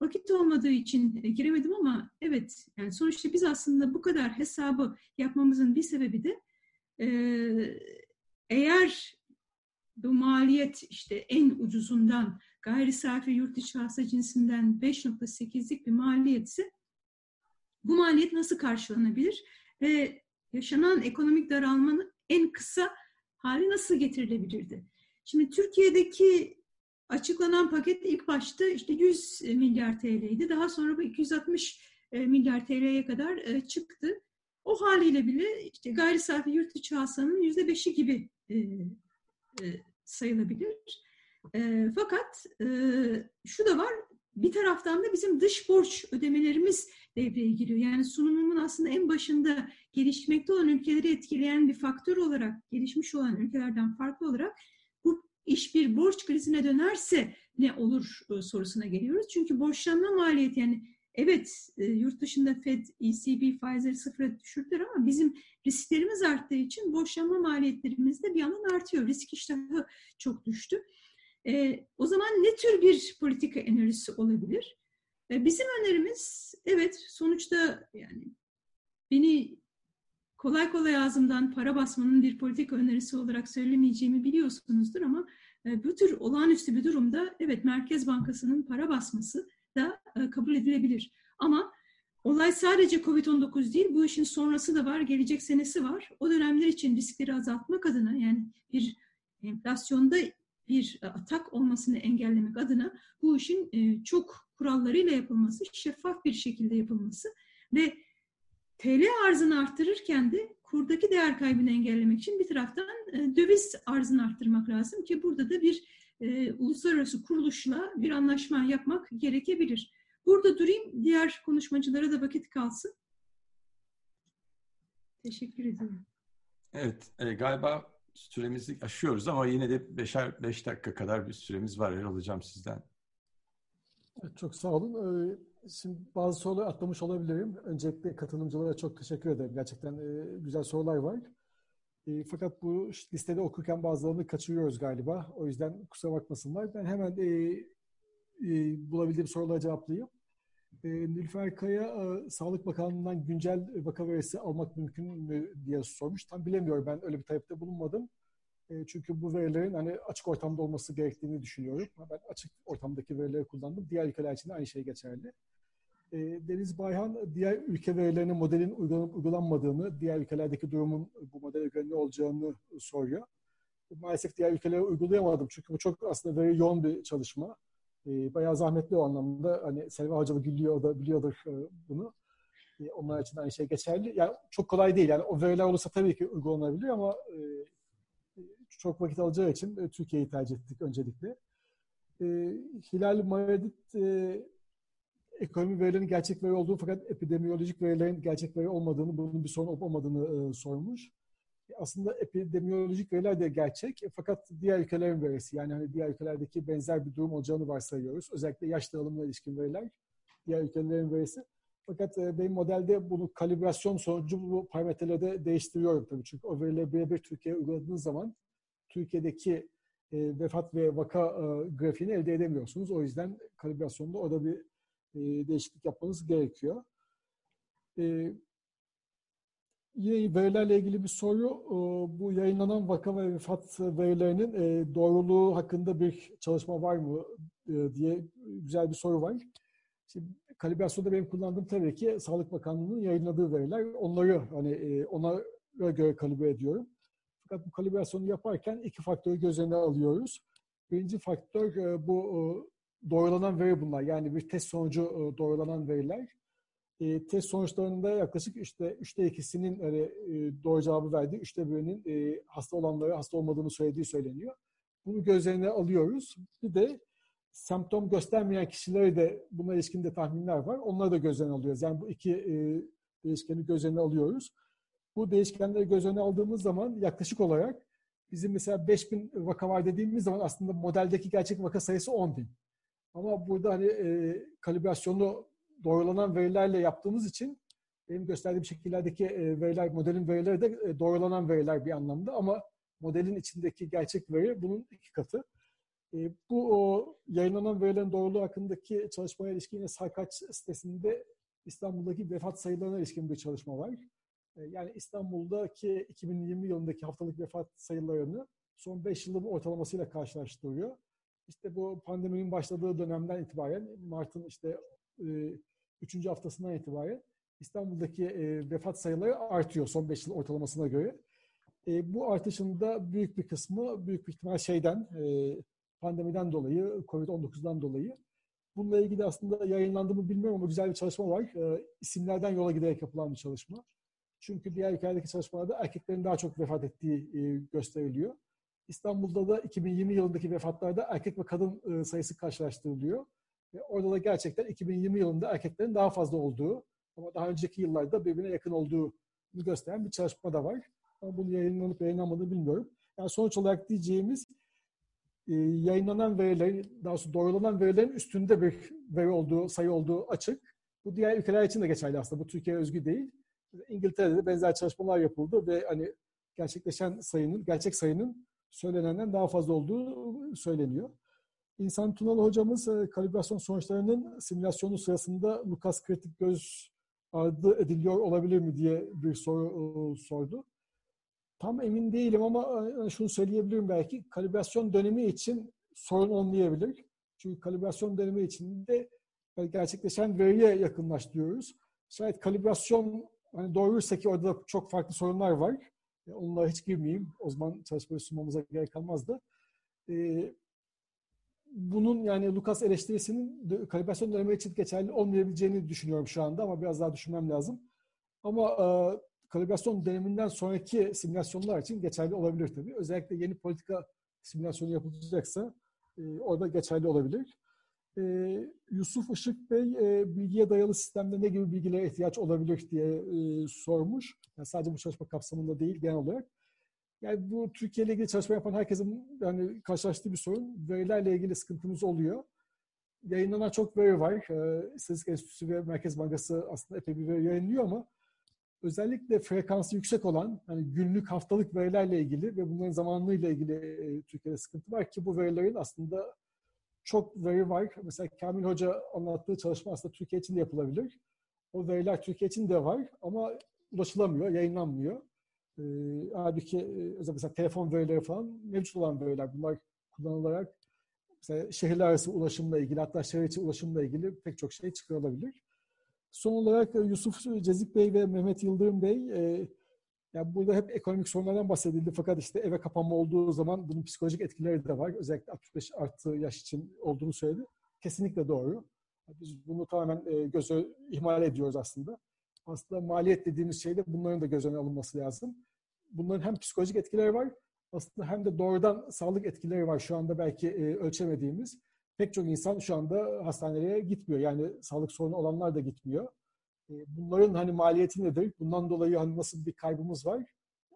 Vakit olmadığı için e, giremedim ama evet yani sonuçta biz aslında bu kadar hesabı yapmamızın bir sebebi de e, eğer bu maliyet işte en ucuzundan gayri safi yurt içi hasta cinsinden 5.8'lik bir maliyetse bu maliyet nasıl karşılanabilir ve yaşanan ekonomik daralmanın en kısa hali nasıl getirilebilirdi? Şimdi Türkiye'deki açıklanan paket ilk başta işte 100 milyar TL'ydi. Daha sonra bu 260 e, milyar TL'ye kadar e, çıktı. O haliyle bile işte gayri safi yurt içi hasılanın yüzde beşi gibi e, sayılabilir. Fakat şu da var, bir taraftan da bizim dış borç ödemelerimiz devreye giriyor. Yani sunumumun aslında en başında gelişmekte olan ülkeleri etkileyen bir faktör olarak, gelişmiş olan ülkelerden farklı olarak bu iş bir borç krizine dönerse ne olur e, sorusuna geliyoruz. Çünkü borçlanma maliyeti yani evet e, yurt dışında Fed, ECB faizleri sıfıra düşürdüler ama bizim risklerimiz arttığı için borçlanma maliyetlerimiz de bir yandan artıyor. Risk iştahı çok düştü. E, o zaman ne tür bir politika önerisi olabilir? E, bizim önerimiz evet sonuçta yani beni kolay kolay ağzımdan para basmanın bir politik önerisi olarak söylemeyeceğimi biliyorsunuzdur ama e, bu tür olağanüstü bir durumda evet Merkez Bankası'nın para basması da e, kabul edilebilir. Ama olay sadece COVID-19 değil, bu işin sonrası da var, gelecek senesi var. O dönemler için riskleri azaltmak adına yani bir enflasyonda bir atak olmasını engellemek adına bu işin çok kurallarıyla yapılması, şeffaf bir şekilde yapılması ve TL arzını arttırırken de kurdaki değer kaybını engellemek için bir taraftan e, döviz arzını arttırmak lazım ki burada da bir e, uluslararası kuruluşla bir anlaşma yapmak gerekebilir. Burada durayım, diğer konuşmacılara da vakit kalsın. Teşekkür ederim. Evet, e, galiba süremizi aşıyoruz ama yine de 5 beş dakika kadar bir süremiz var. Hocam sizden. Çok sağ olun. Ee, şimdi bazı soruları atlamış olabilirim. Öncelikle katılımcılara çok teşekkür ederim. Gerçekten e, güzel sorular var. E, fakat bu listede okurken bazılarını kaçırıyoruz galiba. O yüzden kusura bakmasınlar. Ben hemen e, bulabildiğim sorulara cevaplayayım. Nilüfer Kaya, Sağlık Bakanlığı'ndan güncel vaka verisi almak mümkün mü diye sormuş. Tam bilemiyorum. Ben öyle bir talepte bulunmadım. E, çünkü bu verilerin hani açık ortamda olması gerektiğini düşünüyorum. Ben açık ortamdaki verileri kullandım. Diğer ülkeler için de aynı şey geçerli. E, Deniz Bayhan diğer ülke verilerine modelin uygulanıp uygulanmadığını, diğer ülkelerdeki durumun bu modele göre ne olacağını soruyor. Maalesef diğer ülkelere uygulayamadım çünkü bu çok aslında veri yoğun bir çalışma. E, bayağı zahmetli o anlamda. Hani Selva Hoca biliyor, da biliyordur e, bunu. Onlar için aynı şey geçerli. Yani çok kolay değil. Yani o veriler olursa tabii ki uygulanabilir ama e, çok vakit alacağı için e, Türkiye'yi tercih ettik öncelikle. E, Hilal Maredit e, ekonomi verilerinin gerçek veri olduğunu fakat epidemiyolojik verilerin gerçek veri olmadığını, bunun bir sorun olup olmadığını e, sormuş. Aslında epidemiyolojik veriler de gerçek fakat diğer ülkelerin verisi yani hani diğer ülkelerdeki benzer bir durum olacağını varsayıyoruz. Özellikle yaş dağılımına ilişkin veriler diğer ülkelerin verisi. Fakat e, benim modelde bunu kalibrasyon sonucu bu parametreleri de değiştiriyorum tabii. Çünkü o verileri birebir Türkiye'ye uyguladığınız zaman Türkiye'deki e, vefat ve vaka e, grafiğini elde edemiyorsunuz. O yüzden kalibrasyonda orada bir e, değişiklik yapmanız gerekiyor. E, yine verilerle ilgili bir soru. E, bu yayınlanan vaka ve vefat verilerinin e, doğruluğu hakkında bir çalışma var mı e, diye güzel bir soru var. Şimdi kalibrasyonda benim kullandığım tabii ki Sağlık Bakanlığı'nın yayınladığı veriler. Onları hani ona göre kalibre ediyorum. Fakat bu kalibrasyonu yaparken iki faktörü göz önüne alıyoruz. Birinci faktör e, bu e, doğrulanan veri bunlar. Yani bir test sonucu e, doğrulanan veriler. Test sonuçlarında yaklaşık işte üçte ikisinin hani, e, doğru cevabı verdiği, üçte birinin e, hasta olanları hasta olmadığını söylediği söyleniyor. Bunu göz önüne alıyoruz. Bir de semptom göstermeyen kişileri de buna ilişkin de tahminler var. Onları da göz önüne alıyoruz. Yani bu iki e, değişkeni göz önüne alıyoruz. Bu değişkenleri göz önüne aldığımız zaman yaklaşık olarak bizim mesela 5000 vaka var dediğimiz zaman aslında modeldeki gerçek vaka sayısı 10.000. Ama burada hani e, kalibrasyonu doğrulanan verilerle yaptığımız için benim gösterdiğim şekillerdeki e, veriler, modelin verileri de e, doğrulanan veriler bir anlamda ama modelin içindeki gerçek veri bunun iki katı. E, bu o yayınlanan verilerin doğruluğu hakkındaki çalışmaya ilişkin yine Sarkaç sitesinde İstanbul'daki vefat sayılarına ilişkin bir çalışma var. E, yani İstanbul'daki 2020 yılındaki haftalık vefat sayılarını son 5 yılın ortalamasıyla karşılaştırıyor. İşte bu pandeminin başladığı dönemden itibaren Mart'ın işte e, üçüncü haftasından itibaren İstanbul'daki e, vefat sayıları artıyor son 5 yıl ortalamasına göre. E, bu artışın da büyük bir kısmı büyük bir ihtimal şeyden e, pandemiden dolayı, Covid-19'dan dolayı. Bununla ilgili aslında yayınlandı mı bilmiyorum ama güzel bir çalışma var. E, isimlerden yola giderek yapılan bir çalışma. Çünkü diğer ülkelerdeki çalışmalarda erkeklerin daha çok vefat ettiği e, gösteriliyor. İstanbul'da da 2020 yılındaki vefatlarda erkek ve kadın e, sayısı karşılaştırılıyor. Ve orada da gerçekten 2020 yılında erkeklerin daha fazla olduğu ama daha önceki yıllarda birbirine yakın olduğunu gösteren bir çalışma da var. Ama bunu yayınlanıp yayınlanmadığını bilmiyorum. Yani sonuç olarak diyeceğimiz e, yayınlanan verilerin, daha sonra doğrulanan verilerin üstünde bir veri olduğu, sayı olduğu açık. Bu diğer ülkeler için de geçerli aslında. Bu Türkiye özgü değil. İngiltere'de de benzer çalışmalar yapıldı ve hani gerçekleşen sayının, gerçek sayının söylenenden daha fazla olduğu söyleniyor. İnsan Tunalı hocamız e, kalibrasyon sonuçlarının simülasyonu sırasında Lucas kritik göz ardı ediliyor olabilir mi diye bir soru sordu. Tam emin değilim ama şunu söyleyebilirim belki. Kalibrasyon dönemi için sorun olmayabilir. Çünkü kalibrasyon dönemi içinde gerçekleşen veriye yakınlaştırıyoruz. Şayet kalibrasyon hani doğruysa ki orada çok farklı sorunlar var. Onlara hiç girmeyeyim. O zaman çalışmayı sunmamıza gerek kalmazdı. Ee, bunun yani Lucas eleştirisinin kalibrasyon dönemi için geçerli olmayabileceğini düşünüyorum şu anda ama biraz daha düşünmem lazım. Ama e, kalibrasyon döneminden sonraki simülasyonlar için geçerli olabilir tabii. Özellikle yeni politika simülasyonu yapılacaksa e, orada geçerli olabilir. E, Yusuf Işık Bey e, bilgiye dayalı sistemde ne gibi bilgilere ihtiyaç olabilir diye e, sormuş. Yani sadece bu çalışma kapsamında değil genel olarak. Yani bu Türkiye ile ilgili çalışma yapan herkesin yani karşılaştığı bir sorun. Verilerle ilgili sıkıntımız oluyor. Yayınlanan çok veri var. E, İstatistik Enstitüsü ve Merkez Bankası aslında epey bir veri yayınlıyor ama özellikle frekansı yüksek olan hani günlük haftalık verilerle ilgili ve bunların zamanlığıyla ilgili e, Türkiye'de sıkıntı var ki bu verilerin aslında çok veri var. Mesela Kamil Hoca anlattığı çalışma aslında Türkiye için de yapılabilir. O veriler Türkiye için de var ama ulaşılamıyor, yayınlanmıyor. E, halbuki e, mesela telefon verileri falan mevcut olan veriler. Bunlar kullanılarak mesela şehirler arası ulaşımla ilgili hatta şehir içi ulaşımla ilgili pek çok şey çıkarılabilir. Son olarak e, Yusuf Cezik Bey ve Mehmet Yıldırım Bey e, yani burada hep ekonomik sorunlardan bahsedildi fakat işte eve kapanma olduğu zaman bunun psikolojik etkileri de var. Özellikle 65 artı yaş için olduğunu söyledi. Kesinlikle doğru. Biz bunu tamamen e, göze ihmal ediyoruz aslında. Aslında maliyet dediğimiz şeyde bunların da göz önüne alınması lazım. Bunların hem psikolojik etkileri var aslında hem de doğrudan sağlık etkileri var şu anda belki e, ölçemediğimiz pek çok insan şu anda hastaneye gitmiyor. Yani sağlık sorunu olanlar da gitmiyor. E, bunların hani maliyeti nedir? Bundan dolayı hani nasıl bir kaybımız var?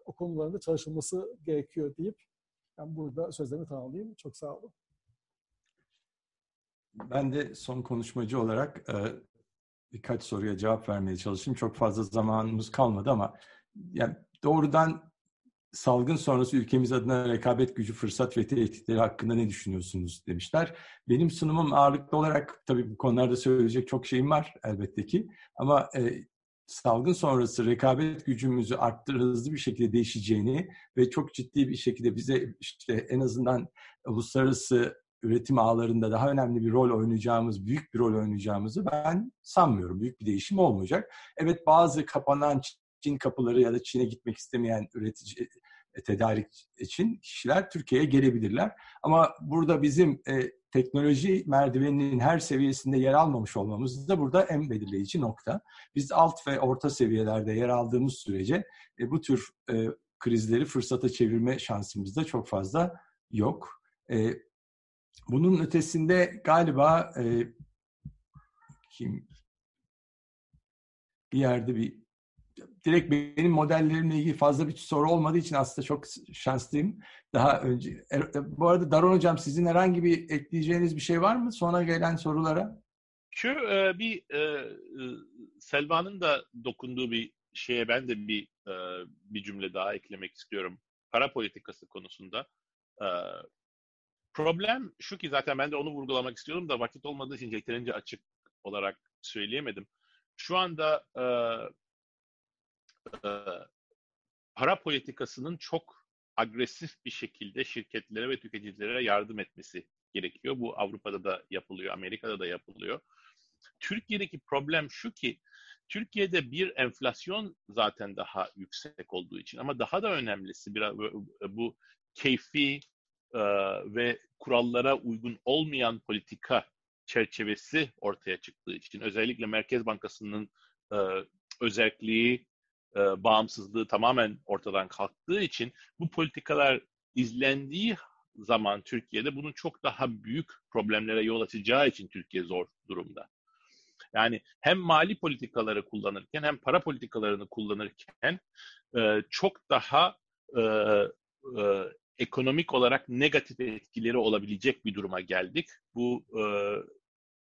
O konularında çalışılması gerekiyor deyip ben burada sözlerimi tamamlayayım. Çok sağ olun. Ben de son konuşmacı olarak e, birkaç soruya cevap vermeye çalışayım. Çok fazla zamanımız kalmadı ama yani doğrudan salgın sonrası ülkemiz adına rekabet gücü, fırsat ve tehditleri hakkında ne düşünüyorsunuz demişler. Benim sunumum ağırlıklı olarak tabii bu konularda söyleyecek çok şeyim var elbette ki. Ama e, salgın sonrası rekabet gücümüzü arttır hızlı bir şekilde değişeceğini ve çok ciddi bir şekilde bize işte en azından uluslararası üretim ağlarında daha önemli bir rol oynayacağımız, büyük bir rol oynayacağımızı ben sanmıyorum. Büyük bir değişim olmayacak. Evet bazı kapanan Çin kapıları ya da Çin'e gitmek istemeyen üretici e, tedarik için kişiler Türkiye'ye gelebilirler. Ama burada bizim e, teknoloji merdiveninin her seviyesinde yer almamış olmamız da burada en belirleyici nokta. Biz alt ve orta seviyelerde yer aldığımız sürece e, bu tür e, krizleri fırsata çevirme şansımız da çok fazla yok. E, bunun ötesinde galiba e, kim bir yerde bir direkt benim modellerimle ilgili fazla bir soru olmadığı için aslında çok şanslıyım. Daha önce er, e, bu arada Daron hocam sizin herhangi bir ekleyeceğiniz bir şey var mı sonra gelen sorulara? Şu e, bir e, Selva'nın da dokunduğu bir şeye ben de bir bir cümle daha eklemek istiyorum. Para politikası konusunda. Problem şu ki zaten ben de onu vurgulamak istiyorum da vakit olmadığı için yeterince açık olarak söyleyemedim. Şu anda para politikasının çok agresif bir şekilde şirketlere ve tüketicilere yardım etmesi gerekiyor. Bu Avrupa'da da yapılıyor, Amerika'da da yapılıyor. Türkiye'deki problem şu ki Türkiye'de bir enflasyon zaten daha yüksek olduğu için ama daha da önemlisi biraz bu keyfi e, ve kurallara uygun olmayan politika çerçevesi ortaya çıktığı için özellikle Merkez Bankası'nın e, özelliği e, bağımsızlığı tamamen ortadan kalktığı için bu politikalar izlendiği zaman Türkiye'de bunun çok daha büyük problemlere yol açacağı için Türkiye zor durumda. Yani hem mali politikaları kullanırken hem para politikalarını kullanırken e, çok daha e, e, ekonomik olarak negatif etkileri olabilecek bir duruma geldik. Bu e,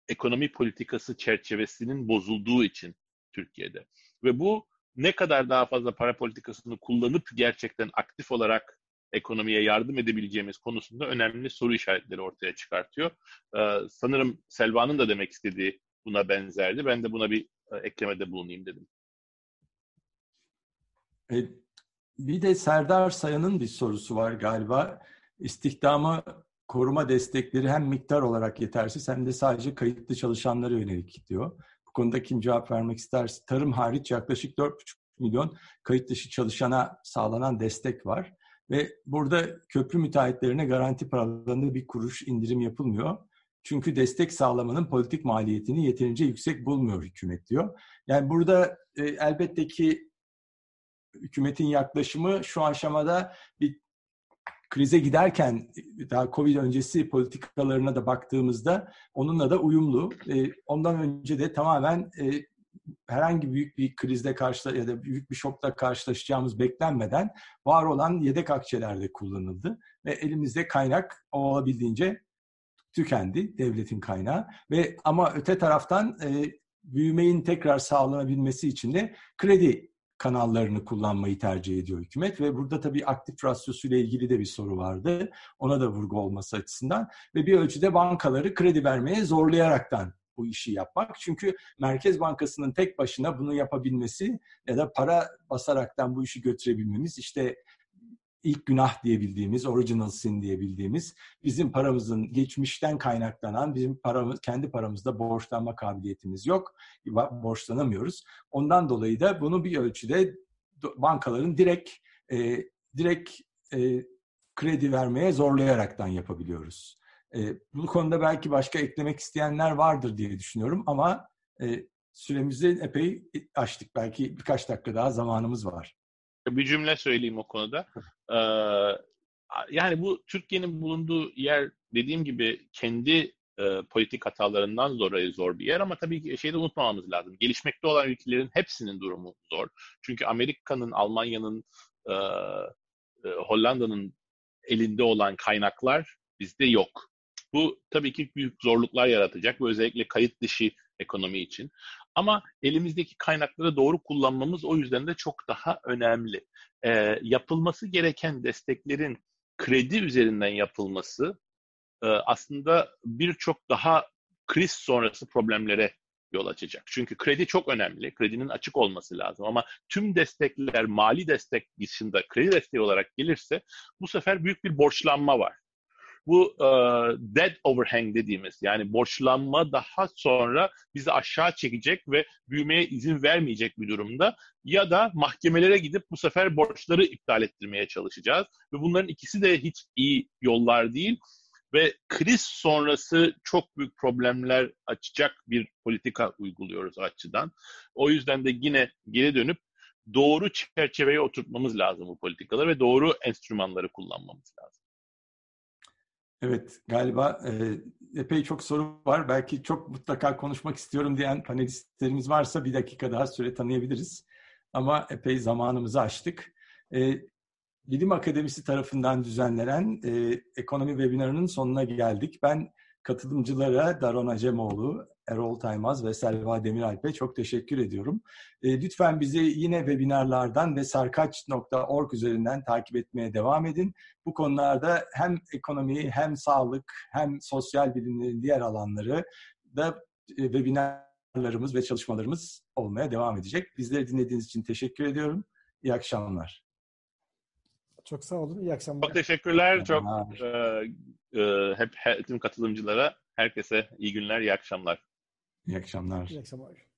ekonomi politikası çerçevesinin bozulduğu için Türkiye'de. Ve bu ne kadar daha fazla para politikasını kullanıp gerçekten aktif olarak ekonomiye yardım edebileceğimiz konusunda önemli soru işaretleri ortaya çıkartıyor. Ee, sanırım Selva'nın da demek istediği buna benzerdi. Ben de buna bir e, eklemede bulunayım dedim. E, bir de Serdar Sayan'ın bir sorusu var galiba. İstihdamı koruma destekleri hem miktar olarak yetersiz hem de sadece kayıtlı çalışanlara yönelik diyor. Bu konuda kim cevap vermek isterse tarım hariç yaklaşık 4,5 milyon kayıt dışı çalışana sağlanan destek var. Ve burada köprü müteahhitlerine garanti paralarında bir kuruş indirim yapılmıyor. Çünkü destek sağlamanın politik maliyetini yeterince yüksek bulmuyor hükümet diyor. Yani burada e, elbette ki hükümetin yaklaşımı şu aşamada bir krize giderken daha Covid öncesi politikalarına da baktığımızda onunla da uyumlu. E, ondan önce de tamamen e, herhangi büyük bir krizde karşı ya da büyük bir şokla karşılaşacağımız beklenmeden var olan yedek akçelerde kullanıldı ve elimizde kaynak olabildiğince tükendi devletin kaynağı ve ama öte taraftan e, büyümeyin tekrar sağlanabilmesi için de kredi kanallarını kullanmayı tercih ediyor hükümet ve burada tabii aktif rasyosuyla ilgili de bir soru vardı. Ona da vurgu olması açısından ve bir ölçüde bankaları kredi vermeye zorlayaraktan bu işi yapmak. Çünkü Merkez Bankası'nın tek başına bunu yapabilmesi ya da para basaraktan bu işi götürebilmemiz işte ilk günah diyebildiğimiz, original sin diyebildiğimiz bizim paramızın geçmişten kaynaklanan bizim paramız kendi paramızda borçlanma kabiliyetimiz yok. Borçlanamıyoruz. Ondan dolayı da bunu bir ölçüde bankaların direkt e, direkt e, kredi vermeye zorlayaraktan yapabiliyoruz. E, bu konuda belki başka eklemek isteyenler vardır diye düşünüyorum ama e, süremizi epey açtık. Belki birkaç dakika daha zamanımız var. Bir cümle söyleyeyim o konuda. Ee, yani bu Türkiye'nin bulunduğu yer dediğim gibi kendi e, politik hatalarından dolayı zor bir yer ama tabii ki şeyi de unutmamamız lazım. Gelişmekte olan ülkelerin hepsinin durumu zor. Çünkü Amerika'nın, Almanya'nın, e, e, Hollanda'nın elinde olan kaynaklar bizde yok. Bu tabii ki büyük zorluklar yaratacak ve özellikle kayıt dışı ekonomi için. Ama elimizdeki kaynakları doğru kullanmamız o yüzden de çok daha önemli. E, yapılması gereken desteklerin kredi üzerinden yapılması e, aslında birçok daha kriz sonrası problemlere yol açacak. Çünkü kredi çok önemli. Kredinin açık olması lazım. Ama tüm destekler mali destek dışında kredi desteği olarak gelirse bu sefer büyük bir borçlanma var bu e, dead overhang dediğimiz yani borçlanma daha sonra bizi aşağı çekecek ve büyümeye izin vermeyecek bir durumda ya da mahkemelere gidip bu sefer borçları iptal ettirmeye çalışacağız ve bunların ikisi de hiç iyi yollar değil ve kriz sonrası çok büyük problemler açacak bir politika uyguluyoruz açıdan. O yüzden de yine geri dönüp doğru çerçeveye oturtmamız lazım bu politikaları ve doğru enstrümanları kullanmamız lazım. Evet, galiba e, epey çok soru var. Belki çok mutlaka konuşmak istiyorum diyen panelistlerimiz varsa bir dakika daha süre tanıyabiliriz. Ama epey zamanımızı aştık. E, Bilim Akademisi tarafından düzenlenen e, ekonomi webinarının sonuna geldik. Ben katılımcılara Daron Acemoğlu, Erol Taymaz ve Selva Demiralp'e çok teşekkür ediyorum. E, lütfen bizi yine webinarlardan ve sarkaç.org üzerinden takip etmeye devam edin. Bu konularda hem ekonomi, hem sağlık, hem sosyal bilimlerin diğer alanları da e, webinarlarımız ve çalışmalarımız olmaya devam edecek. Bizleri dinlediğiniz için teşekkür ediyorum. İyi akşamlar. Çok sağ olun. İyi akşamlar. Çok teşekkürler. Çok e, e, hep tüm katılımcılara herkese iyi günler, iyi akşamlar. İyi akşamlar. İyi akşamlar.